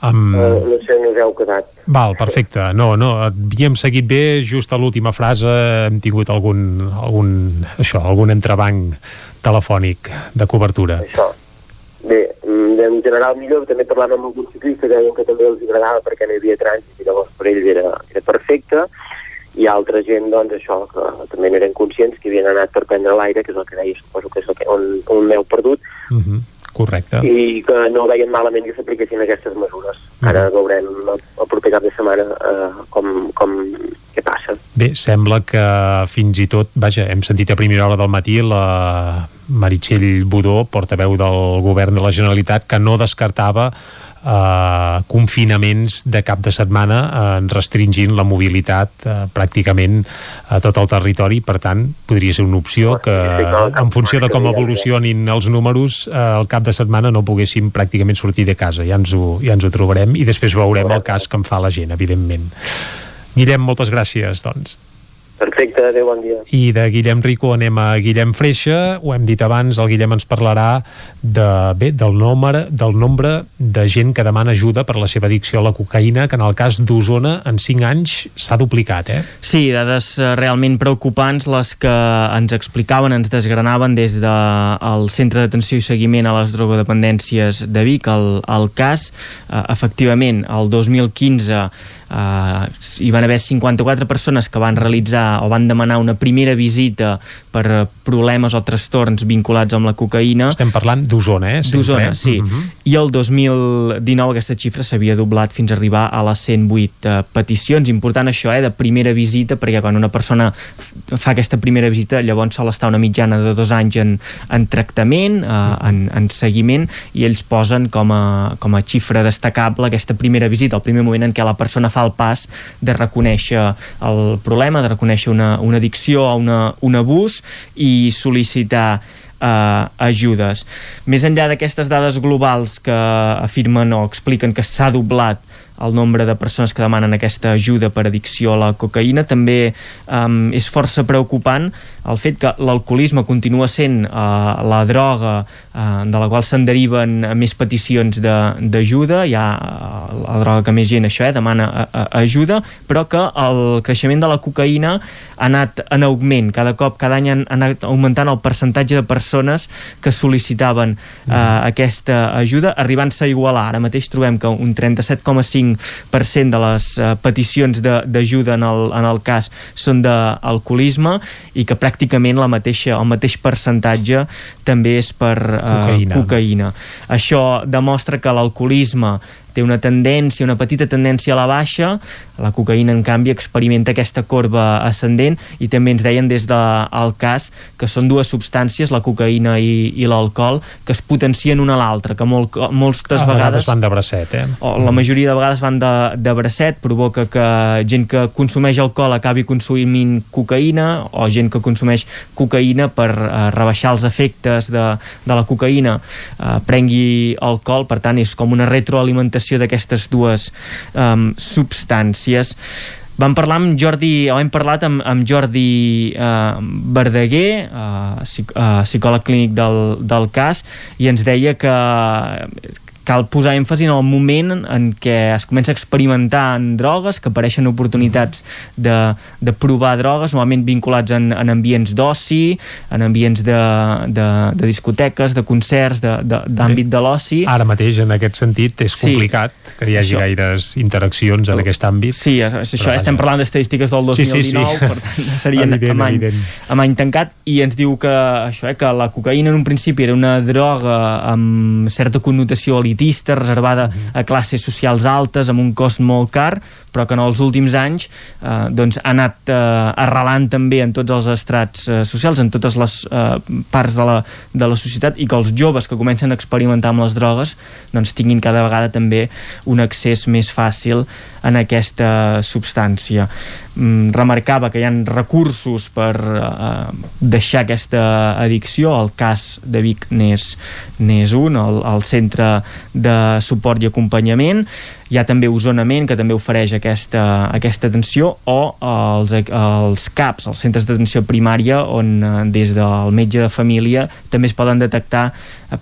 S47: Amb... Uh, no sé on us heu quedat.
S1: Val, perfecte. No, no, havíem seguit bé, just a l'última frase hem tingut algun, algun, això, algun entrebanc telefònic de cobertura.
S47: Això. Bé, mm, en general millor, també parlant amb alguns ciclistes que deien que també els agradava perquè no hi havia trànsit i llavors per ells era, era perfecte i altra gent, doncs, això, que també eren conscients que havien anat per prendre l'aire, que és el que deia, suposo que és el que, on, on m'heu perdut,
S1: uh -huh. Correcte.
S47: i que no veien malament que s'apliquessin aquestes mesures.
S1: Mhm.
S47: Ara veurem el, el proper cap de setmana eh, com, com, què passa.
S1: Bé, sembla que fins i tot, vaja, hem sentit a primera hora del matí la Meritxell Budó, portaveu del govern de la Generalitat, que no descartava eh, confinaments de cap de setmana eh, restringint la mobilitat eh, pràcticament a tot el territori, per tant podria ser una opció que en funció de com evolucionin els números eh, el cap de setmana no poguéssim pràcticament sortir de casa, ja ens ho, ja ens ho trobarem i després veurem el cas que en fa la gent, evidentment. Guillem, moltes gràcies, doncs
S47: Perfecte, adéu, bon dia.
S1: I de Guillem Rico anem a Guillem Freixa. Ho hem dit abans, el Guillem ens parlarà de, bé, del, nombre, del nombre de gent que demana ajuda per la seva addicció a la cocaïna, que en el cas d'Osona en 5 anys s'ha duplicat, eh?
S48: Sí, dades eh, realment preocupants les que ens explicaven, ens desgranaven des del Centre d'Atenció i Seguiment a les Drogodependències de Vic, el, el cas. Eh, efectivament, el 2015 Uh, hi van haver 54 persones que van realitzar o van demanar una primera visita per problemes o trastorns vinculats amb la cocaïna.
S1: Estem parlant d'Osona, eh?
S48: D'Osona, sí. Uh
S1: Mhm.
S48: -huh. I el 2019 aquesta xifra s'havia doblat fins a arribar a les 108 uh, peticions. Important això, eh, de primera visita, perquè quan una persona fa aquesta primera visita, llavors sol estar una mitjana de dos anys en, en tractament, uh, en, en seguiment, i ells posen com a, com a xifra destacable aquesta primera visita, el primer moment en què la persona fa el pas de reconèixer el problema, de reconèixer una, una addicció o una, un abús i sol·licitar eh, ajudes. Més enllà d'aquestes dades globals que afirmen o expliquen que s'ha doblat el nombre de persones que demanen aquesta ajuda per addicció a la cocaïna. També um, és força preocupant el fet que l'alcoholisme continua sent uh, la droga uh, de la qual se'n deriven més peticions d'ajuda. Hi ha uh, la droga que més gent això eh, demana uh, uh, ajuda, però que el creixement de la cocaïna ha anat en augment. Cada cop, cada any han, han anat augmentant el percentatge de persones que sol·licitaven uh, aquesta ajuda, arribant-se a igualar. Ara mateix trobem que un 37,5% de les uh, peticions d'ajuda en, el, en el cas són d'alcoholisme i que pràcticament la mateixa, el mateix percentatge també és per uh,
S1: Cocaïna.
S48: cocaïna. Això demostra que l'alcoholisme té una tendència, una petita tendència a la baixa, la cocaïna en canvi experimenta aquesta corba ascendent i també ens deien des del de, cas que són dues substàncies, la cocaïna i, i l'alcohol, que es potencien una a l'altra, que molt, moltes
S1: a
S48: vegades...
S1: vegades van de bracet, eh?
S48: o la majoria de vegades van de, de bracet, provoca que gent que consumeix alcohol acabi consumint cocaïna o gent que consumeix cocaïna per eh, rebaixar els efectes de, de la cocaïna eh, prengui alcohol, per tant és com una retroalimentació d'aquestes dues um, substàncies. Vam parlar amb Jordi, o hem parlat amb, amb Jordi eh, Verdaguer, eh, psicòleg clínic del, del cas, i ens deia que cal posar èmfasi en el moment en què es comença a experimentar en drogues, que apareixen oportunitats de, de provar drogues, normalment vinculats en, en ambients d'oci, en ambients de, de, de discoteques, de concerts, d'àmbit de, de l'oci.
S1: Ara mateix, en aquest sentit, és
S48: Sí.
S1: complicat que hi hagi
S48: Això.
S1: gaires interaccions en aquest àmbit.
S48: Sí, és, és això, estem
S1: vaja.
S48: parlant d'estadístiques del
S1: Sí,
S48: 2019,
S1: sí, sí.
S48: per tant, serien
S1: Evident,
S48: amb, any,
S1: evident.
S48: amb any tancat, i ens diu que això, eh, que la cocaïna en un principi era una droga amb certa connotació elitista, reservada
S1: Mhm.
S48: a classes socials altes, amb un cost molt car, però que en els últims anys eh, doncs, ha anat eh, arrelant també en tots els estrats eh, socials, en totes les eh, parts de la, de la societat, i que els joves que comencen a experimentar amb les drogues doncs, tinguin cada vegada també un accés més fàcil en aquesta substància. Mm, remarcava que hi ha recursos per eh, deixar aquesta addicció, el cas de Vic n'és n'és un, el, el centre de suport i acompanyament, hi ha també Osonament, que també ofereix aquesta, aquesta atenció, o els, els CAPs, els centres d'atenció primària, on eh, des del metge de família també es poden detectar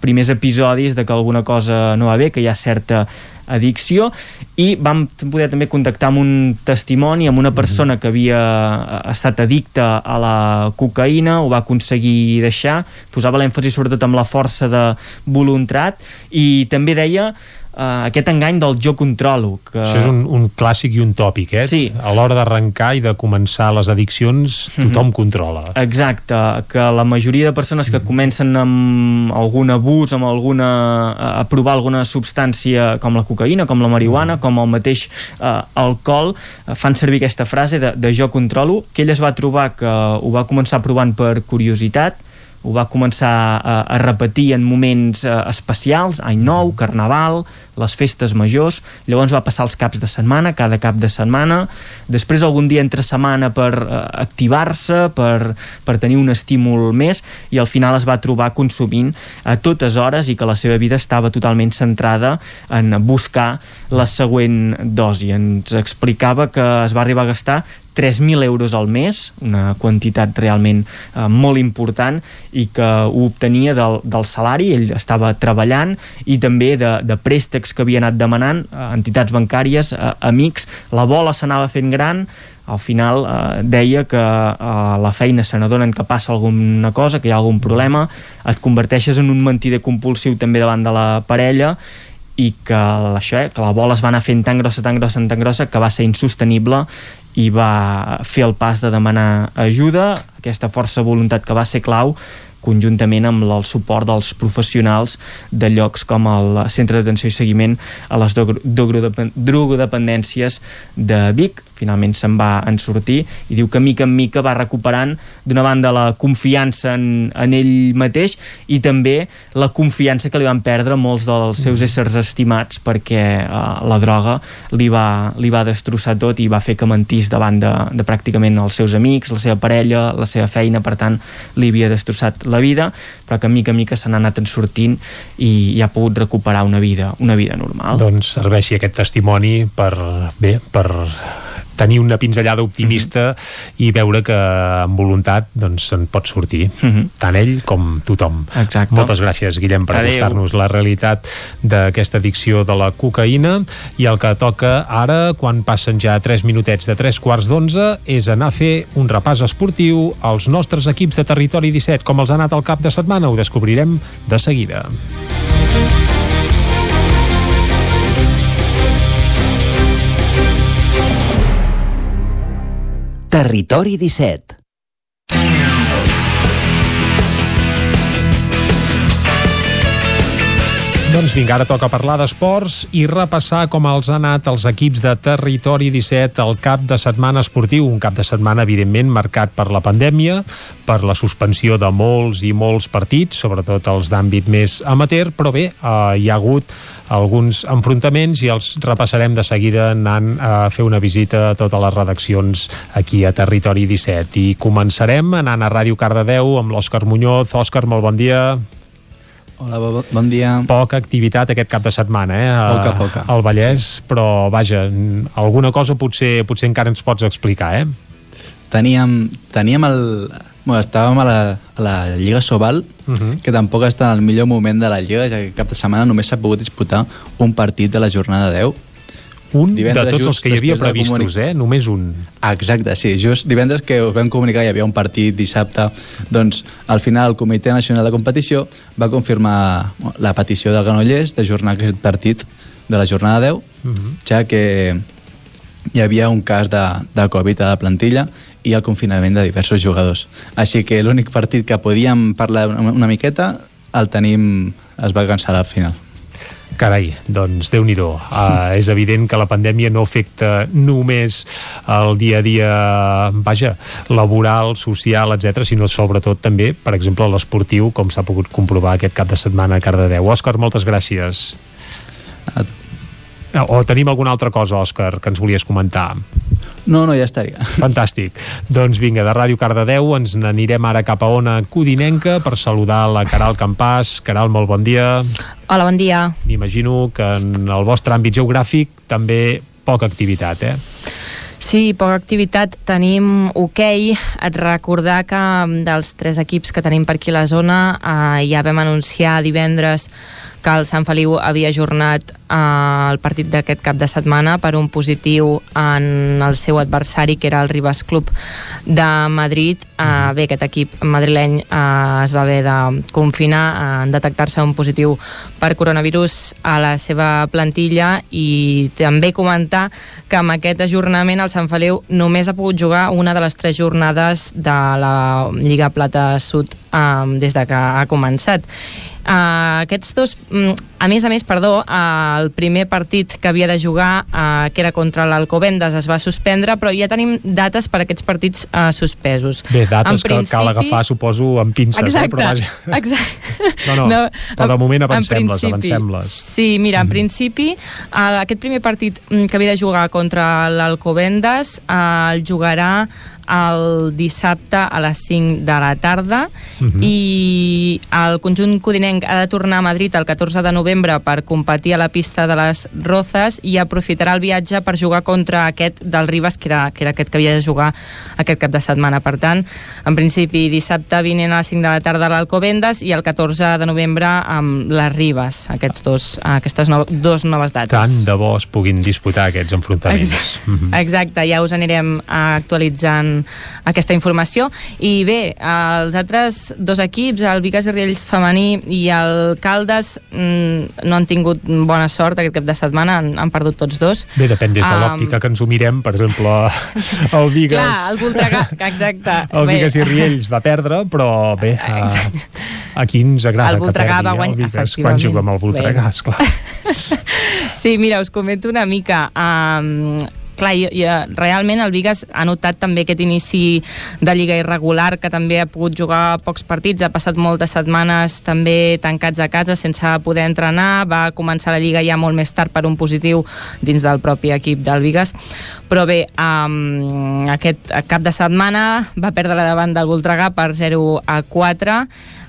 S48: primers episodis de que alguna cosa no va bé, que hi ha certa addicció i vam poder també contactar amb un testimoni amb una persona que havia eh, estat addicta a la cocaïna ho va aconseguir deixar posava l'èmfasi sobretot amb la força de voluntat i també deia eh, aquest engany del jo controlo que...
S1: Això és un, un clàssic i un tòpic, eh?
S48: Sí.
S1: A l'hora d'arrencar i de començar les addiccions, tothom controla.
S48: Exacte, que la majoria de persones que comencen amb algun abús, amb alguna, a provar alguna substància com la cocaïna, com la marihuana, com el mateix eh, alcohol, eh, fan servir aquesta frase de, de jo controlo, que ell es va trobar que ho va començar provant per curiositat, ho va començar a, a repetir en moments eh, especials, any nou, carnaval, les festes majors, llavors va passar els caps de setmana, cada cap de setmana, després algun dia entre setmana per uh, activar-se, per, per tenir un estímul més, i al final es va trobar consumint a totes hores i que la seva vida estava totalment centrada en buscar la següent dosi. Ens explicava que es va arribar a gastar 3.000 euros al mes, una quantitat realment eh, molt important i que ho obtenia del, del salari, ell estava treballant i també de, de préstecs que havia anat demanant a entitats bancàries, a, amics, la bola s'anava fent gran, al final eh, deia que a eh, la feina se n'adonen que passa alguna cosa, que hi ha algun problema, et converteixes en un mentider compulsiu també davant de la parella i que, això, eh, que la bola es va anar fent tan grossa, tan grossa, tan grossa que va ser insostenible i va fer el pas de demanar ajuda, aquesta força voluntat que va ser clau conjuntament amb el suport dels professionals de llocs com el Centre d'Atenció i Seguiment a les drogodependències de Vic. Finalment se'n va en sortir i diu que mica en mica va recuperant d'una banda la confiança en, en ell mateix i també la confiança que li van perdre molts dels seus éssers estimats perquè uh, la droga li va, li va destrossar tot i va fer que mentís davant de, de pràcticament els seus amics, la seva parella, la seva feina, per tant li havia destrossat la vida, però que mica en mica se n'ha anat en sortint i, i ha pogut recuperar una vida, una vida normal.
S1: Doncs serveixi aquest testimoni per, bé, per tenir una pinzellada optimista mm -hmm. i veure que amb voluntat doncs se'n pot sortir, mm -hmm. tant ell com tothom.
S48: Exacte.
S1: Moltes gràcies, Guillem, per acostar-nos la realitat d'aquesta addicció de la cocaïna i el que toca ara, quan passen ja 3 minutets de 3 quarts d'11, és anar a fer un repàs esportiu als nostres equips de Territori 17. Com els ha anat el cap de setmana? Ho descobrirem de seguida.
S23: Territori 17
S1: Doncs vinga, ara toca parlar d'esports i repassar com els ha anat els equips de Territori 17 al cap de setmana esportiu. Un cap de setmana, evidentment, marcat per la pandèmia, per la suspensió de molts i molts partits, sobretot els d'àmbit més amateur, però bé, eh, hi ha hagut alguns enfrontaments i els repassarem de seguida anant a fer una visita a totes les redaccions aquí a Territori 17. I començarem anant a Ràdio Cardedeu amb l'Òscar Muñoz. Òscar, molt bon dia.
S49: Hola, bo, bon dia.
S1: Poca activitat aquest cap de setmana, eh?
S49: Poca, poca.
S1: Al Vallès, sí. però vaja, alguna cosa potser, potser encara ens pots explicar, eh?
S49: Teníem, teníem el... Bueno, estàvem a la, a la Lliga Sobal, uh -huh. que tampoc està en el millor moment de la Lliga, ja que cap de setmana només s'ha pogut disputar un partit de la jornada 10,
S1: un divendres, de tots els que hi havia previstos, comuni... eh? Només un.
S49: Exacte, sí. Just divendres que us vam comunicar hi havia un partit dissabte, doncs al final el Comitè Nacional de Competició va confirmar la petició del Granollers d'ajornar aquest partit de la jornada 10, uh -huh. ja que hi havia un cas de, de Covid a la plantilla i el confinament de diversos jugadors. Així que l'únic partit que podíem parlar una miqueta el tenim, es va cancel·lar al final.
S1: Carai, doncs déu nhi uh, És evident que la pandèmia no afecta només el dia a dia, vaja, laboral, social, etc, sinó sobretot també, per exemple, l'esportiu, com s'ha pogut comprovar aquest cap de setmana a Cardedeu. Òscar, moltes gràcies. O tenim alguna altra cosa, Òscar, que ens volies comentar?
S49: No, no, ja estaria.
S1: Fantàstic. Doncs vinga, de Ràdio Cardedeu ens n'anirem ara cap a Ona Codinenca per saludar la Caral Campàs. Caral, molt bon dia.
S6: Hola, bon dia.
S1: M'imagino que en el vostre àmbit geogràfic també poca activitat, eh?
S6: Sí, poca activitat. Tenim hoquei. Okay. Et recordar que dels tres equips que tenim per aquí a la zona eh, ja vam anunciar divendres que el Sant Feliu havia ajornat eh, el partit d'aquest cap de setmana per un positiu en el seu adversari, que era el Ribas Club de Madrid. Eh, bé, aquest equip madrileny eh, es va haver de confinar eh, en detectar-se un positiu per coronavirus a la seva plantilla i també comentar que amb aquest ajornament el Sant Feliu només ha pogut jugar una de les tres jornades de la Lliga Plata Sud eh, des de que ha començat Uh, aquests dos, mm, a més a més, perdó, uh, el primer partit que havia de jugar, uh, que era contra l'Alcobendas, es va suspendre, però ja tenim dates per a aquests partits uh, suspesos.
S1: Bé, dates en que principi... cal agafar, suposo, amb pinces,
S6: exacte,
S1: eh? Però vaja.
S6: Exacte.
S1: No, no, no, però de moment avancem-les, avancem-les.
S6: Sí, mira, en mm. principi, uh, aquest primer partit mm, que havia de jugar contra l'Alcobendas uh, el jugarà el dissabte a les 5 de la tarda uh mhm. -huh. i el conjunt codinenc ha de tornar a Madrid el 14 de novembre per competir a la pista de les Rozas i aprofitarà el viatge per jugar contra aquest del Ribas, que era, que era aquest que havia de jugar aquest cap de setmana. Per tant, en principi, dissabte vinent a les 5 de la tarda a l'Alcobendas i el 14 de novembre amb les Ribas, aquests dos, aquestes no, dos noves dates.
S1: Tant de bo es puguin disputar aquests enfrontaments.
S6: Exacte, -huh. Exacte ja us anirem actualitzant aquesta informació. I bé, els altres dos equips, el Vigas i Riells femení i el Caldes, mm, no han tingut bona sort aquest cap de setmana, han, han perdut tots dos.
S1: Bé, depèn des de um, l'òptica que ens ho mirem, per exemple, el Vigas...
S6: Clar, el Voltregà, exacte.
S1: El Vigas i Riells va perdre, però bé, a, aquí ens agrada el que perdi va guany... el Vigas quan juga amb el Voltregà, esclar.
S6: sí, mira, us comento una mica. Um, clar, i, i, realment el Vigas ha notat també aquest inici de Lliga irregular, que també ha pogut jugar pocs partits, ha passat moltes setmanes també tancats a casa sense poder entrenar, va començar la Lliga ja molt més tard per un positiu dins del propi equip del Vigas, però bé, um, aquest cap de setmana va perdre davant del Voltregà per 0 a 4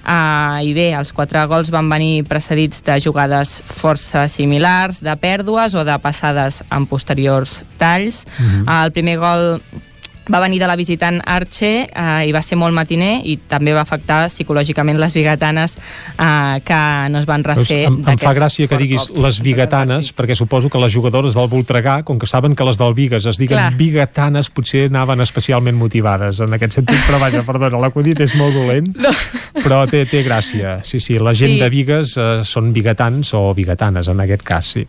S6: Uh, I bé, els quatre gols van venir precedits de jugades força similars, de pèrdues o de passades en posteriors talls. Uh -huh. uh, el primer gol va venir de la visitant Arche eh, i va ser molt matiner i també va afectar psicològicament les bigatanes eh, que no es van refer
S1: em, em fa gràcia que diguis cop. les bigatanes perquè suposo que les jugadores del Voltregà com que saben que les del Vigas es diguen Clar. bigatanes potser anaven especialment motivades en aquest sentit, però vaja, perdona l'acudit és molt dolent, no. però té, té gràcia sí, sí, la gent sí. de Vigues eh, són bigatans o bigatanes en aquest cas, sí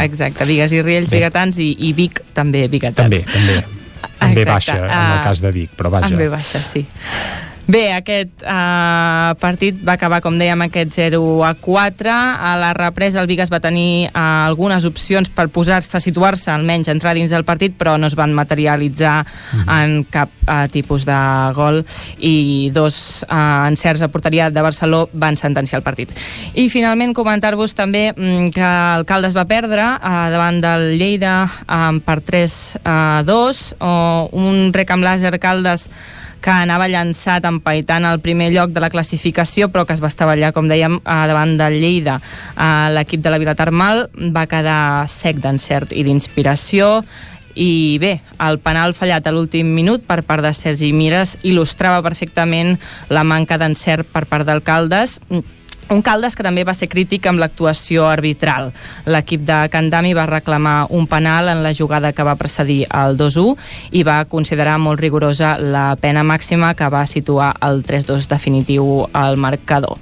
S6: Exacte, Vigues i Riells, Bé. bigatans i, i Vic també bigatans
S1: també, també en B baixa, en el ah, cas de Vic, però vaja.
S6: En B baixa, sí. Bé, aquest uh, partit va acabar, com dèiem, aquest 0 a 4. A la represa el Vigas va tenir uh, algunes opcions per posar-se, situar-se, almenys entrar dins del partit, però no es van materialitzar uh mhm. -huh. en cap uh, tipus de gol i dos uh, encerts a porteria de Barceló van sentenciar el partit. I finalment comentar-vos també um, que el Caldes va perdre uh, davant del Lleida um, per 3 a 2 o un rec amb làser Caldes que anava llançat empaitant al primer lloc de la classificació, però que es va estavellar, com dèiem, davant del Lleida. L'equip de la Vila Termal va quedar sec d'encert i d'inspiració i bé, el penal fallat a l'últim minut per part de Sergi Mires il·lustrava perfectament la manca d'encert per part d'alcaldes un Caldes que també va ser crític amb l'actuació arbitral. L'equip de Candami va reclamar un penal en la jugada que va precedir el 2-1 i va considerar molt rigorosa la pena màxima que va situar el 3-2 definitiu al marcador.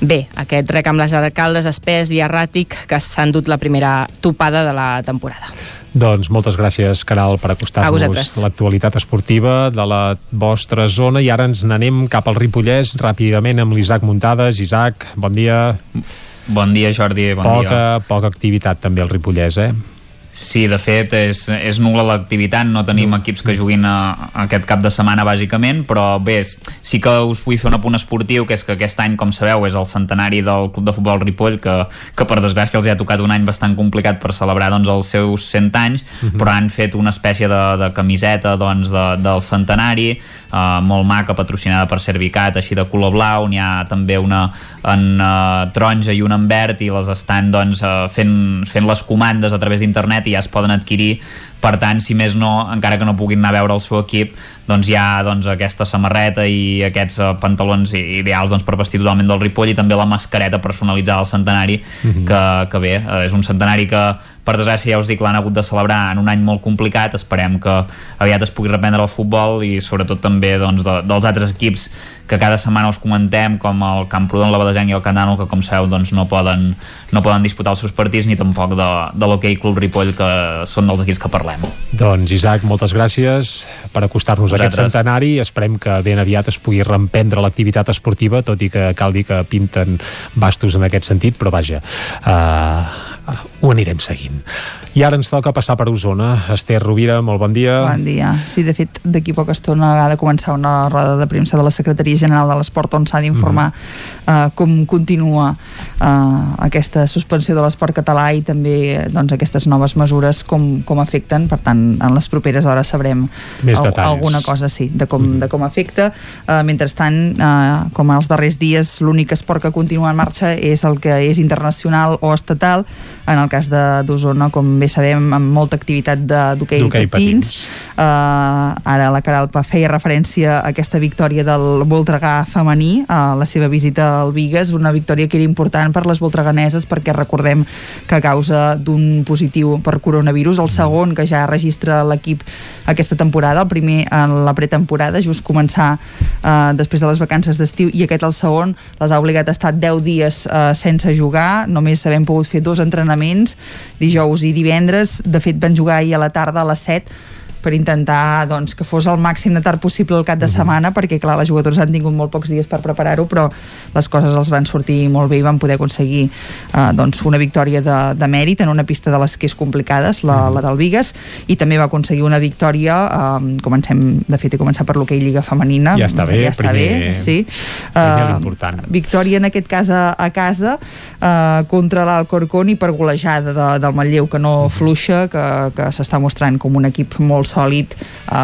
S6: Bé, aquest rec amb les alcaldes espès i erràtic que s'ha endut la primera topada de la temporada.
S1: Doncs moltes gràcies, Caral, per acostar-nos l'actualitat esportiva de la vostra zona i ara ens n'anem cap al Ripollès ràpidament amb l'Isaac Muntades. Isaac, bon dia.
S8: Bon dia, Jordi, bon
S1: poca,
S8: dia.
S1: Poca activitat també al Ripollès, eh?
S8: Sí, de fet, és, és nul·la l'activitat, no tenim equips que juguin a, a aquest cap de setmana, bàsicament, però bé, sí que us vull fer un apunt esportiu, que és que aquest any, com sabeu, és el centenari del Club de Futbol Ripoll, que, que per desgràcia els ha tocat un any bastant complicat per celebrar doncs, els seus 100 anys, uh mhm. -huh. però han fet una espècie de, de camiseta doncs, de, del centenari, eh, molt maca, patrocinada per Servicat, així de color blau, n'hi ha també una en uh, taronja i una en verd, i les estan doncs, uh, fent, fent les comandes a través d'internet i ja es poden adquirir. Per tant, si més no, encara que no puguin anar a veure el seu equip, doncs hi ha doncs, aquesta samarreta i aquests uh, pantalons ideals doncs, per vestir totalment del Ripoll i també la mascareta personalitzada al centenari, mm -hmm. que, que bé, uh, és un centenari que per desgràcia ja us dic l'han hagut de celebrar en un any molt complicat esperem que aviat es pugui reprendre el futbol i sobretot també doncs, de, dels altres equips que cada setmana us comentem com el Camprodon, la Badesenc i el Canano que com sabeu doncs, no, poden, no poden disputar els seus partits ni tampoc de, de l'Hockey Club Ripoll que són dels equips que parlem
S50: parlem.
S1: Doncs Isaac, moltes gràcies per acostar-nos a aquest
S50: Vosaltres.
S1: centenari. Esperem que ben aviat es pugui reemprendre l'activitat esportiva, tot i que cal dir que pinten bastos en aquest sentit, però vaja, uh, ho anirem seguint. I ara ens toca passar per Osona. Esther Rovira, molt bon dia.
S51: Bon dia. Sí, de fet, d'aquí poca estona ha de començar una roda de premsa de la Secretaria General de l'Esport on s'ha d'informar
S1: Mhm.
S51: eh, com continua eh, aquesta suspensió de l'esport català i també doncs, aquestes noves mesures com, com afecten. Per tant, en les properes hores sabrem
S1: Més detalls.
S51: alguna cosa, sí, de com,
S1: Mhm.
S51: de com afecta. Eh, mentrestant, eh, com els darrers dies, l'únic esport que continua en marxa és el que és internacional o estatal. En el cas de- d'Osona, com bé sabem, amb molta activitat de- d'hoquei
S1: D'hoquei
S51: patins. Uh, ara la Caralpa feia referència a aquesta victòria del Voltregà femení, a la seva visita al Vigues, una victòria que era important per les voltreganeses perquè recordem que a causa d'un positiu per coronavirus, el segon que ja registra l'equip aquesta temporada, el primer en la pretemporada, just començar uh, després de les vacances d'estiu i aquest el segon, les ha obligat a estar 10 dies uh, sense jugar, només havem pogut fer dos entrenaments, dijous i divendres, de fet van jugar ahir a la tarda a les 7 per intentar doncs, que fos el màxim de tard possible el cap de setmana, perquè clar, les jugadors han tingut molt pocs dies per preparar-ho, però les coses els van sortir molt bé i van poder aconseguir eh, doncs, una victòria de, de mèrit en una pista de les que és complicades, la, la del Vigues, i també va aconseguir una victòria, eh, comencem, de fet he començat per l'hoquei Lliga Femenina,
S1: Ja està bé,
S51: ja està
S1: primer-
S51: bé, sí.
S1: primer
S51: Eh, victòria en aquest cas a, a casa eh, contra l'Alcorcón i per golejada de, del Manlleu que no fluixa, que, que s'està mostrant com un equip molt sòlid eh,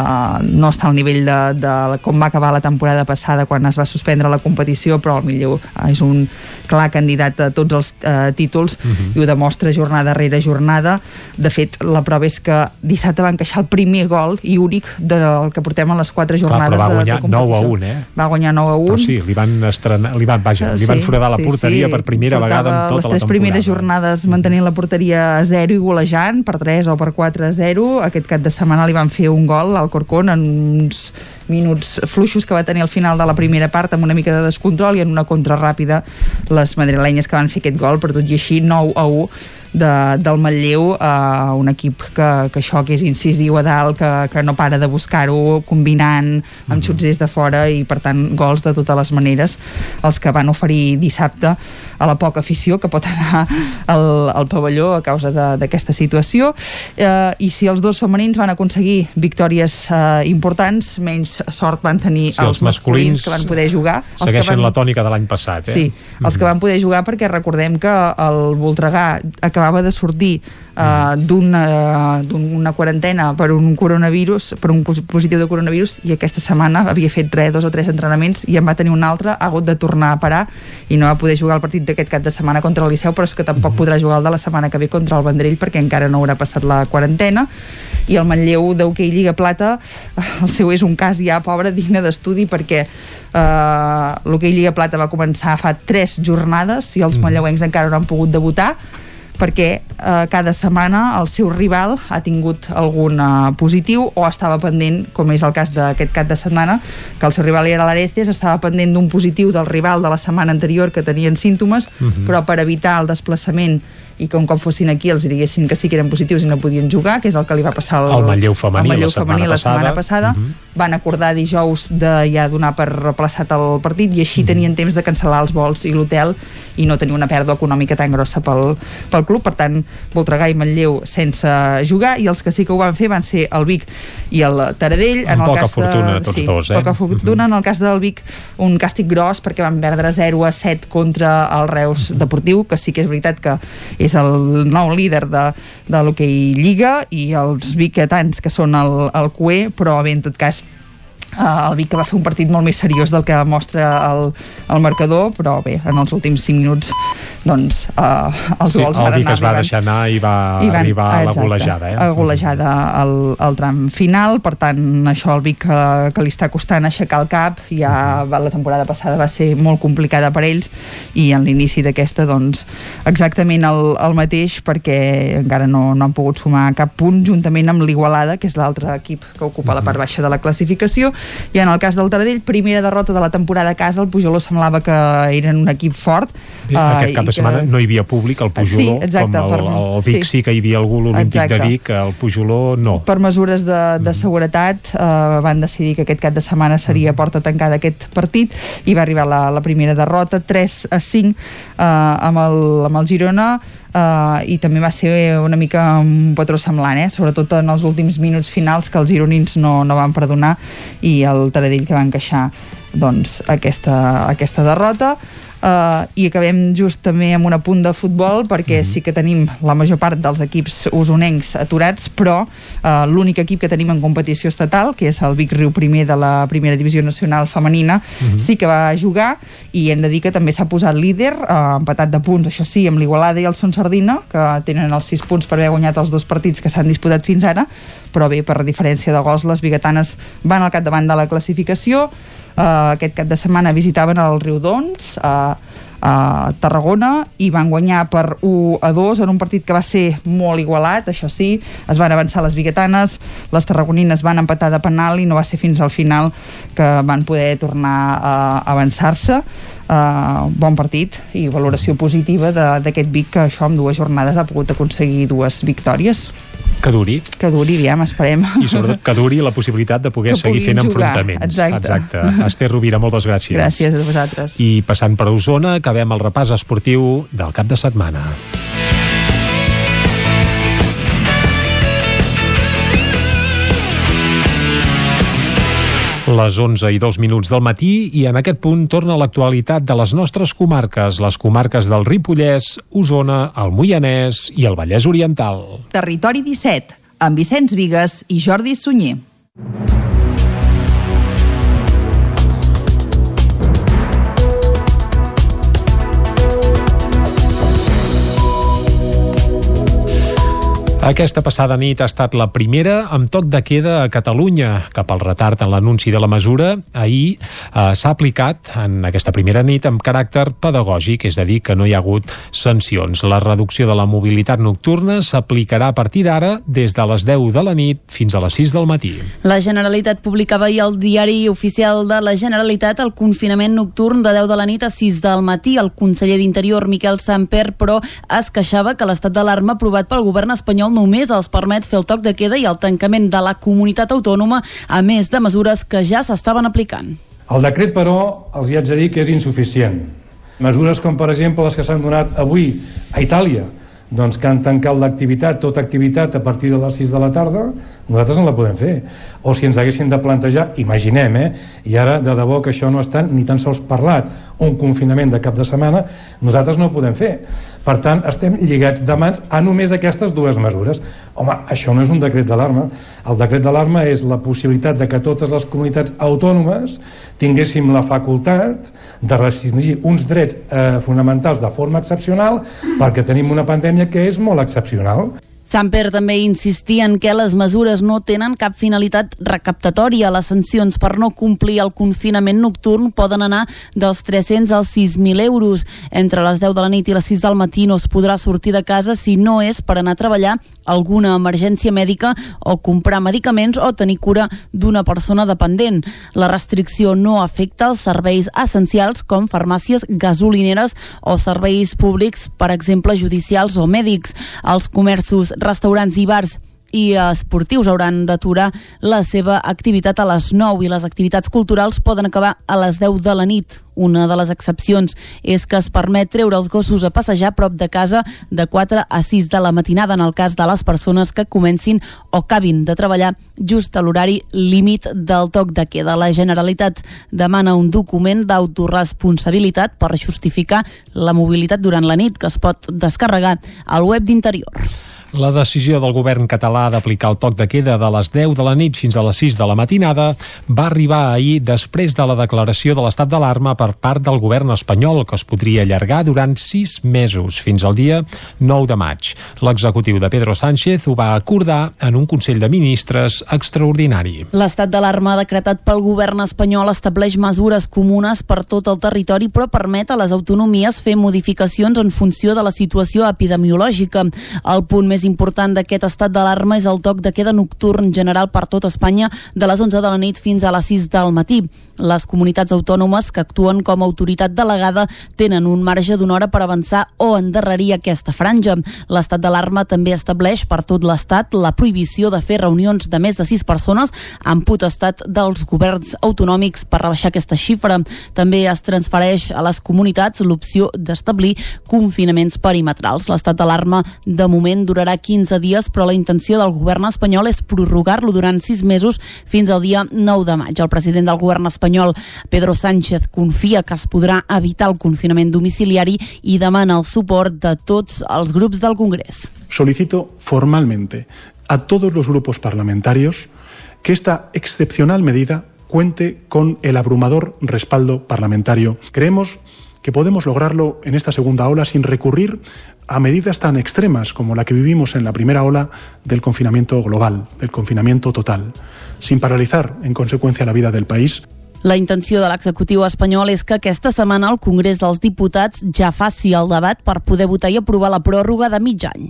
S51: no està al nivell de, de com va acabar la temporada passada quan es va suspendre la competició però el Manlleu eh, és un clar candidat a tots els eh, títols i ho demostra jornada rere jornada. De fet la prova és que dissabte va encaixar el primer gol i únic del que portem en les quatre
S1: Clar,
S51: jornades
S1: però va
S51: de,
S1: guanyar
S51: de
S1: 9 a
S51: competició
S1: 1, eh?
S51: va guanyar 9 a 1
S1: Però sí, li van estrenar, li van, vaja, li van foradar la porteria per primera vegada en tota
S51: les
S1: la
S51: tres
S1: temporada.
S51: primeres jornades mantenint la porteria a 0 i golejant per 3 o per 4 a 0 aquest cap de setmana li van fer un gol al Corcón en uns minuts fluixos que va tenir al final de la primera part amb una mica de descontrol i en una contra ràpida les madrilenyes que van fer aquest gol però tot i així 9 a 1 de, del Manlleu a un equip que, que això que és incisiu a dalt, que, que no para de buscar-ho combinant amb xuts des de fora i per tant gols de totes les maneres els que van oferir dissabte a la poca afició que pot anar al, al pavelló a causa d'aquesta situació. Eh, i si els dos femenins van aconseguir victòries eh, importants menys sort van tenir
S1: Sí, els masculins
S51: que van poder jugar els que
S1: Segueixen
S51: van,
S1: la tònica de l'any passat, eh?
S51: Sí, els que van poder jugar perquè recordem que el Voltregà acabava de sortir uh, d'una d'una quarantena per un coronavirus, per un pos- positiu de coronavirus i aquesta setmana havia fet res, dos o tres entrenaments i en va tenir un altre, ha hagut de tornar a parar i no va poder jugar el partit d'aquest cap de setmana contra el Liceu, però és que tampoc podrà jugar el de la setmana que ve contra el Vendrell perquè encara no haurà passat la quarantena. I el Manlleu d'hoquei Lliga Plata el seu és un cas ja pobre digne d'estudi perquè eh, l'hoquei Lliga Plata va començar fa tres jornades i els manlleuencs encara no han pogut debutar perquè eh, cada setmana el seu rival ha tingut algun eh, positiu o estava pendent, com és el cas d'aquest cap de setmana, que el seu rival era l'Areces, estava pendent d'un positiu del rival de la setmana anterior que tenien símptomes,
S1: Mhm.
S51: però per evitar el desplaçament i que un cop fossin aquí els diguessin que sí que eren positius i no podien jugar, que és el que li va passar al,
S1: Manlleu femení
S51: al Manlleu
S1: la setmana
S51: femení la setmana
S1: passada.
S51: passada.
S1: Mhm.
S51: Van acordar dijous de ja donar per replaçat el partit i així tenien temps de cancel·lar els vols i l'hotel i no tenir una pèrdua econòmica tan grossa pel, pel club. Per tant, Voltregà i Manlleu sense jugar i els que sí que ho van fer van ser el Vic i el Taradell.
S1: Amb
S51: el
S1: poca
S51: cas
S1: fortuna
S51: de,
S1: tots
S51: sí,
S1: dos, eh?
S51: Poca fortuna. En el cas del Vic, un càstig gros perquè van perdre 0 a 7 contra el Reus Deportiu, que sí que és veritat que és el nou líder de, de l'hoquei Lliga i els viquetans que són el, el QE, però bé, en tot cas Uh, el Vic que va fer un partit molt més seriós del que mostra el, el marcador però bé, en els últims 5 minuts doncs uh, els
S1: sí,
S51: gols
S1: el Vic
S51: anar
S1: es va deixar anar i va
S51: i van,
S1: arribar a la golejada, eh?
S51: a golejada al, al tram final, per tant això el Vic que, que li està costant aixecar el cap. Ja la temporada passada va ser molt complicada per ells. I en l'inici d'aquesta doncs exactament el, el mateix perquè encara no, no han pogut sumar cap punt juntament amb l'Igualada que és l'altre equip que ocupa la part baixa de la classificació. I en el cas del Taradell, primera derrota de la temporada a casa, el Pujoló semblava que eren un equip fort.
S1: Bé, aquest cap de setmana que... no hi havia públic al Pujoló,
S51: sí, exacte,
S1: com el, el Vic sí. sí que hi havia algú l'Olímpic de Vic, el Pujoló no.
S51: Per mesures de, de seguretat eh, van decidir que aquest cap de setmana seria porta tancada aquest partit i va arribar la, la primera derrota, 3 a 5 eh, amb, el, amb el Girona uh, i també va ser una mica un patró semblant, eh? sobretot en els últims minuts finals que els gironins no, no van perdonar i el Taradell que va encaixar doncs, aquesta, aquesta derrota uh, i acabem just també amb un apunt de futbol perquè mm -hmm. sí que tenim la major part dels equips usonencs aturats però uh, l'únic equip que tenim en competició estatal que és el Vic Riu primer de la primera divisió nacional femenina mm -hmm. sí que va jugar i hem de dir que també s'ha posat líder uh, empatat de punts, això sí, amb l'Igualada i el Son Sardina que tenen els 6 punts per haver guanyat els dos partits que s'han disputat fins ara però bé, per diferència de gols les bigatanes van al capdavant de la classificació Uh, aquest cap de setmana visitaven el Riu Dons, a, a Tarragona, i van guanyar per 1 a 2 en un partit que va ser molt igualat, això sí, es van avançar les biguetanes, les tarragonines van empatar de penal i no va ser fins al final que van poder tornar a avançar-se. Uh, bon partit i valoració positiva d'aquest Vic que això amb dues jornades ha pogut aconseguir dues victòries
S1: que duri.
S51: Que duri, aviam, esperem.
S1: I sobretot que duri la possibilitat de poder que seguir fent jugar. enfrontaments.
S51: Exacte.
S1: Exacte. Esther Rovira, moltes gràcies.
S51: Gràcies a vosaltres.
S1: I passant per Osona, acabem el repàs esportiu del cap de setmana. Les 11 i 2 minuts del matí i en aquest punt torna l'actualitat de les nostres comarques, les comarques del Ripollès, Osona, el Moianès i el Vallès Oriental.
S18: Territori 17, amb Vicenç Vigues i Jordi Sunyer.
S1: Aquesta passada nit ha estat la primera amb toc de queda a Catalunya. Cap al retard en l'anunci de la mesura, ahir eh, s'ha aplicat en aquesta primera nit amb caràcter pedagògic, és a dir, que no hi ha hagut sancions. La reducció de la mobilitat nocturna s'aplicarà a partir d'ara des de les 10 de la nit fins a les 6 del matí.
S3: La Generalitat publicava ahir al diari oficial de la Generalitat el confinament nocturn de 10 de la nit a 6 del matí. El conseller d'Interior, Miquel Samper, però es queixava que l'estat d'alarma aprovat pel govern espanyol només els permet fer el toc de queda i el tancament de la comunitat autònoma, a més de mesures que ja s'estaven aplicant.
S4: El decret, però, els hi haig de dir que és insuficient. Mesures com, per exemple, les que s'han donat avui a Itàlia, doncs que han tancat l'activitat, tota activitat a partir de les 6 de la tarda, nosaltres no la podem fer. O si ens haguessin de plantejar, imaginem, eh? i ara de debò que això no està ni tan sols parlat, un confinament de cap de setmana, nosaltres no ho podem fer. Per tant, estem lligats de mans a només aquestes dues mesures. Home, això no és un decret d'alarma. El decret d'alarma és la possibilitat de que totes les comunitats autònomes tinguéssim la facultat de restringir uns drets eh, fonamentals de forma excepcional perquè tenim una pandèmia que és molt excepcional.
S3: Samper també insistia en que les mesures no tenen cap finalitat recaptatòria. Les sancions per no complir el confinament nocturn poden anar dels 300 als 6.000 euros. Entre les 10 de la nit i les 6 del matí no es podrà sortir de casa si no és per anar a treballar alguna emergència mèdica o comprar medicaments o tenir cura d'una persona dependent. La restricció no afecta els serveis essencials com farmàcies, gasolineres o serveis públics, per exemple, judicials o mèdics. Els comerços restaurants i bars i esportius hauran d'aturar la seva activitat a les 9 i les activitats culturals poden acabar a les 10 de la nit. Una de les excepcions és que es permet treure els gossos a passejar a prop de casa de 4 a 6 de la matinada en el cas de les persones que comencin o acabin de treballar just a l'horari límit del toc de queda. La Generalitat demana un document d'autoresponsabilitat per justificar la mobilitat durant la nit que es pot descarregar al web d'Interior.
S1: La decisió del govern català d'aplicar el toc de queda de les 10 de la nit fins a les 6 de la matinada va arribar ahir després de la declaració de l'estat d'alarma per part del govern espanyol, que es podria allargar durant 6 mesos, fins al dia 9 de maig. L'executiu de Pedro Sánchez ho va acordar en un Consell de Ministres extraordinari.
S3: L'estat d'alarma decretat pel govern espanyol estableix mesures comunes per tot el territori, però permet a les autonomies fer modificacions en funció de la situació epidemiològica. El punt més important d'aquest estat d'alarma és el toc de queda nocturn general per tot Espanya de les 11 de la nit fins a les 6 del matí. Les comunitats autònomes que actuen com a autoritat delegada tenen un marge d'una hora per avançar o endarrerir aquesta franja. L'estat d'alarma també estableix per tot l'Estat la prohibició de fer reunions de més de 6 persones amb potestat dels governs autonòmics per rebaixar aquesta xifra. També es transfereix a les comunitats l'opció d'establir confinaments perimetrals. L'estat d'alarma de moment durarà 15 dies, però la intenció del govern espanyol és prorrogar-lo durant 6 mesos fins al dia 9 de maig. El president del govern espanyol espanyol Pedro Sánchez confia que es podrà evitar el confinament domiciliari i demana el suport de tots els grups del Congrés.
S5: Solicito formalmente a todos los grupos parlamentarios que esta excepcional medida cuente con el abrumador respaldo parlamentario. Creemos que podemos lograrlo en esta segunda ola sin recurrir a medidas tan extremas como la que vivimos en la primera ola del confinamiento global, del confinamiento total, sin paralizar en consecuencia la vida del país.
S3: La intenció de l'executiu espanyol és que aquesta setmana el Congrés dels Diputats ja faci el debat per poder votar i aprovar la pròrroga de mig any.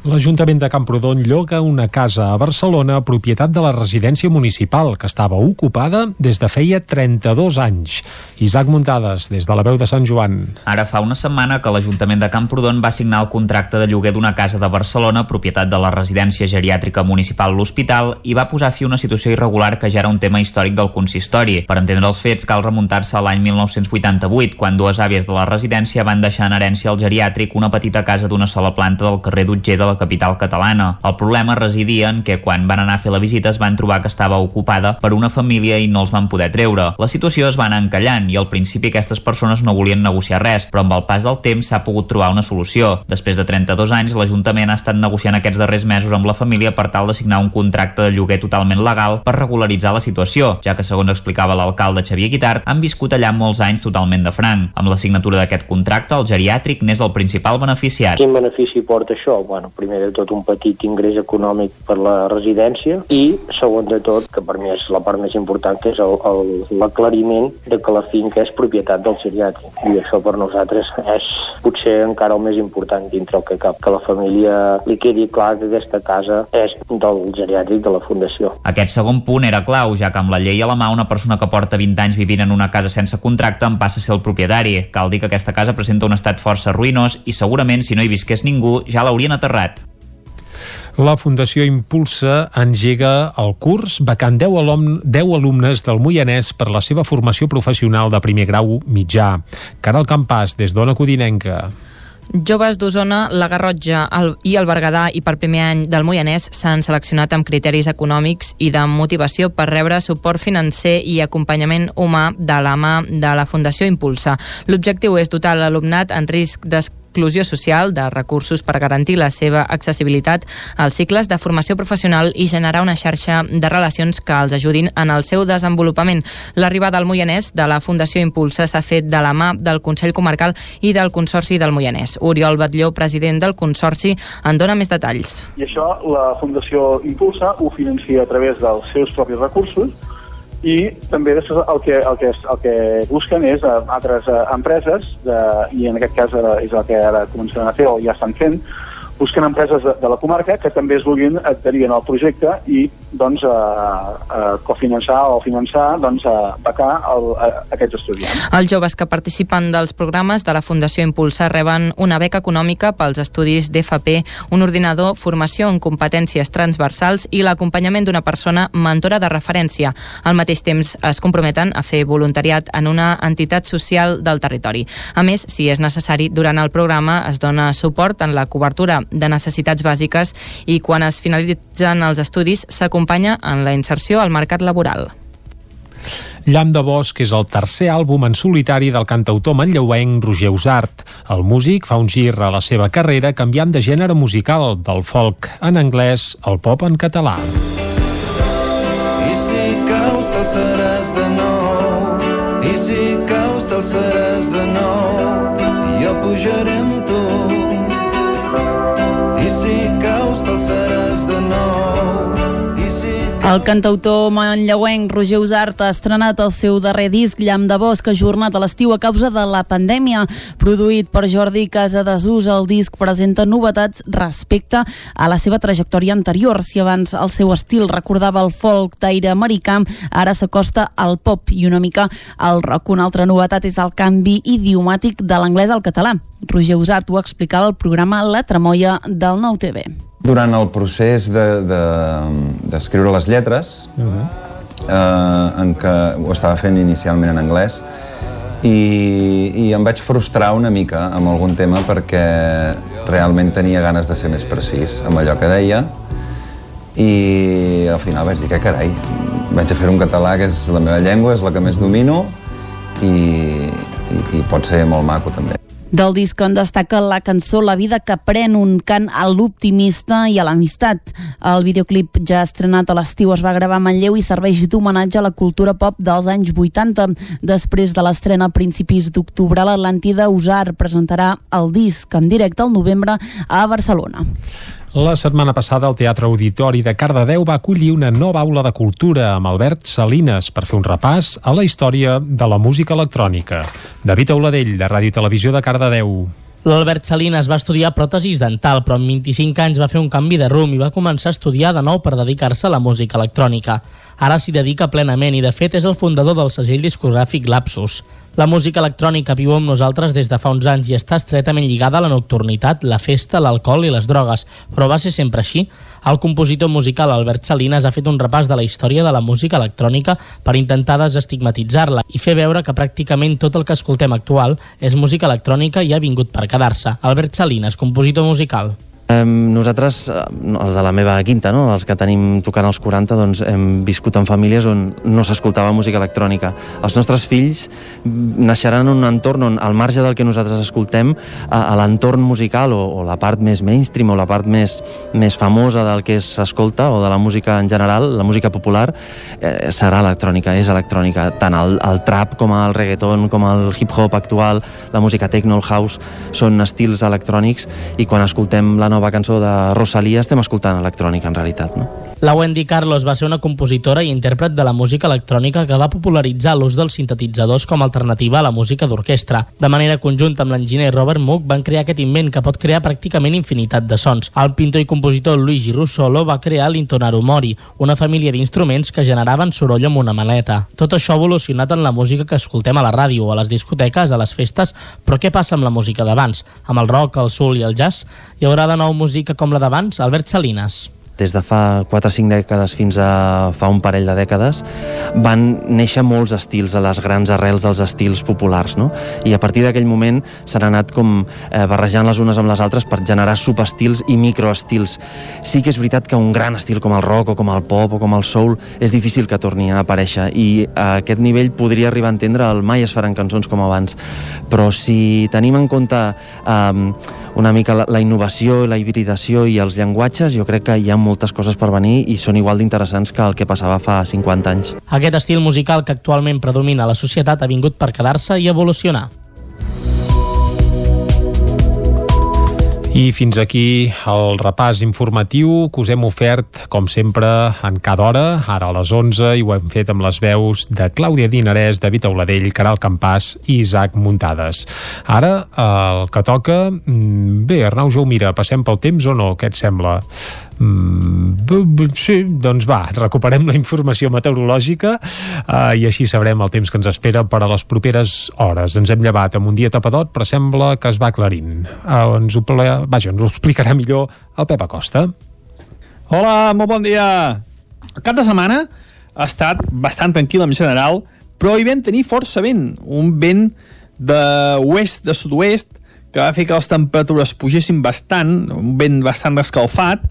S1: L'Ajuntament de Camprodon lloga una casa a Barcelona propietat de la residència municipal que estava ocupada des de feia 32 anys. Isaac Muntades, des de la veu de Sant Joan.
S8: Ara fa una setmana que l'Ajuntament de Camprodon va signar el contracte de lloguer d'una casa de Barcelona propietat de la residència geriàtrica municipal L'Hospital i va posar fi a una situació irregular que ja era un tema històric del consistori. Per entendre els fets cal remuntar-se a l'any 1988, quan dues àvies de la residència van deixar en herència al geriàtric una petita casa d'una sola planta del carrer d'Utger de la capital catalana. El problema residia en que quan van anar a fer la visita es van trobar que estava ocupada per una família i no els van poder treure. La situació es va anar encallant i al principi aquestes persones no volien negociar res, però amb el pas del temps s'ha pogut trobar una solució. Després de 32 anys, l'Ajuntament ha estat negociant aquests darrers mesos amb la família per tal de signar un contracte de lloguer totalment legal per regularitzar la situació, ja que segons explicava l'alcalde Xavier Guitart, han viscut allà molts anys totalment de franc. Amb la signatura d'aquest contracte, el geriàtric n'és el principal beneficiat.
S52: Quin benefici porta això? Bueno, primer de tot un petit ingrés econòmic per la residència i segon de tot, que per mi és la part més important, que és l'aclariment de que la finca és propietat del geriàtric. I això per nosaltres és potser encara el més important dintre el que cap, que la família li quedi clar que aquesta casa és del geriàtric de la Fundació.
S8: Aquest segon punt era clau, ja que amb la llei a la mà una persona que porta 20 anys vivint en una casa sense contracte en passa a ser el propietari. Cal dir que aquesta casa presenta un estat força ruïnós i segurament si no hi visqués ningú ja l'haurien aterrat.
S1: La Fundació Impulsa engega el curs becant 10, alum 10 alumnes del Moianès per la seva formació professional de primer grau mitjà. Caral Campàs, des d'Ona Codinenca.
S6: Joves d'Osona, la Garrotja el, i el Berguedà i per primer any del Moianès s'han seleccionat amb criteris econòmics i de motivació per rebre suport financer i acompanyament humà de la mà de la Fundació Impulsa. L'objectiu és dotar l'alumnat en risc d'exclusió social de recursos per garantir la seva accessibilitat als cicles de formació professional i generar una xarxa de relacions que els ajudin en el seu desenvolupament. L'arribada al Moianès de la Fundació Impulsa s'ha fet de la mà del Consell Comarcal i del Consorci del Moianès. Oriol Batlló, president del Consorci, en dona més detalls.
S53: I això la Fundació Impulsa ho financia a través dels seus propis recursos i també després el que, el que, el que busquen és a altres eh, empreses de, i en aquest cas eh, és el que ara començaran a fer o ja estan fent busquen empreses de, de la comarca que també es vulguin adherir el projecte i doncs, eh, eh, cofinançar o finançar doncs, eh, becar el, eh, aquests estudiants.
S6: Els joves que participen dels programes de la Fundació Impulsa reben una beca econòmica pels estudis d'FP, un ordinador, formació en competències transversals i l'acompanyament d'una persona mentora de referència. Al mateix temps es comprometen a fer voluntariat en una entitat social del territori. A més, si és necessari, durant el programa es dona suport en la cobertura de necessitats bàsiques i quan es finalitzen els estudis s'acompanya en la inserció al mercat laboral.
S1: Llamp de Bosch és el tercer àlbum en solitari del cantautor manlleuenc Roger Usart. El músic fa un gir a la seva carrera canviant de gènere musical del folk en anglès al pop en català.
S54: I
S3: El cantautor manlleuenc Roger Usart ha estrenat el seu darrer disc Llamp de Bosc ajornat a l'estiu a causa de la pandèmia. Produït per Jordi Casadesús, el disc presenta novetats respecte a la seva trajectòria anterior. Si abans el seu estil recordava el folk d'aire americà, ara s'acosta al pop i una mica al rock. Una altra novetat és el canvi idiomàtic de l'anglès al català. Roger Usart ho explicava al programa La Tremolla del Nou TV.
S55: Durant el procés d'escriure de, de, les lletres, uh -huh. eh, en què ho estava fent inicialment en anglès, i, i em vaig frustrar una mica amb algun tema perquè realment tenia ganes de ser més precís amb allò que deia i al final vaig dir que carai, vaig a fer un català que és la meva llengua, és la que més domino i, i, i pot ser molt maco també.
S3: Del disc en destaca la cançó La vida que pren un cant a l'optimista i a l'amistat. El videoclip ja estrenat a l'estiu es va gravar a Manlleu i serveix d'homenatge a la cultura pop dels anys 80. Després de l'estrena a principis d'octubre, l'Atlàntida Usar presentarà el disc en directe al novembre a Barcelona.
S1: La setmana passada el Teatre Auditori de Cardedeu va acollir una nova aula de cultura amb Albert Salines per fer un repàs a la història de la música electrònica. David Auladell, de Ràdio Televisió de Cardedeu.
S9: L'Albert Salinas va estudiar pròtesis dental, però amb 25 anys va fer un canvi de rumb i va començar a estudiar de nou per dedicar-se a la música electrònica. Ara s'hi dedica plenament i, de fet, és el fundador del segell discogràfic Lapsus. La música electrònica viu amb nosaltres des de fa uns anys i està estretament lligada a la nocturnitat, la festa, l'alcohol i les drogues, però va ser sempre així. El compositor musical Albert Salinas ha fet un repàs de la història de la música electrònica per intentar desestigmatitzar-la i fer veure que pràcticament tot el que escoltem actual és música electrònica i ha vingut per quedar-se. Albert Salinas, compositor musical.
S56: Nosaltres, els de la meva quinta, no? els que tenim tocant als 40, doncs hem viscut en famílies on no s'escoltava música electrònica. Els nostres fills naixeran en un entorn on, al marge del que nosaltres escoltem, a, a l'entorn musical o, o la part més mainstream o la part més, més famosa del que s'escolta o de la música en general, la música popular, eh, serà electrònica, és electrònica. Tant el, el trap com el reggaeton, com el hip-hop actual, la música techno, el house, són estils electrònics i quan escoltem la nova nova cançó de Rosalia estem escoltant electrònica en realitat, no?
S9: La Wendy Carlos va ser una compositora i intèrpret de la música electrònica que va popularitzar l'ús dels sintetitzadors com a alternativa a la música d'orquestra. De manera conjunta amb l'enginyer Robert Moog van crear aquest invent que pot crear pràcticament infinitat de sons. El pintor i compositor Luigi Russolo va crear l'Intonaru Mori, una família d'instruments que generaven soroll amb una maleta. Tot això ha evolucionat en la música que escoltem a la ràdio, a les discoteques, a les festes, però què passa amb la música d'abans? Amb el rock, el soul i el jazz? Hi haurà de nou música com la d'abans? Albert Salinas
S56: des de fa 4 o 5 dècades fins a fa un parell de dècades, van néixer molts estils a les grans arrels dels estils populars, no? I a partir d'aquell moment s'han anat com eh, barrejant les unes amb les altres per generar subestils i microestils. Sí que és veritat que un gran estil com el rock o com el pop o com el soul és difícil que torni a aparèixer i a aquest nivell podria arribar a entendre el mai es faran cançons com abans. Però si tenim en compte eh, una mica la, la innovació, la hibridació i els llenguatges, jo crec que hi ha moltes coses per venir i són igual d'interessants que el que passava fa 50 anys.
S9: Aquest estil musical que actualment predomina a la societat ha vingut per quedar-se i evolucionar.
S1: I fins aquí el repàs informatiu que us hem ofert, com sempre, en cada hora, ara a les 11, i ho hem fet amb les veus de Clàudia Dinarès, David Auladell, Caral Campàs i Isaac Muntades. Ara, el que toca... mm, Bé, Arnau Jaumira, passem pel temps o no? Què et sembla? Mm, sí, doncs va, recuperem la informació meteorològica uh, i així sabrem el temps que ens espera per a les properes hores. Ens hem llevat amb un dia tapadot, però sembla que es va aclarint. Uh, ens ho. Vaja, ens ho explicarà millor el Pep Acosta.
S16: Hola, molt bon dia. El cap de setmana ha estat bastant tranquil en general, però hi vam tenir força vent, un vent de oest, de sud-oest, que va fer que les temperatures pugessin bastant, un vent bastant escalfat,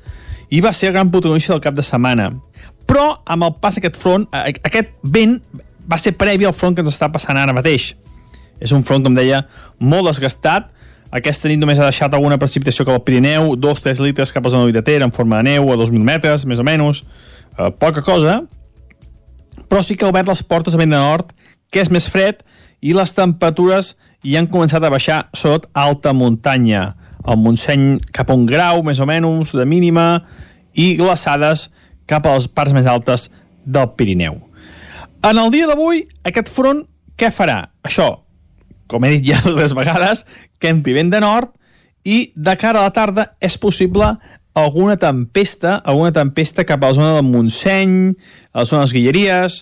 S16: i va ser el gran protagonista del cap de setmana. Però, amb el pas d'aquest front, aquest vent va ser previ al front que ens està passant ara mateix. És un front, com deia, molt desgastat. Aquesta nit només ha deixat alguna precipitació cap al Pirineu, 2-3 litres cap a zona Ter en forma de neu a 2.000 metres, més o menys. Eh, poca cosa, però sí que ha obert les portes a vent de nord, que és més fred, i les temperatures hi han començat a baixar, sobretot a alta muntanya. El Montseny cap a un grau, més o menys, de mínima, i glaçades cap a les parts més altes del Pirineu. En el dia d'avui, aquest front què farà? Això, com he dit ja dues vegades, que entri vent de nord i de cara a la tarda és possible alguna tempesta, alguna tempesta cap a la zona del Montseny, a la zona de les Guilleries,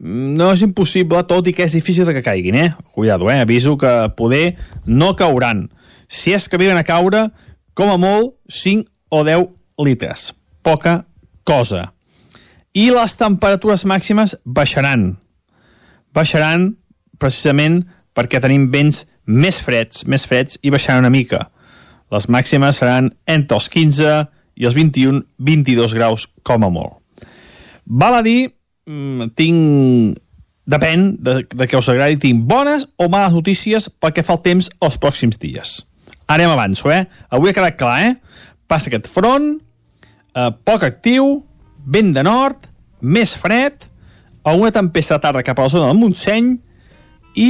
S16: no és impossible, tot i que és difícil que caiguin, eh? Cuidado, eh? Aviso que poder no cauran. Si és que arriben a caure, com a molt, 5 o 10 litres. Poca cosa. I les temperatures màximes baixaran. Baixaran precisament perquè tenim vents més freds, més freds i baixaran una mica. Les màximes seran entre els 15 i els 21-22 graus com a molt. Val a dir, mm, tinc... Depèn de, de què us agradi, tinc bones o males notícies pel que fa el temps els pròxims dies. Ara em avanço, eh? Avui ha quedat clar, eh? Passa aquest front, eh, poc actiu, vent de nord, més fred, alguna tempesta de tarda cap a la zona del Montseny i,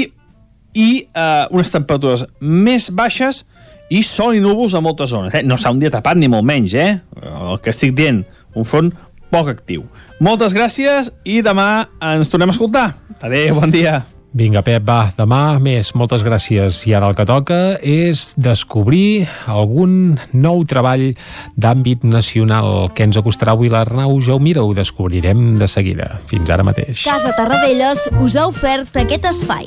S16: i eh, unes temperatures més baixes i sol i núvols a moltes zones. Eh? No està un dia tapat ni molt menys, eh? El que estic dient, un front poc actiu. Moltes gràcies i demà ens tornem a escoltar. Adéu, bon dia.
S1: Vinga, Pep, va, demà més. Moltes gràcies. I ara el que toca és descobrir algun nou treball d'àmbit nacional que ens acostarà avui l'Arnau Jaumira. Ho descobrirem de seguida. Fins ara mateix.
S18: Casa Tarradellas us ha ofert aquest espai.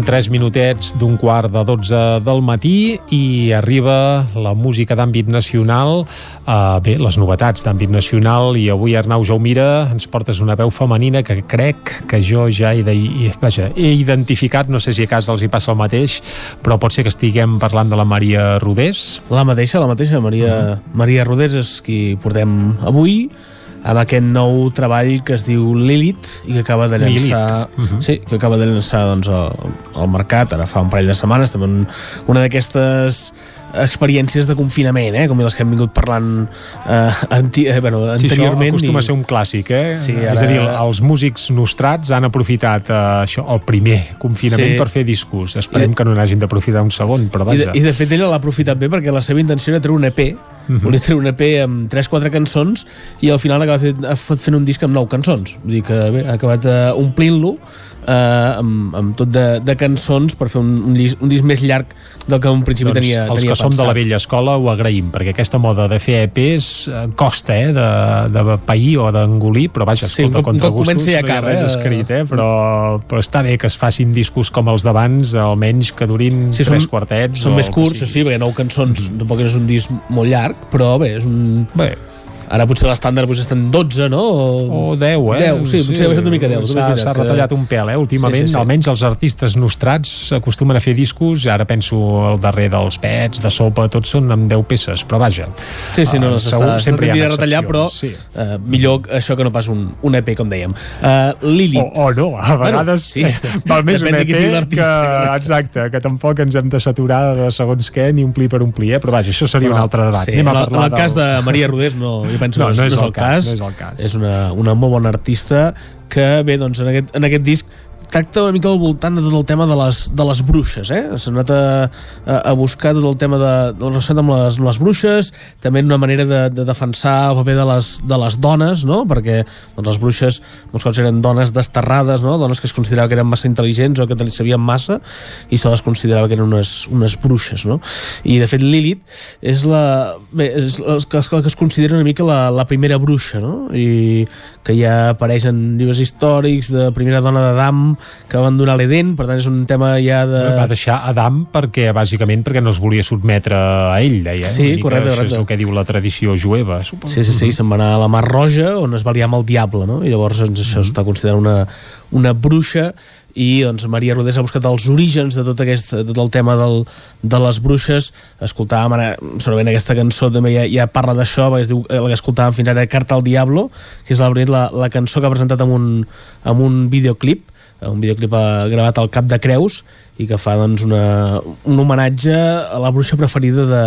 S1: Passen 3 minutets d'un quart de 12 del matí i arriba la música d'àmbit nacional, eh, bé, les novetats d'àmbit nacional i avui Arnau Jaumira ens portes una veu femenina que crec que jo ja he, de, vaja, he identificat, no sé si a casa els hi passa el mateix, però pot ser que estiguem parlant de la Maria Rodés.
S57: La mateixa, la mateixa, Maria, Maria Rodés és qui portem avui amb aquest nou treball que es diu Lilith i que acaba de llançar
S1: Lilith. Mhm.
S57: sí, que acaba de llançar doncs, al, al mercat ara fa un parell de setmanes també un, una d'aquestes experiències de confinament, eh? com les que hem vingut parlant eh, anti, eh, bueno,
S1: Sí, això
S57: anteriorment.
S1: acostuma
S57: i-
S1: a ser un clàssic, eh?
S57: Sí,
S1: És
S57: ara-
S1: a dir, els músics nostrats han aprofitat eh, això, el primer confinament
S57: Sí.
S1: per fer discos. Esperem
S57: I-
S1: que no n'hagin d'aprofitar un segon, però
S57: I de,
S1: vaja.
S57: I de fet ella l'ha aprofitat bé perquè la seva intenció era treure un EP
S1: Mhm.
S57: volia treure un EP amb 3-4 cançons i al final ha acabat fent, ha fet fent un disc amb 9 cançons vull dir que bé, ha acabat uh, omplint-lo uh, amb, amb tot de, de cançons per fer un, un, disc, un disc més llarg del que en principi
S1: doncs
S57: tenia,
S1: els
S57: tenia
S1: que som de la
S57: pensat.
S1: vella escola ho agraïm, perquè aquesta moda de fer EPs eh, costa, eh, de, de pair o d'engolir, però vaja,
S57: Sí,
S1: escolta,
S57: cop-
S1: contra gustos no hi ha res
S57: eh?
S1: escrit, eh, però, però està bé que es facin discos com els d'abans, almenys que durin
S57: Sí,
S1: tres
S57: són-
S1: quartets.
S57: Són
S1: o
S57: més curts, sí, perquè 9 cançons mm -hmm. tampoc és un disc molt llarg, però bé, és un...
S1: Bé,
S57: ara potser l'estàndard potser estan 12 no?
S1: O 10, eh?
S57: 10, sí, potser ha baixat una mica 10 també és
S1: S'ha s'ha
S57: que-
S1: retallat un pèl, eh? Últimament,
S57: Sí, sí, sí.
S1: almenys els artistes nostrats acostumen a fer discos, ara penso al darrer dels Pets, de Sopa, tots són amb 10 peces, però vaja.
S57: Sí, sí, no,
S1: eh,
S57: no
S1: segur,
S57: s'està
S1: sempre hi ha
S57: tendint a retallar, però
S1: Sí.
S57: eh, millor això que no pas un, un EP, com dèiem. Uh, Lilith.
S1: O, o no, a vegades
S57: sí,
S1: val més
S57: depèn
S1: un EP
S57: sigui
S1: que, exacte, que tampoc ens hem de saturar de segons què ni omplir per omplir, eh? però vaja, això seria un altre debat.
S57: Sí,
S1: Anem a
S57: la-
S1: parlar
S57: en el cas
S1: del-
S57: de Maria Rodés no, jo penso
S1: No, no
S57: no,
S1: és
S57: és
S1: el
S57: el cas,
S1: cas, no és el cas.
S57: és una, una molt bona artista que bé, doncs en aquest, en aquest disc tracta una mica al voltant de tot el tema de les, de les bruixes, eh? S'ha anat a, a, buscar tot el tema de, relacionat amb les, amb les bruixes, també una manera de, de defensar el paper de les, de les dones, no? Perquè doncs, les bruixes molts cops eren dones desterrades, no? Dones que es considerava que eren massa intel·ligents o que sabien massa i se les considerava que eren unes, unes bruixes, no? I de fet Lilith és la, bé, és la que, que es considera una mica la, la primera bruixa, no? I que ja apareix en llibres històrics de primera dona d'Adam que va abandonar l'Eden, per tant és un tema ja de...
S1: Va deixar Adam perquè, bàsicament, perquè no es volia sotmetre a ell, deia. eh?
S57: Sí, correcte,
S1: Això
S57: correcte.
S1: és el que diu la tradició jueva, suposo.
S57: Sí, sí, sí, se'n va anar a la Mar Roja on es va liar amb el diable, no? I llavors doncs, això està considerat una, una bruixa i doncs Maria Rodés ha buscat els orígens de tot, aquest, de tot el tema del, de les bruixes escoltàvem ara, segurament aquesta cançó també ja, ja parla d'això, perquè es diu, el que escoltàvem fins ara Carta al Diablo, que és la, la, la cançó que ha presentat amb un, amb un videoclip un videoclip eh, gravat al Cap de Creus i que fa doncs, una, un homenatge a la bruixa preferida de,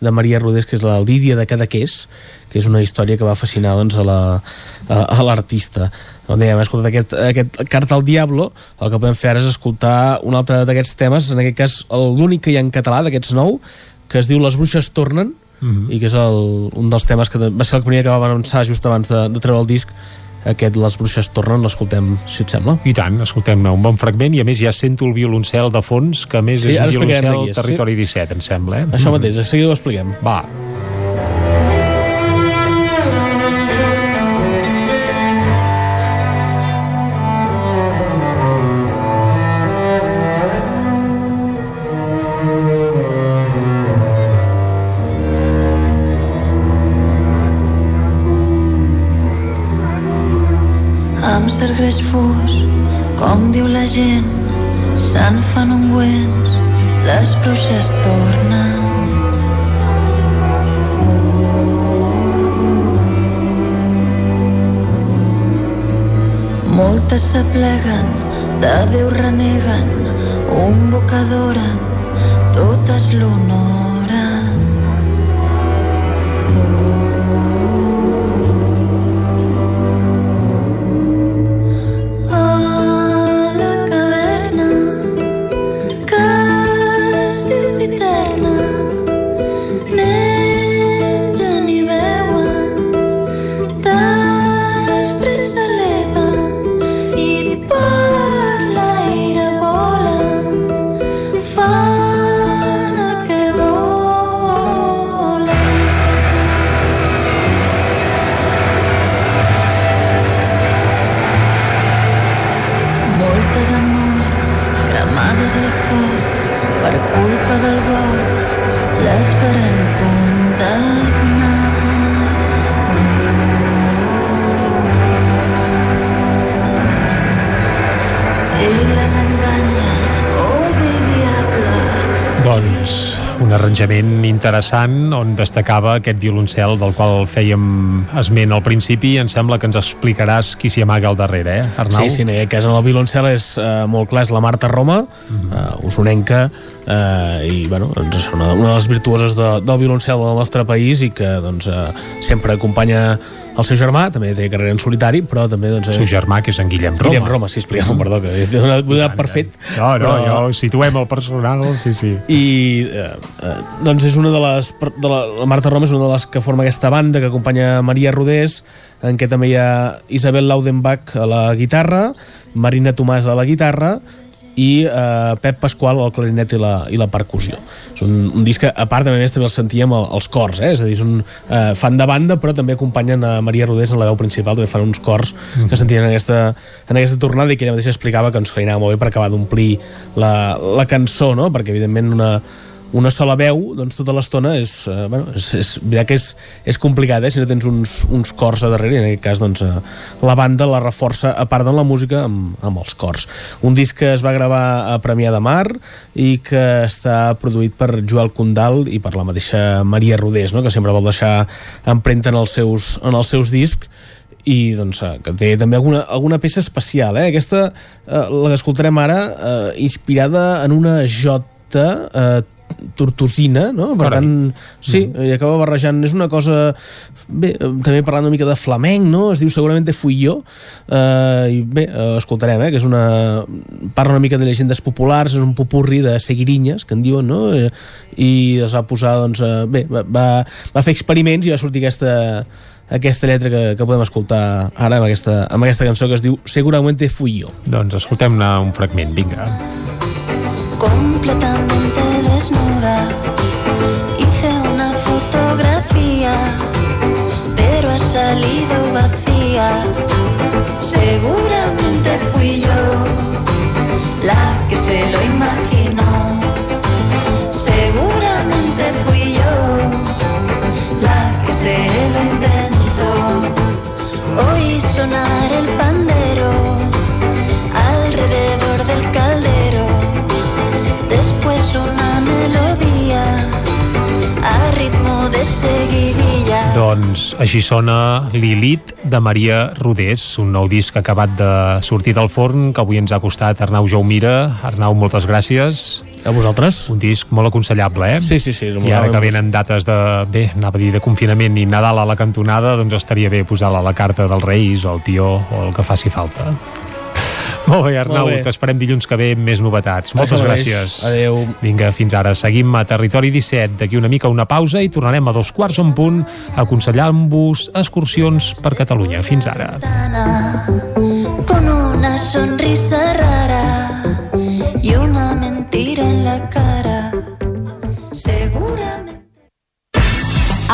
S57: de Maria Rodés, que és la Lídia de Cadaqués, que és una història que va fascinar doncs, a la- a a l'artista. On dèiem, escoltat aquest, aquest Carta al Diablo, el que podem fer ara és escoltar un altre d'aquests temes, en aquest cas l'únic que hi ha en català d'aquests nou, que es diu Les bruixes tornen,
S1: Mhm.
S57: i que és el, un dels temes que va ser el primer que va avançar just abans de, de treure el disc aquest Les bruixes tornen, l'escoltem si et sembla
S1: I tant, escoltem un bon fragment i a més ja sento el violoncel de fons que a més
S57: Sí,
S1: és un violoncel
S57: qui és, sí.
S1: territori 17 em sembla eh?
S57: això mateix, de seguida ho expliquem
S1: va
S53: Greix fos, com diu la gent, se'n fan ungüents, les bruixes tornen. Moltes s'apleguen, de Déu reneguen, un boc adoren, totes l'honoren.
S1: Arranjament interessant on destacava aquest violoncel del qual fèiem esment al principi i em sembla que ens explicaràs qui s'hi amaga al darrere, eh, Arnau?
S57: Sí, sí, en aquest cas en el violoncel és uh, molt clar, és la Marta Roma, uh, usonenca, uh, i bueno, doncs és una, una de les virtuoses de, del violoncel del nostre país i que doncs, uh, sempre acompanya el seu germà, també té carrera en solitari, però també... Doncs,
S1: El seu germà, que és en Guillem Roma.
S57: Guillem Roma, sí, expliquem, perdó, que he donat, he donat per fet.
S1: No, no,
S57: però-
S1: jo situem el personal, sí, sí.
S57: i eh, eh, doncs és una de les de la, la Marta Roma és una de les que forma aquesta banda que acompanya Maria Rodés en què també hi ha Isabel Laudenbach a la guitarra Marina Tomàs a la guitarra i eh, Pep Pasqual al clarinet i la, i la percussió és un, un disc que a part a més també el sentíem als cors, eh? és a dir, és un eh, fan de banda però també acompanyen a Maria Rodés en la veu principal, també fan uns cors que sentien en aquesta, en aquesta tornada i que ella mateixa explicava que ens feia molt bé per acabar d'omplir la, la cançó, no? perquè evidentment una, una sola veu doncs tota l'estona és, eh, bueno, és, és, veritat que és, és complicat eh? si no tens uns, uns cors a darrere en aquest cas doncs, eh, la banda la reforça a part de la música amb, amb els cors un disc que es va gravar a Premià de Mar i que està produït per Joel Condal i per la mateixa Maria Rodés no? que sempre vol deixar empremta en els seus, en els seus discs i doncs, eh, que té també alguna, alguna peça especial eh? aquesta, eh, la que escoltarem ara eh, inspirada en una jota eh, tortosina, no? Per
S1: Carai.
S57: tant, sí, i acaba barrejant és una cosa, bé, eh, també parlant una mica de flamenc, no? Es diu segurament Fui jo eh, i bé, eh, escoltarem, eh, que és una parla una mica de llegendes populars, és un popurri de seguirinyes, que en diuen, no? I es va posar, doncs, eh, bé, va, va, va fer experiments i va sortir aquesta aquesta lletra que, que podem escoltar ara amb aquesta, amb aquesta cançó que es diu Seguramente fui yo.
S1: Doncs escoltem-ne un fragment, vinga.
S53: completamente salido vacía. Seguramente fui yo la que se lo imaginó. Seguramente fui yo la que se lo inventó. Oí sonar el pandero alrededor del caldero. Después una melodía a ritmo de seguidilla.
S1: Doncs així sona Lilith de Maria Rodés, un nou disc acabat de sortir del forn que avui ens ha costat Arnau Jaumira. Arnau, moltes gràcies.
S57: A vosaltres.
S1: Un disc molt aconsellable, eh?
S57: Sí, sí, sí.
S1: I ara que venen dates de, bé, anava a dir de confinament i Nadal a la cantonada, doncs estaria bé posar-la a la carta dels Reis o el tió o el que faci falta. Molt bé, Arnau, t'esperem dilluns que ve amb més novetats. Moltes
S57: Això
S1: gràcies.
S57: Adéu.
S1: Vinga, fins ara. Seguim a Territori 17. D'aquí una mica una pausa i tornarem a dos quarts en punt aconsellant-vos excursions per Catalunya. Fins ara.
S53: Con una sonrisa rara y una mentira en la cara. Seguramente.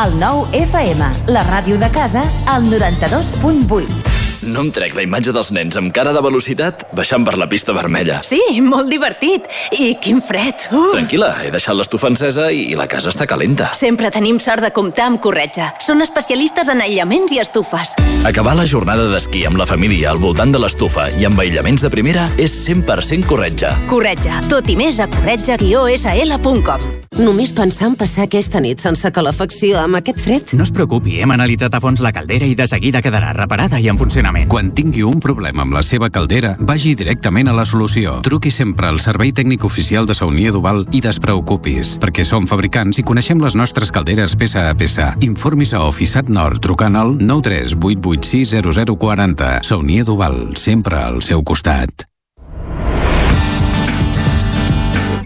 S58: El nou FM, la ràdio de casa, al 92.8.
S59: No em trec la imatge dels nens amb cara de velocitat baixant per la pista vermella.
S58: Sí, molt divertit. I quin fred. Uh.
S59: Tranquil·la, he deixat l'estufa encesa i, i la casa està calenta.
S58: Sempre tenim sort de comptar amb Corretja. Són especialistes en aïllaments i estufes.
S59: Acabar la jornada d'esquí amb la família al voltant de l'estufa i amb aïllaments de primera és 100% corretja.
S58: Corretja. Tot i més a corretja-sl.com.
S60: Només pensar en passar aquesta nit sense calefacció amb aquest fred?
S61: No es preocupi, hem analitzat a fons la caldera i de seguida quedarà reparada i en funcionament.
S62: Quan tingui un problema amb la seva caldera, vagi directament a la solució. Truqui sempre al servei tècnic oficial de Saunier Duval i despreocupis, perquè som fabricants i coneixem les nostres calderes peça a peça. Informis a Oficiat Nord trucant al 93 886 0040. Saunier Duval, sempre al seu costat.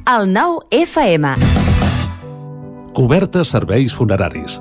S58: El nou FM.
S24: Cobertes serveis funeraris.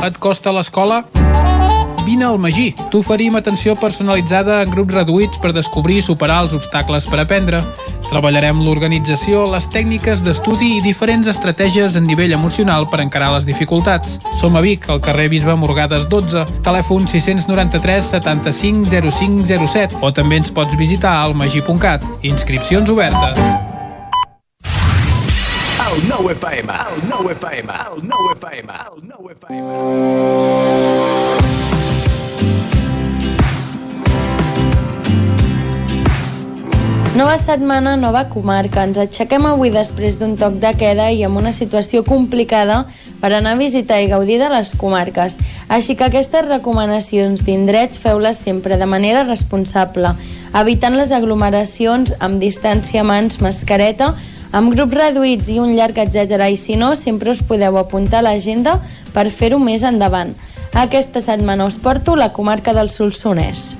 S63: Et costa l'escola? Vine al Magí. T'oferim atenció personalitzada en grups reduïts per descobrir i superar els obstacles per aprendre. Treballarem l'organització, les tècniques d'estudi i diferents estratègies en nivell emocional per encarar les dificultats. Som a Vic, al carrer Bisbe Morgades 12, telèfon 693 75 0507 o també ens pots visitar al magi.cat. Inscripcions obertes.
S64: El nou FM, el nou FM, el nou FM, el nou FM.
S65: Nova setmana, nova comarca. Ens aixequem avui després d'un toc de queda i amb una situació complicada per anar a visitar i gaudir de les comarques. Així que aquestes recomanacions d'indrets feu-les sempre de manera responsable, evitant les aglomeracions amb distància mans, mascareta, amb grups reduïts i un llarg etc. I si no, sempre us podeu apuntar a l'agenda per fer-ho més endavant. Aquesta setmana us porto la comarca del Solsonès.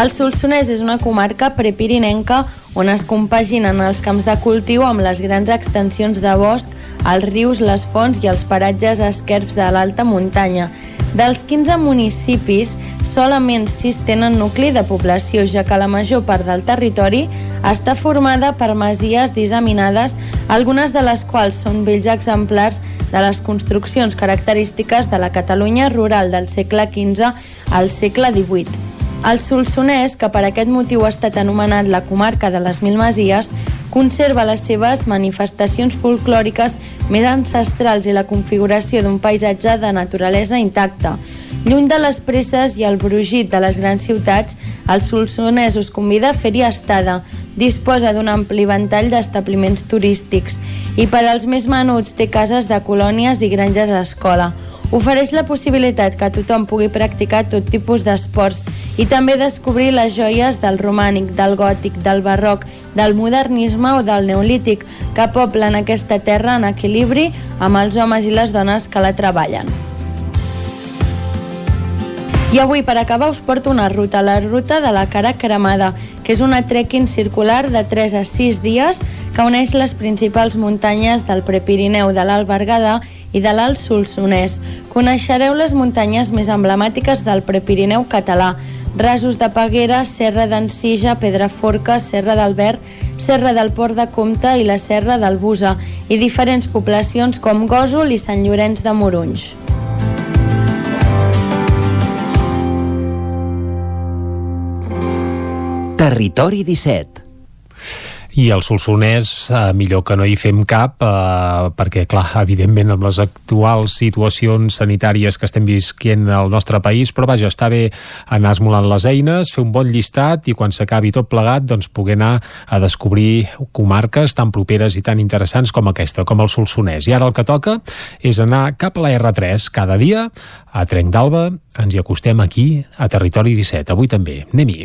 S65: El Solsonès és una comarca prepirinenca on es compaginen els camps de cultiu amb les grans extensions de bosc, els rius, les fonts i els paratges esquerps de l'alta muntanya. Dels 15 municipis, solament 6 tenen nucli de població, ja que la major part del territori està formada per masies disseminades, algunes de les quals són vells exemplars de les construccions característiques de la Catalunya rural del segle XV al segle XVIII. El Solsonès, que per aquest motiu ha estat anomenat la comarca de les Mil Masies, conserva les seves manifestacions folclòriques més ancestrals i la configuració d'un paisatge de naturalesa intacta. Lluny de les presses i el brugit de les grans ciutats, el Solsonès us convida a fer-hi estada. Disposa d'un ampli ventall d'establiments turístics i per als més menuts té cases de colònies i granges a escola. Ofereix la possibilitat que tothom pugui practicar tot tipus d'esports i també descobrir les joies del romànic, del gòtic, del barroc, del modernisme o del neolític que poblen aquesta terra en equilibri amb els homes i les dones que la treballen. I avui, per acabar, us porto una ruta, la ruta de la cara cremada, que és una trekking circular de 3 a 6 dies que uneix les principals muntanyes del Prepirineu de l'Alt Berguedà i de l'Alt Solsonès. Coneixereu les muntanyes més emblemàtiques del Prepirineu català, Rasos de Peguera, Serra d'Encija, Pedraforca, Serra d'Albert, Serra del Port de Comte i la Serra del Busa, i diferents poblacions com Gòsol i Sant Llorenç de Morunys.
S23: Territori 17
S1: i el Solsonès eh, millor que no hi fem cap eh, perquè clar, evidentment amb les actuals situacions sanitàries que estem visquent al nostre país, però vaja, està bé anar esmolant les eines, fer un bon llistat i quan s'acabi tot plegat doncs poder anar a descobrir comarques tan properes i tan interessants com aquesta, com el Solsonès. I ara el que toca és anar cap a la R3 cada dia a Trenc d'Alba, ens hi acostem aquí a Territori 17, avui també. Anem-hi.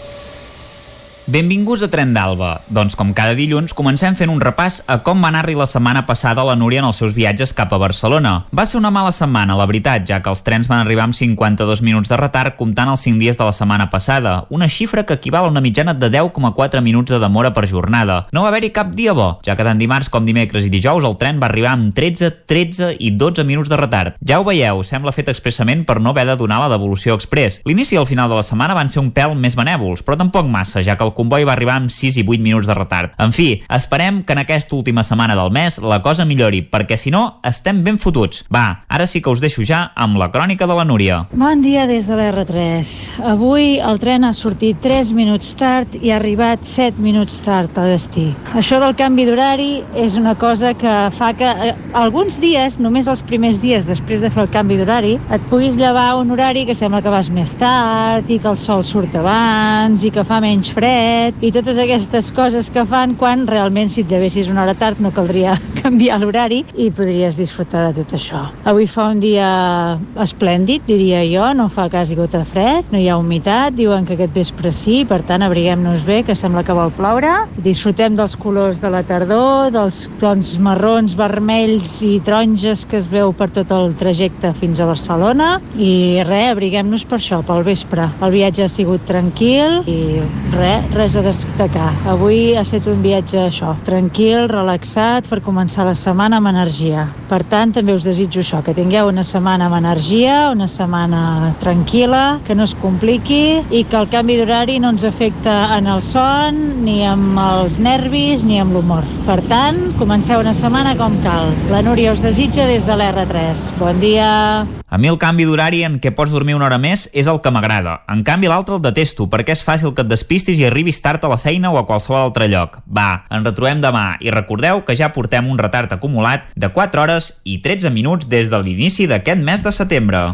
S8: Benvinguts a Tren d'Alba. Doncs com cada dilluns comencem fent un repàs a com va anar-hi la setmana passada la Núria en els seus viatges cap a Barcelona. Va ser una mala setmana, la veritat, ja que els trens van arribar amb 52 minuts de retard comptant els 5 dies de la setmana passada, una xifra que equival a una mitjana de 10,4 minuts de demora per jornada. No va haver-hi cap dia bo, ja que tant dimarts com dimecres i dijous el tren va arribar amb 13, 13 i 12 minuts de retard. Ja ho veieu, sembla fet expressament per no haver de donar la devolució express. L'inici i el final de la setmana van ser un pèl més benèvols, però tampoc massa, ja que el comboi va arribar amb 6 i 8 minuts de retard. En fi, esperem que en aquesta última setmana del mes la cosa millori, perquè si no, estem ben fotuts. Va, ara sí que us deixo ja amb la crònica de la Núria.
S66: Bon dia des de l'R3. Avui el tren ha sortit 3 minuts tard i ha arribat 7 minuts tard a destí. Això del canvi d'horari és una cosa que fa que eh, alguns dies, només els primers dies després de fer el canvi d'horari, et puguis llevar un horari que sembla que vas més tard i que el sol surt abans i que fa menys fred fred i totes aquestes coses que fan quan realment si et llevessis una hora tard no caldria canviar l'horari i podries disfrutar de tot això. Avui fa un dia esplèndid, diria jo, no fa quasi gota de fred, no hi ha humitat, diuen que aquest vespre sí, per tant abriguem-nos bé, que sembla que vol ploure. Disfrutem dels colors de la tardor, dels tons marrons, vermells i taronges que es veu per tot el trajecte fins a Barcelona i res, abriguem-nos per això, pel vespre. El viatge ha sigut tranquil i res, res a destacar. Avui ha estat un viatge això, tranquil, relaxat, per començar la setmana amb energia. Per tant, també us desitjo això, que tingueu una setmana amb energia, una setmana tranquil·la, que no es compliqui i que el canvi d'horari no ens afecta en el son, ni amb els nervis, ni amb l'humor. Per tant, comenceu una setmana com cal. La Núria us desitja des de l'R3. Bon dia!
S8: A mi el canvi d'horari en què pots dormir una hora més és el que m'agrada. En canvi, l'altre el detesto, perquè és fàcil que et despistis i arribis tard a la feina o a qualsevol altre lloc. Va, ens retrobem demà i recordeu que ja portem un retard acumulat de 4 hores i 13 minuts des de l'inici d'aquest mes de setembre.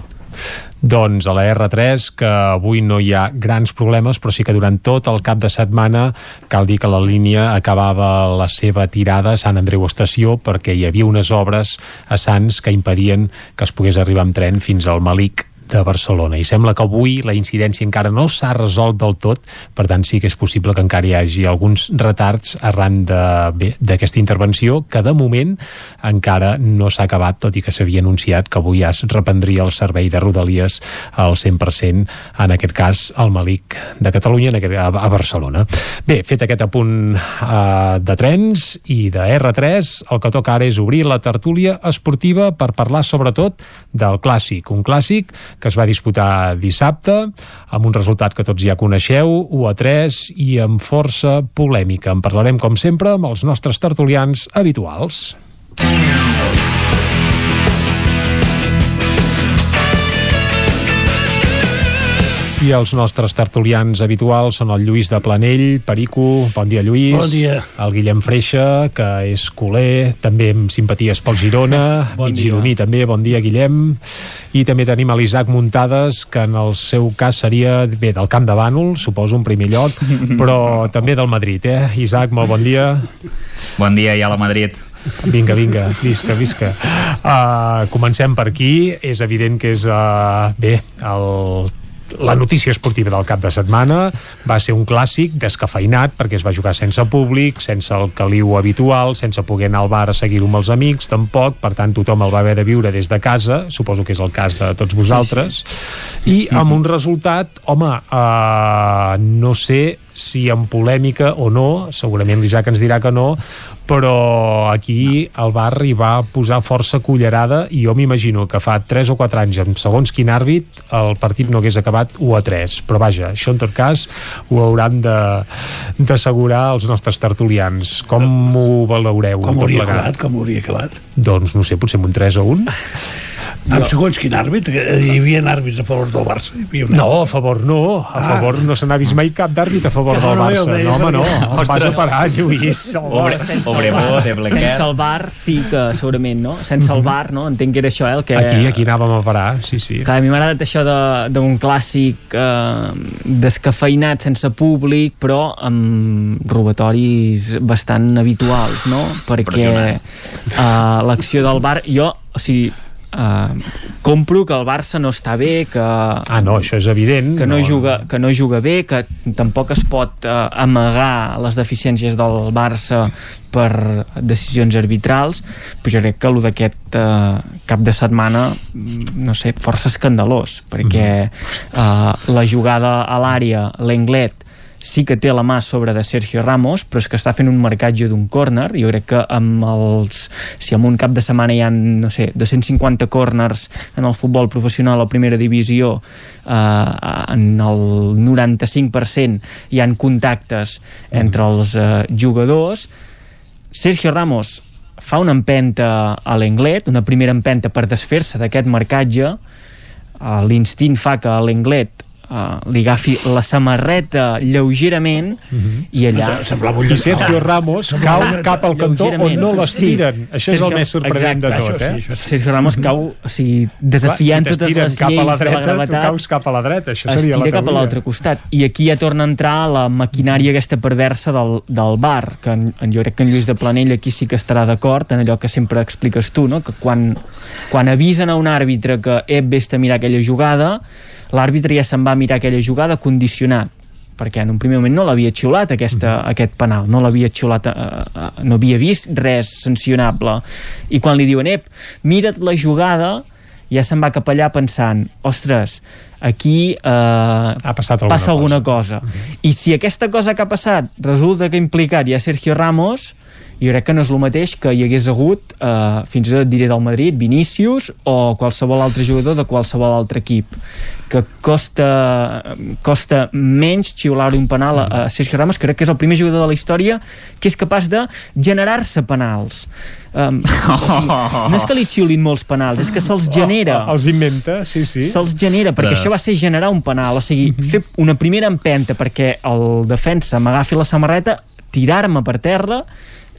S1: Doncs a la R3, que avui no hi ha grans problemes, però sí que durant tot el cap de setmana cal dir que la línia acabava la seva tirada a Sant Andreu Estació perquè hi havia unes obres a Sants que impedien que es pogués arribar amb tren fins al Malic de Barcelona i sembla que avui la incidència encara no s'ha resolt del tot, per tant sí que és possible que encara hi hagi alguns retards arran d'aquesta intervenció que de moment encara no s'ha acabat, tot i que s'havia anunciat que avui ja es reprendria el servei de Rodalies al 100%, en aquest cas al Malic de Catalunya, en aquest, a, a Barcelona. Bé, fet aquest apunt uh, de trens i de R3, el que toca ara és obrir la tertúlia esportiva per parlar sobretot del clàssic, un clàssic que es va disputar dissabte amb un resultat que tots ja coneixeu 1 a 3 i amb força polèmica. En parlarem com sempre amb els nostres tertulians habituals. I els nostres tertulians habituals són el Lluís de Planell, Perico, bon dia Lluís.
S67: Bon dia.
S1: El Guillem Freixa, que és culer, també amb simpaties pel Girona,
S67: Bon
S1: mig
S67: dia.
S1: gironí també, bon dia Guillem. I també tenim a l'Isaac Muntades, que en el seu cas seria, bé, del Camp de Bànol, suposo, en primer lloc, però també del Madrid, eh? Isaac, molt bon dia.
S8: Bon dia, ja a la Madrid.
S1: Vinga, vinga, visca, visca. Uh, comencem per aquí. És evident que és, uh, bé, el la notícia esportiva del cap de setmana va ser un clàssic descafeinat perquè es va jugar sense públic, sense el caliu habitual, sense poder anar al bar a seguir-ho amb els amics, tampoc, per tant tothom el va haver de viure des de casa, suposo que és el cas de tots vosaltres, i amb un resultat, home, uh, no sé si amb polèmica o no, segurament l'Isaac ens dirà que no, però aquí el bar hi va posar força cullerada i jo m'imagino que fa 3 o 4 anys amb segons quin àrbit el partit no hagués acabat 1 a 3 però vaja, això en tot cas ho hauran d'assegurar els nostres tertulians. Com ho valoreu
S67: Com hauria acabat, com hauria acabat.
S1: doncs no sé, potser amb un 3 a 1
S67: Amb segons quin àrbit, que hi havia àrbits a favor del Barça. Hi havia
S1: No, a favor no, a
S67: Ah.
S1: favor no se n'ha vist mai cap d'àrbit a favor
S67: Que
S1: del
S67: no,
S1: Barça.
S67: deia,
S1: No, home, no, on vas a
S67: Ostres.
S1: parar, Lluís?
S48: Obre, sense, el bar, sense el bar sí que segurament, no? Sense el bar, no? Entenc que era això, eh? El que...
S1: Aquí, aquí anàvem a parar, sí, sí.
S48: Clar, a mi m'ha agradat això de- d'un clàssic eh, descafeinat sense públic, però amb robatoris bastant habituals, no? Perquè eh, l'acció del bar... Jo, o sigui, Uh, compro que el Barça no està bé que,
S1: ah no, això és evident
S48: que no,
S1: no.
S48: juga, que no juga bé que tampoc es pot uh, amagar les deficiències del Barça per decisions arbitrals però jo crec que el d'aquest uh, cap de setmana mm, no sé, força escandalós perquè uh, la jugada a l'àrea, l'Englet sí que té la mà sobre de Sergio Ramos però és que està fent un marcatge d'un córner. Jo crec que amb els si en un cap de setmana hi ha, no sé 250 córners en el futbol professional o primera divisió eh, en el 95% hi han contactes entre els eh, jugadors. Sergio Ramos fa una empenta a l'Englet, una primera empenta per desfer-se d'aquest marcatge, uh, l'instint fa que l'Englet uh, li agafi la samarreta lleugerament i allà...
S67: Semblava un
S1: Sergio Ramos cau cap al cantó on no l'estiren. Això és el més sorprenent de tot, eh?
S48: Sergio Ramos cau, o sigui, desafiant
S1: Clar, si
S48: totes les
S1: cap a la
S48: lleis de la
S1: dreta,
S48: gravetat
S1: caus cap a la dreta. Això seria la
S48: tira cap a l'altre costat i aquí ja torna a entrar la maquinària aquesta perversa del, del bar que en, en, jo crec que en Lluís de Planell aquí sí que estarà d'acord en allò que sempre expliques tu no? que quan, quan avisen a un àrbitre que ep, vés a mirar aquella jugada l'àrbitre ja se'n va a mirar aquella jugada condicionat perquè en un primer moment no l'havia xiulat aquesta,
S1: Mhm.
S48: aquest penal, no l'havia xiulat eh, eh, no havia vist res sancionable i quan li diuen, ep, mira't la jugada ja se'n va cap allà pensant ostres, aquí eh,
S1: ha passat alguna
S48: passa alguna cosa, cosa. i si aquesta cosa que ha passat resulta que ha implicat ja Sergio Ramos jo crec que no és el mateix que hi hagués hagut eh, fins i tot diré del Madrid, Vinícius o qualsevol altre jugador de qualsevol altre equip que costa costa menys xiular-li un penal a, a Sergio Ramos, crec que és el primer jugador de la història que és capaç de generar-se penals. Um, o sigui, no és que li xiulin molts penals és que se'ls genera.
S1: Els inventa, sí, sí.
S48: se'ls genera, perquè això va ser generar un penal, o sigui, fer una primera empenta perquè el defensa m'agafi la samarreta, tirar-me per terra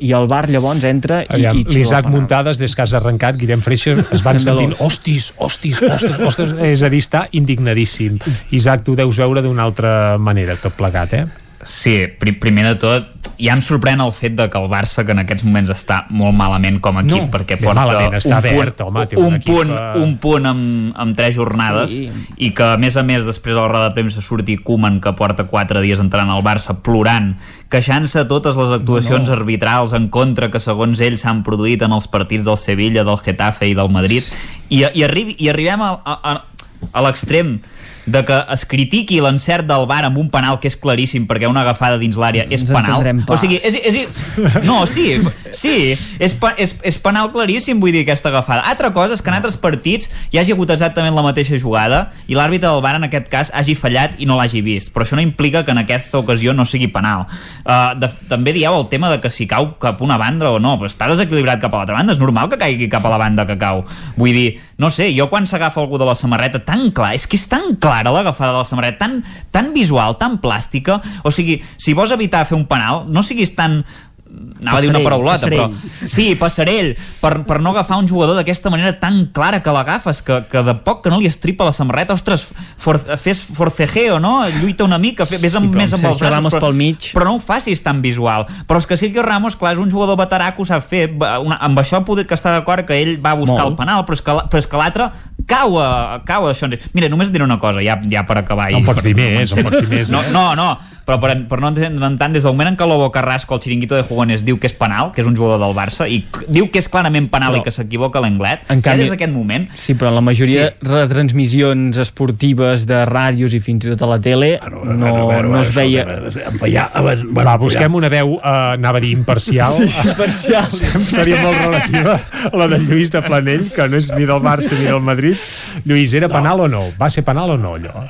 S48: i el bar llavors entra i,
S1: Aviam,
S48: i el
S1: L'Isaac. Muntades, des que has arrencat, Guillem Freixa, es van sentint hostis, hostis, ostres, ostres, és a dir, està indignadíssim. Isaac, tu deus veure d'una altra manera tot plegat, eh?
S8: Sí, pri primer de tot, ja em sorprèn el fet de que el Barça, que en aquests moments està molt malament com a equip,
S1: No,
S8: perquè porta
S1: malament, està
S8: un
S1: verd,
S8: punt,
S1: home, té un
S8: un,
S1: equip,
S8: punt, un punt amb, amb tres jornades
S48: Sí.
S8: i que, a més a més, després a la roda de premsa surti Koeman, que porta quatre dies entrant al Barça, plorant, queixant-se de totes les actuacions
S1: No, no.
S8: arbitrals en contra que, segons ell, s'han produït en els partits del Sevilla, del Getafe i del Madrid, i, i, arribi, i arribem a, a, a, a l'extrem de que es critiqui l'encert del bar amb un penal que és claríssim perquè una agafada dins l'àrea és
S48: Ens
S8: penal o sigui, és, és, no, sí sí, és, és, és penal claríssim vull dir aquesta agafada, altra cosa és que en altres partits hi hagi hagut exactament la mateixa jugada i l'àrbitre del bar en aquest cas hagi fallat i no l'hagi vist, però això no implica que en aquesta ocasió no sigui penal. Uh, de, també dieu el tema de que si cau cap una banda o no, però està desequilibrat cap a l'altra banda, és normal que caigui cap a la banda que cau. Vull dir, no sé, jo quan s'agafa algú de la samarreta tan clar, és que és tan clara l'agafada de la samarreta, tan, tan visual tan plàstica, o sigui si vols evitar fer un penal, no siguis tan anava a dir una
S48: Passarell,
S8: paraulota, però
S48: passarell.
S8: sí, passarell, per, per no agafar un jugador d'aquesta manera tan clara que l'agafes, que, que de poc que no li estripa la samarreta, ostres, for, fes forcejeo, no? Lluita una mica, fe- vés amb,
S48: Sí, però
S8: més
S48: amb
S8: els braços,
S48: Ramos
S8: però,
S48: pel mig.
S8: però no ho facis tan visual. Però és que Sergio Ramos, clar, és un jugador veterà que ho sap fer, una, amb això poder que està d'acord que ell va buscar
S48: Molt.
S8: el penal, però és que, però és que l'altre cau a, cau a això. Mira, només et diré una cosa, ja, ja per acabar.
S1: No
S8: i-
S1: pots dir més, no pots dir més,
S8: No,
S1: eh?
S8: no, no, però per, per no entendre tant, des del moment en què Lobo Carrasco, el xiringuito de Jugones, diu que és penal, que és un jugador del Barça, i diu que és clarament penal
S48: però-
S8: i que s'equivoca l'Englet,
S48: En
S8: ja des d'aquest moment...
S48: Sí, però la majoria de retransmissions esportives de ràdios i fins i tot a la tele no, no es veia...
S67: Ja,
S1: Va, busquem una veu, eh, anava a dir imparcial.
S48: Sí, imparcial.
S1: Seria molt relativa a la de Lluís de Planell, que no és ni del Barça ni del Madrid. Lluís, era penal o no? Va ser penal o no, allò?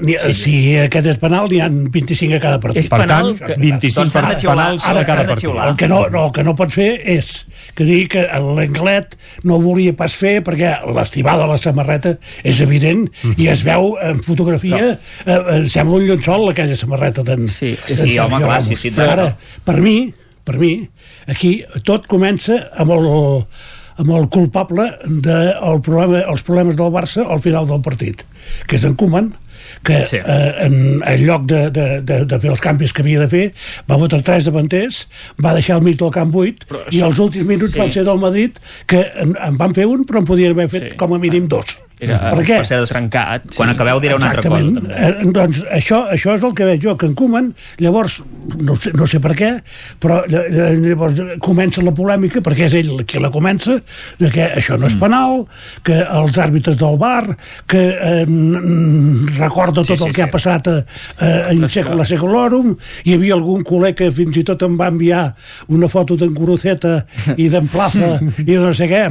S67: Ni, sí. Si aquest és penal, n'hi ha 25 a cada partit.
S1: És Per penal tant, que- 25 Doncs xiular, penals
S67: Ara,
S1: a cada partit.
S67: El que, no, no, el que no pots fer és que dir que l'Anglet no ho volia pas fer perquè l'estivada de la samarreta és evident
S1: Mhm.
S67: i es veu en fotografia eh, eh, sembla un llençol aquella samarreta d'en
S8: Sí, sí, home, clar, sí, sí,
S67: Ara, per mi, per mi, aquí tot comença amb el, amb el culpable dels de el problema, els problemes del Barça al final del partit, que és en Koeman, que sí. eh, en, en lloc de, de, de, de fer els canvis que havia de fer va votar tres davanters va deixar al mig del camp buit però i els últims minuts
S48: sí.
S67: sí. van ser del Madrid que en, en van fer un però en podien haver fet sí. com a mínim dos
S48: Era,
S67: per què?
S48: Per ser trencat.
S8: Quan acabeu diré una altra cosa,
S67: Exactament.
S8: també.
S67: Eh, doncs això, això és el que veig jo, que en Koeman, llavors, no sé, no sé per què, però ll- ll- llavors comença la polèmica, perquè és ell qui la comença, de que això no és penal, que els àrbitres del bar, que eh, mm, recorda tot
S8: Sí, sí,
S67: el que
S8: sí.
S67: ha passat a, a, en Secula Secolorum, hi havia algun col·leg que fins i tot em va enviar una foto d'en Guruceta i d'en Plaza i de no sé què,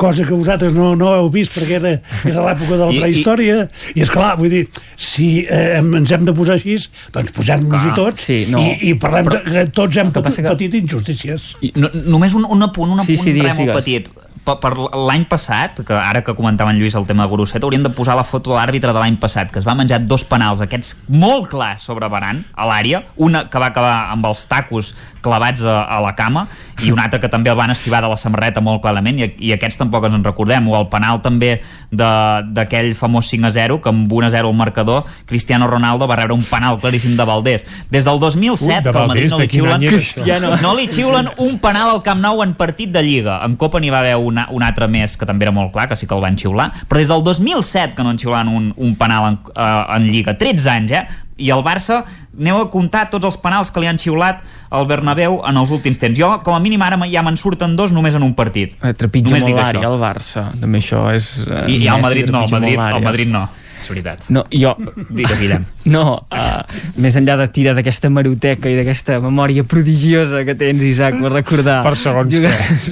S67: cosa que vosaltres no, no heu vist perquè era, era l'època de la
S8: i-
S67: prehistòria, i, és clar, vull dir, si eh, ens hem de posar així, doncs posem-nos-hi tots
S48: Sí, no.
S67: i, i parlem de que tots hem
S48: que
S67: patit,
S48: que-
S67: patit injustícies.
S8: I no, només un, un apunt, un
S48: Sí,
S8: apunt
S48: sí, digues,
S8: re molt
S48: digues.
S8: petit. per, per l'any passat, que ara que comentava en Lluís el tema de Gorosset, hauríem de posar la foto de l'àrbitre de l'any passat, que es va menjar dos penals, aquests molt clars sobre Baran, a l'àrea, una que va acabar amb els tacos clavats a, a la cama, i un altre que també el van estivar de la samarreta molt clarament, i, i aquests tampoc ens en recordem, o el penal també de- d'aquell famós 5 a 0, que amb 1 a 0 al marcador, Cristiano Ronaldo va rebre un penal claríssim de Valdés. Des del 2007
S1: Ui, de
S8: que al Madrid
S1: Valdés,
S8: no li xiulen? Cristiano, no li xiulen un penal al Camp Nou en partit de Lliga. En Copa n'hi va haver una, un altre més que també era molt clar, que sí que el van xiular, però des del 2007 que no en xiulen un, un penal en, uh, en Lliga. 13 anys, eh? I el Barça, aneu a comptar tots els penals que li han xiulat al Bernabéu en els últims temps. Jo, com a mínim, ara ja me'n surten dos només en un partit.
S48: Eh, trepitja
S8: Només
S48: molt l'àrea, el Barça. També això és... eh,
S8: I, i el Madrid no, el Madrid, el. Madrid no. És veritat.
S48: No, jo...
S8: Digues, Guillem.
S48: No, uh, més enllà de tirar d'aquesta maroteca i d'aquesta memòria prodigiosa que tens, Isaac, per recordar
S1: Per segons què.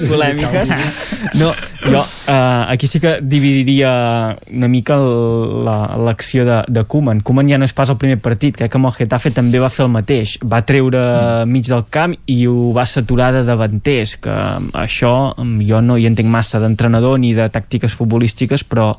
S48: polèmiques. No, jo uh, aquí sí que dividiria una mica el- la- l'acció de, de Koeman. Koeman ja no és pas el primer partit, crec que amb el Getafe també va fer el mateix. Va treure mig del camp i ho va saturar de davanters, que això mm, jo no hi entenc massa d'entrenador ni de tàctiques futbolístiques, però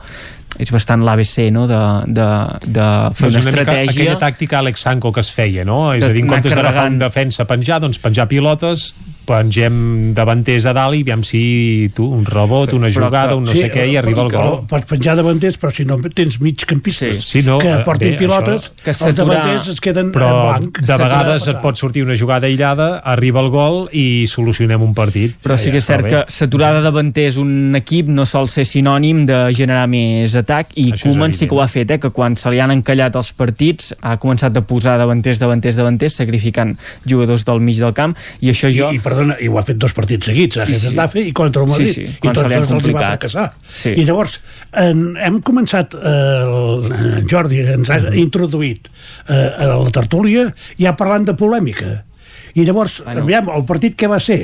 S48: és bastant l'ABC no? de, de, de fer
S1: Doncs
S48: una,
S1: una
S48: estratègia
S1: aquella tàctica Alex Sanko que es feia, no? És a dir, en comptes d'agafar un defensa penjar, doncs penjar pilotes, pengem davanters a dalt i aviam si tu, un rebot,
S67: Sí,
S1: una jugada,
S67: que-
S1: un no
S67: sí,
S1: sé què, i arriba el
S67: que
S1: gol.
S67: Pots penjar davanters, però si no tens mig campistes
S1: Sí, no,
S67: que
S1: eh,
S67: portin
S1: bé,
S67: pilotes,
S1: això-
S67: els davanters es queden
S1: però
S67: en blanc.
S1: de vegades et pot sortir una jugada aïllada, arriba el gol i solucionem un partit.
S48: però sí que és cert que saturar de davanters un equip no sol ser sinònim de generar més atac i
S1: Això
S48: Koeman sí que ho ha fet, eh, que quan se li han encallat els partits ha començat a posar davanters, davanters, davanters sacrificant jugadors del mig del camp i això jo...
S67: I, i perdona, i ho ha fet dos partits seguits, a
S48: Sí, sí.
S67: Getafe i contra el
S48: Sí,
S67: Madrid,
S48: sí,
S67: i
S48: quan se
S67: tots dos els hi va fracassar.
S48: Sí.
S67: I llavors, en, hem començat, eh, el, en Jordi ens ha introduït eh, a la tertúlia ja parlant de polèmica. I llavors,
S48: Bueno.
S67: aviam, el partit que va ser?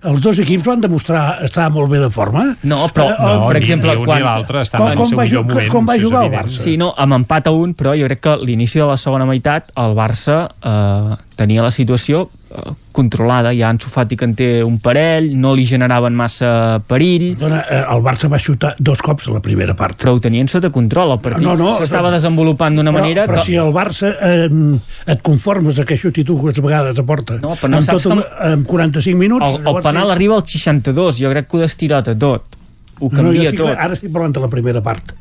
S67: Els dos equips van demostrar estar molt bé de forma?
S48: No, però,
S67: Eh,
S48: no, per
S1: ni-
S48: exemple,
S1: ni ni
S48: quan...
S1: l'altre
S67: com,
S1: en el
S67: com,
S1: seu
S67: va,
S1: millor
S67: ju-
S1: moment,
S67: com va jugar el. Barça?
S48: Sí, no, amb empat a un, però jo crec que l'inici de la segona meitat el Barça eh, tenia la situació eh, controlada, ja Ansu Fati que en té un parell, no li generaven massa perill,
S67: Dona, eh, el Barça va xutar dos cops a la primera part.
S48: però ho tenien sota control, el partit
S67: No, no,
S48: s'estava
S67: no.
S48: desenvolupant d'una manera
S67: però
S48: que...
S67: si el Barça eh, et conformes a que xuti tu dues vegades a porta
S48: No, però no
S67: amb, tot,
S48: com-
S67: amb 45 minuts
S48: El, el penal arriba al 62, jo crec que ho destirat a tot. Ho
S67: no,
S48: canvia
S67: jo estic,
S48: tot.
S67: ara estic parlant de la primera part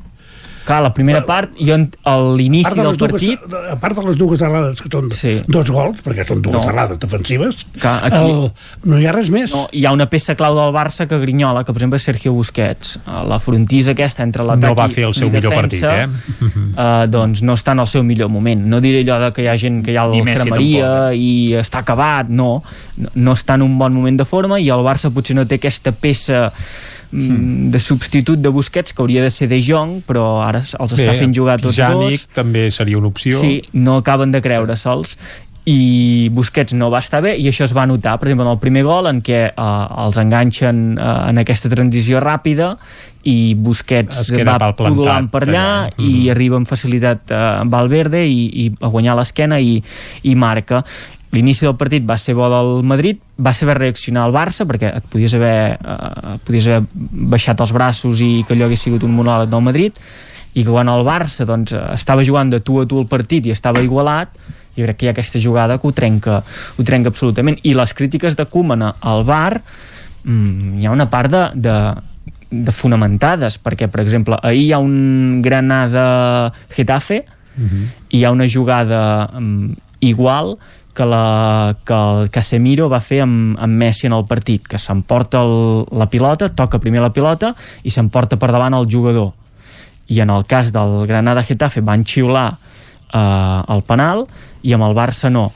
S48: Clar, la primera part, jo a l'inici del
S67: dues,
S48: partit...
S67: a part de les dues errades que són
S48: Sí.
S67: dos gols, perquè són dues
S48: No.
S67: errades defensives
S48: Clar, aquí-
S67: el, no hi ha res més
S48: No, hi ha una peça clau del Barça que grinyola, que per exemple és Sergio Busquets. Eh, La frontisa aquesta entre l'atac
S1: No va
S48: i-
S1: fer el seu millor
S48: defensa,
S1: partit, eh?
S48: eh, doncs no està en el seu millor moment. No diré allò de que hi ha gent que ja
S8: Ni
S48: el
S8: Messi
S48: cremaria
S8: tampoc,
S48: i està acabat, no. no. No està en un bon moment de forma i el Barça potser no té aquesta peça mm, de substitut de Busquets que hauria de ser De Jong però ara els està fent jugar tots
S1: Jànic
S48: dos
S1: també seria una opció.
S48: Sí, no acaben de creure-se'ls i Busquets no va estar bé i això es va notar, per exemple, en el primer gol en què eh, els enganxen eh, en aquesta transició ràpida i Busquets va pudulant per allà
S1: allà.
S48: i
S1: Mhm.
S48: arriba amb facilitat eh, Valverde i, i a guanyar l'esquena i, i marca l'inici del partit va ser bo del Madrid va saber reaccionar al Barça perquè et podies haver, eh, podies haver baixat els braços i que allò hagués sigut un monòleg del Madrid i que quan el Barça doncs, estava jugant de tu a tu el partit i estava igualat jo crec que hi ha aquesta jugada que ho trenca, ho trenca absolutament. I les crítiques de Koeman al VAR mm, hi ha una part de, de, de fonamentades perquè per exemple ahir hi ha un Granada Getafe i hi ha una jugada um, igual que, la, que el Casemiro va fer amb, amb Messi en el partit, que s'emporta la pilota, toca primer la pilota i s'emporta per davant el jugador. I en el cas del Granada-Getafe van xiular eh, el penal i amb el Barça no.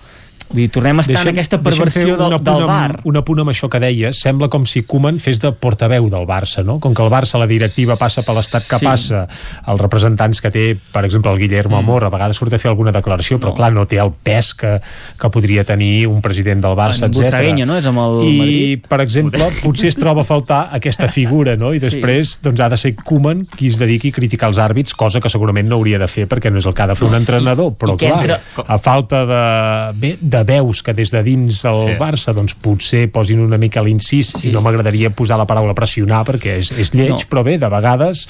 S48: Vull dir, tornem a estar en aquesta perversió del, del
S1: amb-
S48: VAR.
S1: Un apunt amb això que deies. Sembla com si Koeman fes de portaveu del Barça, no? Com que el Barça, la directiva, passa per l'estat que
S48: Sí.
S1: passa, els representants que té, per exemple, el Guillermo Amor, a vegades surt a fer alguna declaració, però
S48: Mm. No.
S1: clar, no té el pes que, que podria tenir un president del Barça,
S48: En
S1: etc.
S48: No? És amb el
S1: I,
S48: Madrid.
S1: per exemple, potser es troba a faltar aquesta figura, no? I
S48: Sí.
S1: després doncs, ha de ser Koeman qui es dediqui a criticar els àrbits, cosa que segurament no hauria de fer perquè no és el que ha de fer un entrenador, però clar,
S48: entra-
S1: a falta de, bé, de veus que des de dins el
S8: Sí.
S1: sí. Barça doncs potser posin una mica l'incís sí. i no m'agradaria posar la paraula pressionar perquè és, és lleig,
S48: No.
S1: no. però bé, de vegades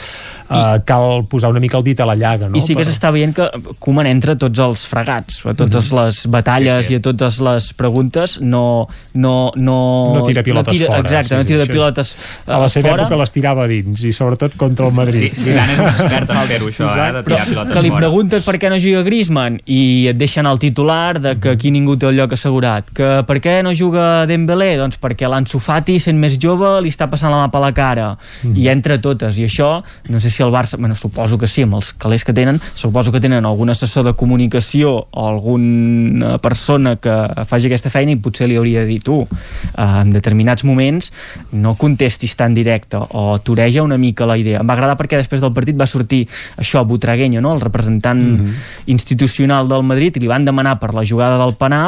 S1: eh, cal posar una mica el dit a la llaga no?
S48: I sí que
S1: Però-
S48: s'està veient que Koeman entra a tots els fregats, a totes
S1: Mhm.
S48: les batalles
S1: Sí, sí.
S48: i a totes les preguntes, no... No, no,
S1: no tira pilotes
S48: tira,
S1: fora
S48: Exacte,
S1: sí,
S48: no tira
S1: sí,
S48: pilotes
S1: a la
S48: eh,
S1: seva
S48: fora.
S1: època les tirava dins i sobretot contra el Madrid
S8: Sí, Zidane és un expert en fer-ho, això, eh, de tirar pilotes
S48: que li
S8: fora.
S48: preguntes per què no juga Griezmann i et deixen el titular de que aquí ningú té el lloc assegurat que per què no juga Dembélé doncs perquè l'Ansu Fati sent més jove li està passant la mà per la cara
S1: Mhm.
S48: i entre totes i això no sé si el Barça bueno, suposo que sí amb els calés que tenen suposo que tenen algun assessor de comunicació o alguna persona que faci aquesta feina i potser li hauria de dir tu eh, en determinats moments no contestis tan directe o toreja una mica la idea em va agradar perquè després del partit va sortir això, Butragueño, no? el representant
S1: Mhm.
S48: institucional del Madrid i li van demanar per la jugada del penal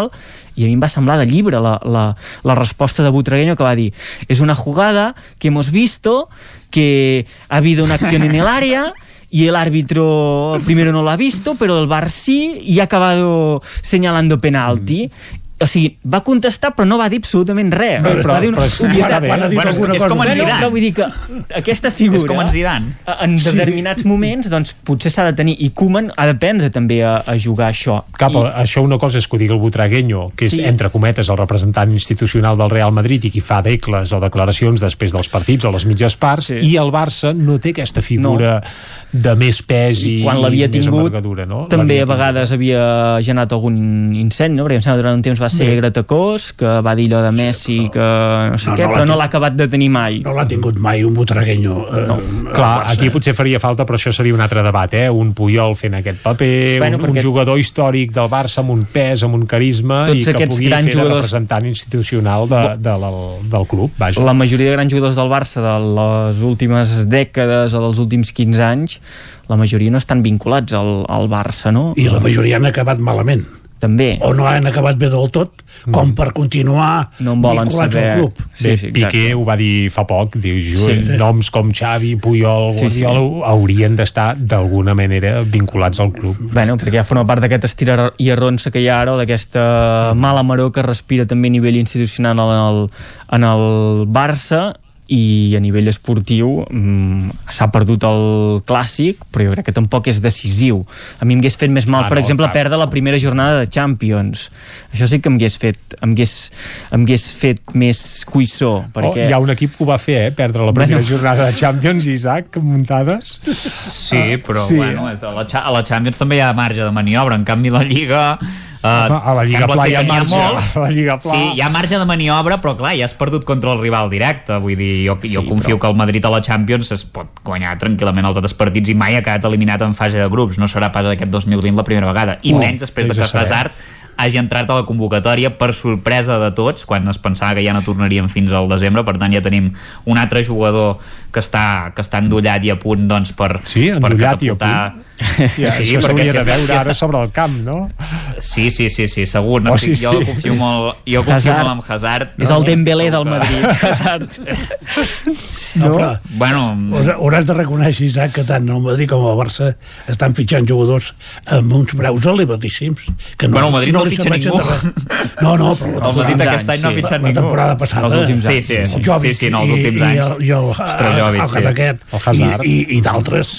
S48: i a mi em va semblar de llibre la, la, la resposta de Butragueño que va dir és una jugada que hemos visto que ha habido una acción en el área y el árbitro primero no lo ha visto, pero el VAR sí y ha acabado señalando penalti. O sigui, va contestar però no va dir absolutament res.
S1: Però- però-
S48: va dir una
S1: però
S48: obvietat.
S1: bé. Bueno, és- és com en
S8: Zidane.
S48: no, vull dir que aquesta figura...
S8: És com en Zidane.
S48: En determinats moments, doncs, potser s'ha de tenir... I Koeman ha d'aprendre també a, a jugar això.
S1: Cap, I... això una cosa és que ho digui el Butragueño, que és,
S48: Sí.
S1: sí. entre cometes, el representant institucional del Real Madrid i qui fa decles o declaracions després dels partits o les mitges parts, sí. i el Barça no té aquesta figura no. de més pes i,
S48: quan l'havia
S1: i
S48: tingut
S1: no?
S48: també a vegades havia generat algun incendi, no? perquè em sembla durant un temps va ser
S67: Bé.
S48: Greta Cós, que va dir allò de Messi que no sé
S67: No,
S48: què,
S67: no
S48: però no l'ha acabat de tenir mai
S67: No l'ha tingut mai un butragueño. Eh, no.
S1: Clar, aquí potser faria falta, però això seria un altre debat, eh? Un Puyol fent aquest paper,
S48: Bueno,
S1: un,
S48: perquè-
S1: un jugador històric del Barça amb un pes, amb un carisma,
S48: Tots
S1: i que pugui
S48: grans
S1: fer de
S48: jugadors-
S1: representant institucional de, de, del, del club, vaja.
S48: la majoria de grans jugadors del Barça de les últimes dècades o dels últims 15 anys la majoria no estan vinculats al, al Barça, no?
S67: I la majoria han acabat malament.
S48: També.
S67: O no han acabat bé del tot, com per continuar
S48: no en volen
S67: vinculats
S48: saber.
S67: al club.
S1: Sí, sí, Piqué ho va dir fa poc, diu, sí.
S67: Sí.
S1: noms com Xavi, Puyol,
S48: Sí, sí.
S1: Guardiola haurien d'estar d'alguna manera vinculats al club.
S48: Bueno, perquè ja forma part d'aquest estira i arronsa que hi ha ara, o d'aquesta mala maror que respira també a nivell institucional en el, en el Barça i a nivell esportiu mm, s'ha perdut el clàssic però jo crec que tampoc és decisiu a mi em hagués fet més mal,
S1: Ah,
S48: per
S1: no,
S48: exemple,
S1: clar.
S48: perdre la primera jornada de Champions això sí que em hagués fet em hagués, em hagués fet més cuissó perquè...
S1: Oh, hi ha un equip que ho va fer, eh? Perdre la primera
S48: Bueno.
S1: jornada de Champions, Isaac, muntades.
S8: Sí, però
S1: Sí.
S8: bueno, és a la, a la Champions també hi ha marge de maniobra, en canvi la Lliga... Uh,
S1: a la Lliga
S8: ser
S1: hi ha marge,
S8: molt.
S1: a la Lliga Pla.
S8: Sí, hi ha marge de maniobra, però clar, ja has perdut contra el rival directe. Vull dir, jo, jo
S48: Sí,
S8: confio
S48: però-
S8: que el Madrid a la Champions es pot guanyar tranquil·lament els altres partits i mai ha quedat eliminat en fase de grups. No serà pas aquest 2020 la primera vegada. I
S1: No,
S8: menys després de que. Hazard hagi entrat a la convocatòria per sorpresa de tots, quan es pensava que ja no tornaríem fins al desembre, per tant ja tenim un altre jugador que està, que està endollat i a punt doncs, per,
S1: Sí,
S8: per
S1: endollat i a
S8: catapultar...
S1: Ja,
S8: sí,
S1: això
S8: perquè
S1: s'hauria
S8: si
S1: de
S8: està-
S1: veure ara
S8: està-
S1: sobre el camp, no?
S8: Sí, sí, sí, sí, segur.
S1: Oh,
S8: N'estic,
S1: sí,
S8: jo
S1: sí.
S8: confio molt, jo confio
S48: Hazard.
S8: molt en Hazard.
S48: és el Dembélé del Madrid Hazard.
S67: No, però
S8: Bueno,
S67: us- hauràs de reconèixer, Isaac, que tant el Madrid com el Barça estan fitxant jugadors amb uns preus elevadíssims. Que no,
S8: Bueno, el Madrid no
S67: li
S8: fitxa ningú.
S67: No, no, però la
S8: el Madrid aquest any no ha
S48: sí.
S8: fitxat
S67: la
S8: ningú.
S67: temporada passada
S48: Els últims
S8: Sí,
S48: anys,
S8: sí,
S67: el
S8: sí,
S67: Jovic
S8: sí, sí, no, els últims anys.
S67: i el, i el,
S8: Ostres, Jovic,
S67: el,
S8: sí.
S67: el, aquest,
S1: El Hazard.
S67: i, i, i d'altres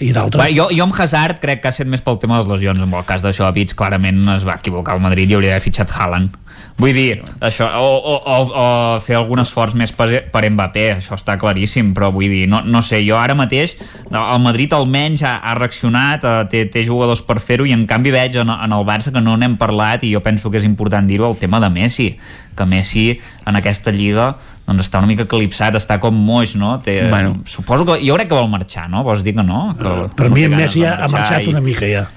S67: i d'altres
S8: jo, jo amb Hazard crec que ha estat més pel tema de les lesions. En el cas de Jovic, clarament es va equivocar el Madrid i hauria d'haver fitxat Haaland. Vull dir, això, o, o, o, o fer algun esforç més per, per Mbappé, això està claríssim, però vull dir, no, no sé, jo ara mateix, el Madrid almenys ha, ha reaccionat, eh, té, té jugadors per fer-ho, i en canvi veig en, en el Barça que no n'hem parlat, i jo penso que és important dir-ho, el tema de Messi, que Messi en aquesta lliga doncs està una mica eclipsat, està com moix, no? Té,
S48: Bueno.
S8: Suposo que, jo crec que vol marxar, no? Vols dir que no? Que,
S67: per
S8: no
S67: mi en Messi
S8: de
S67: ha, marxat
S8: i-
S67: una mica ja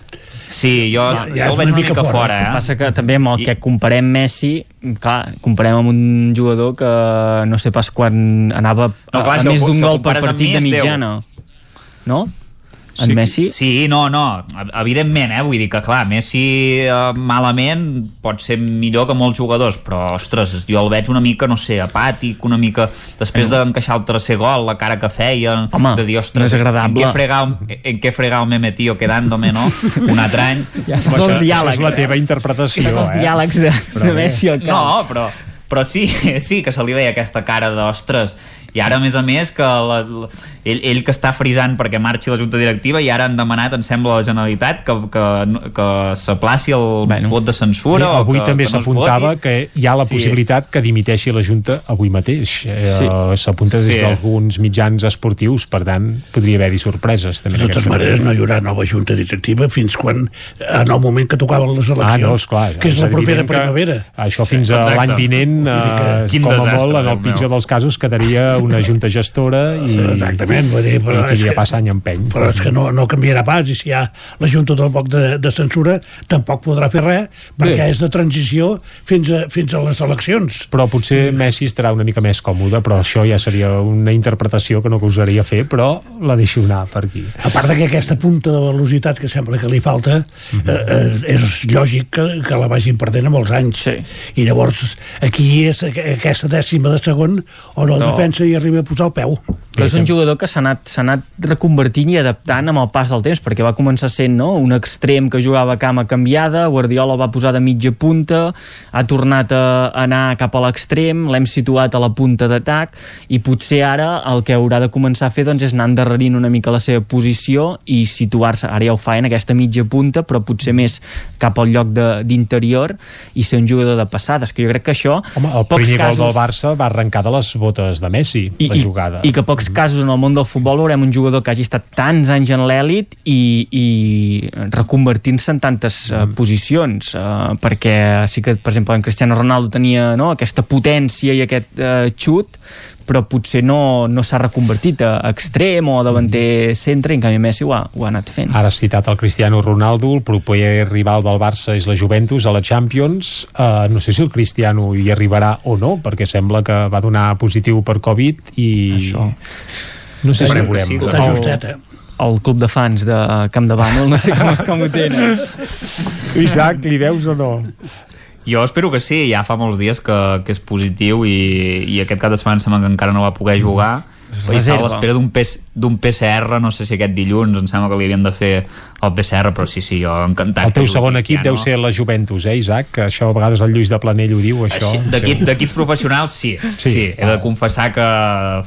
S8: Sí, jo,
S67: Ja-
S8: ja,
S67: ja
S8: jo el veig
S67: una
S8: una
S67: mica
S8: mica
S67: fora.
S8: fora,
S48: El que
S8: eh?
S48: passa que també amb el
S8: I-
S48: que comparem Messi, clar, comparem amb un jugador que no sé pas quan anava
S8: No, clar,
S48: a, a més d'un gol per partit de mitjana. No? En
S8: sí,
S48: Messi.
S8: Sí, no, no, evidentment, eh? vull dir que clar, Messi eh, malament pot ser millor que molts jugadors, però ostres, jo el veig una mica, no sé, apàtic, una mica després d'encaixar el tercer gol, la cara que feia,
S48: Home,
S8: de dir, ostres,
S48: no
S8: en què fregau, en què fregau me metió quedándome, no? Un altre any.
S48: Ja saps els diàlegs.
S1: Això és la teva interpretació,
S48: Saps els
S1: eh?
S48: diàlegs de, de Messi al camp.
S8: No, però, però sí, sí que se li veia aquesta cara d'ostres i ara a més a més que la, la, ell, ell que està frisant perquè marxi la junta directiva i ara han demanat, em sembla, a la Generalitat que, que, que s'aplaci el bueno. vot de censura
S1: Sí,
S8: o
S1: avui
S8: que,
S1: també
S8: no
S1: s'apuntava
S8: voti.
S1: que hi ha la
S8: Sí.
S1: possibilitat que dimiteixi la Junta avui mateix. Eh,
S8: Sí.
S1: S'apunta des
S8: Sí.
S1: d'alguns mitjans esportius, per tant, podria haver-hi sorpreses. També
S67: De
S1: en
S67: totes maneres, no hi haurà nova junta directiva fins quan, en el moment que tocaven les eleccions,
S1: Ah, no, esclar,
S67: que és la propera primavera.
S1: Això fins a l'any vinent, eh,
S67: Quin
S1: com a molt, en el pitjor dels casos, quedaria una junta gestora i,
S67: Sí, exactament, vull dir, però
S1: i qui dia passa any empeny.
S67: Però és que no, no canviarà pas i si hi ha la Junta del Poc de, de Censura tampoc podrà fer res perquè
S1: Bé.
S67: és de transició fins a, fins a les eleccions.
S1: Però potser Messi estarà una mica més còmode, però això ja seria una interpretació que no gosaria fer, però la deixo anar per aquí.
S67: A part que aquesta punta de velocitat que sembla que li falta,
S1: Mhm.
S67: eh, eh, és lògic que, que la vagin perdent amb els anys.
S48: Sí.
S67: I llavors aquí és aqu- aquesta dècima de segon on el
S48: No.
S67: defensa hi arriba a posar el peu.
S48: Però és un jugador que s'ha anat, anat reconvertint i adaptant amb el pas del temps, perquè va començar sent no, un extrem que jugava a cama canviada, Guardiola va posar de mitja punta, ha tornat a anar cap a l'extrem, l'hem situat a la punta d'atac, i potser ara el que haurà de començar a fer doncs, és anar endarrerint una mica la seva posició i situar-se, ara ja ho fa en aquesta mitja punta, però potser més cap al lloc de- d'interior i ser un jugador de passades, que jo crec que això
S1: Home, el primer
S48: casos...
S1: gol del Barça va arrencar de les botes de Messi,
S48: I,
S1: la jugada.
S48: i, i que pocs casos en el món del futbol veurem un jugador que hagi estat tants anys en l'èlit i, i reconvertint-se en tantes uh, posicions uh, perquè sí que per exemple en Cristiano Ronaldo tenia no, aquesta potència i aquest uh, xut però potser no, no s'ha reconvertit a extrem o a davanter centre i en canvi Messi ho ha, ho ha anat fent
S1: Ara has citat el Cristiano Ronaldo, el proper rival del Barça és la Juventus a la Champions. Uh, no sé si el Cristiano hi arribarà o no, perquè sembla que va donar positiu per Covid i...
S48: Això.
S1: No sé si
S48: Esperem
S1: veurem.
S48: sí,
S67: Està justet, eh?
S48: el club de fans de Camp de Bànol, no sé com, com ho tenen.
S1: Isaac, li veus o no?
S8: Jo espero que sí, ja fa molts dies que, que és positiu i, i aquest cap de setmana sembla que encara no va poder jugar.
S48: És
S8: i està a l'espera d'un PS d'un PCR, no sé si aquest dilluns em sembla que li havien de fer el PCR però sí, sí, jo encantat
S1: El teu segon equip deu ser la Juventus, eh, Isaac? Que això a vegades el Lluís de Planell ho diu, això.
S8: D'equips professionals, sí.
S1: Sí,
S8: sí. He de confessar que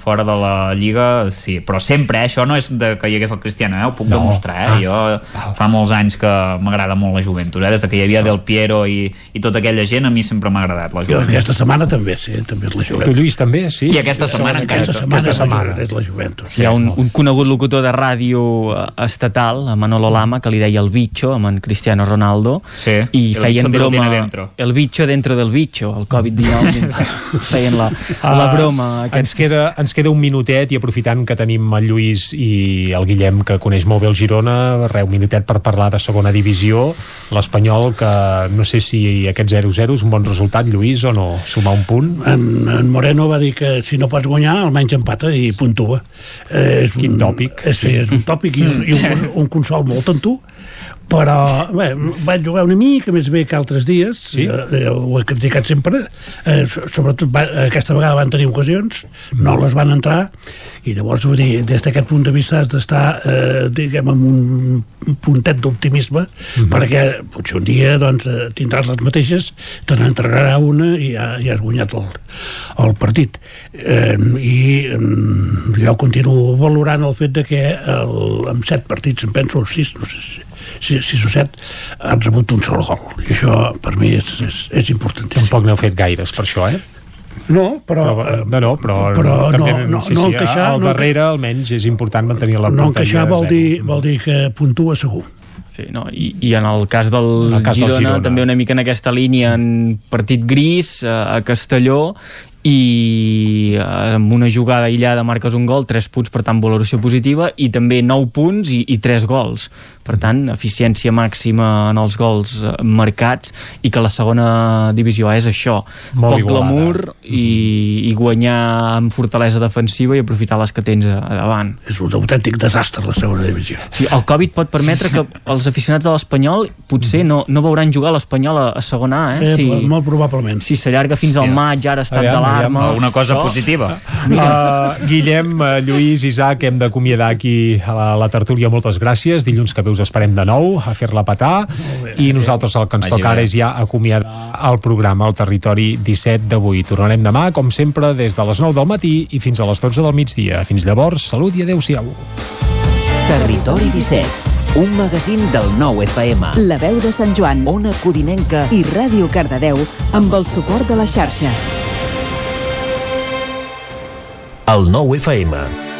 S8: fora de la Lliga, sí. Però sempre, eh? això no és de que hi hagués el Cristiano, eh? ho puc
S1: No.
S8: demostrar. Eh?
S1: Ah.
S8: Jo fa molts anys que m'agrada molt la Juventus. Eh? Des de que hi havia Del Piero i, i tota aquella gent, a mi sempre m'ha agradat la
S67: Jo
S8: Juventus.
S67: aquesta setmana també, sí, també és la
S1: Tu,
S67: Juventus.
S1: Lluís, també, sí?
S8: I aquesta setmana encara
S67: Aquesta
S8: que-
S67: setmana,
S1: aquesta
S67: és la
S1: setmana.
S67: És la Juventus.
S48: Hi ha un, un conegut locutor de ràdio eh, estatal, a Manolo Lama, que li deia el bitxo, amb en Cristiano Ronaldo,
S8: Sí,
S48: i
S8: el
S48: feien
S8: lo
S48: broma...
S8: dentro.
S48: El bitxo dentro del bitxo, el Covid-19, feien la, la
S1: Ah,
S48: broma.
S1: Ens queda, ens queda un minutet i aprofitant que tenim el Lluís i el Guillem que coneix molt bé el Girona, re, un minutet per parlar de segona divisió, l'Espanyol que no sé si aquest 0-0 és un bon resultat, Lluís, o no? Sumar un punt?
S67: En, en Moreno va dir que si no pots guanyar almenys empata i puntua eh, és
S1: Quin
S67: un,
S1: tòpic.
S67: és, sí, és un tòpic i, un- i un, un consol molt en tu però bé, vaig jugar una mica més bé que altres dies sí? eh, ho he criticat sempre eh, so- sobretot va, aquesta vegada van tenir ocasions no les van entrar i llavors vull dir, des d'aquest punt de vista has d'estar eh, diguem amb un puntet d'optimisme perquè potser un dia doncs, eh, tindràs les mateixes te n'entrarà una i ja, ja has guanyat el, el partit eh, i eh, jo continuo valorant el fet de que el, amb set partits em penso sis, no sé si sis, sis o set han rebut un sol gol i això per mi és, és, és importantíssim
S1: Tampoc n'heu fet gaires per això, eh?
S67: no, però,
S1: però, no, no, però,
S67: però
S1: també,
S67: no- no-
S1: sí,
S67: no
S1: sí,
S67: encaixar-
S1: al
S67: no
S1: darrere almenys és important mantenir la
S67: no encaixar vol
S1: a
S67: dir, vol dir que puntua segur
S48: Sí, no? I, I en el cas del,
S1: En el cas del
S48: Girona,
S1: Girona.
S48: també una mica en aquesta línia en partit gris eh, a Castelló i eh, amb una jugada aïllada marques un gol, 3 punts per tant valoració positiva i també 9 punts i, i 3 gols per tant, eficiència màxima en els gols eh, marcats i que la segona divisió és això
S1: Molt
S48: poc
S1: igualada.
S48: glamour i, i guanyar amb fortalesa defensiva i aprofitar les que tens a, a davant
S67: És un autèntic desastre la segona divisió.
S48: Sí, el Covid pot permetre que els aficionats de l'Espanyol potser no, no veuran jugar l'Espanyol a, a segona A, eh?
S67: Eh,
S48: si,
S67: molt probablement.
S48: si s'allarga fins al maig, ara estat
S1: Aviam,
S48: d'alarma...
S1: aviam.
S8: Una cosa
S48: Això-
S8: positiva.
S1: Uh, Guillem, uh, Lluís, Isaac, hem d'acomiadar aquí a la, la tertúlia. Moltes gràcies. Dilluns que ve us esperem de nou a fer-la petar. I nosaltres el que ens toca ara
S8: bé.
S1: és ja acomiadar el programa al Territori 17 d'avui. Tornarem demà, com sempre, des de les 9 del matí i fins a les 12 del migdia. Fins llavors, salut i adeu-siau.
S23: Territori 17, un magazín del nou FM.
S18: La veu de Sant Joan
S23: Ona Codinenca
S18: i Ràdio Cardedeu amb el suport de la xarxa.
S68: El nou FM.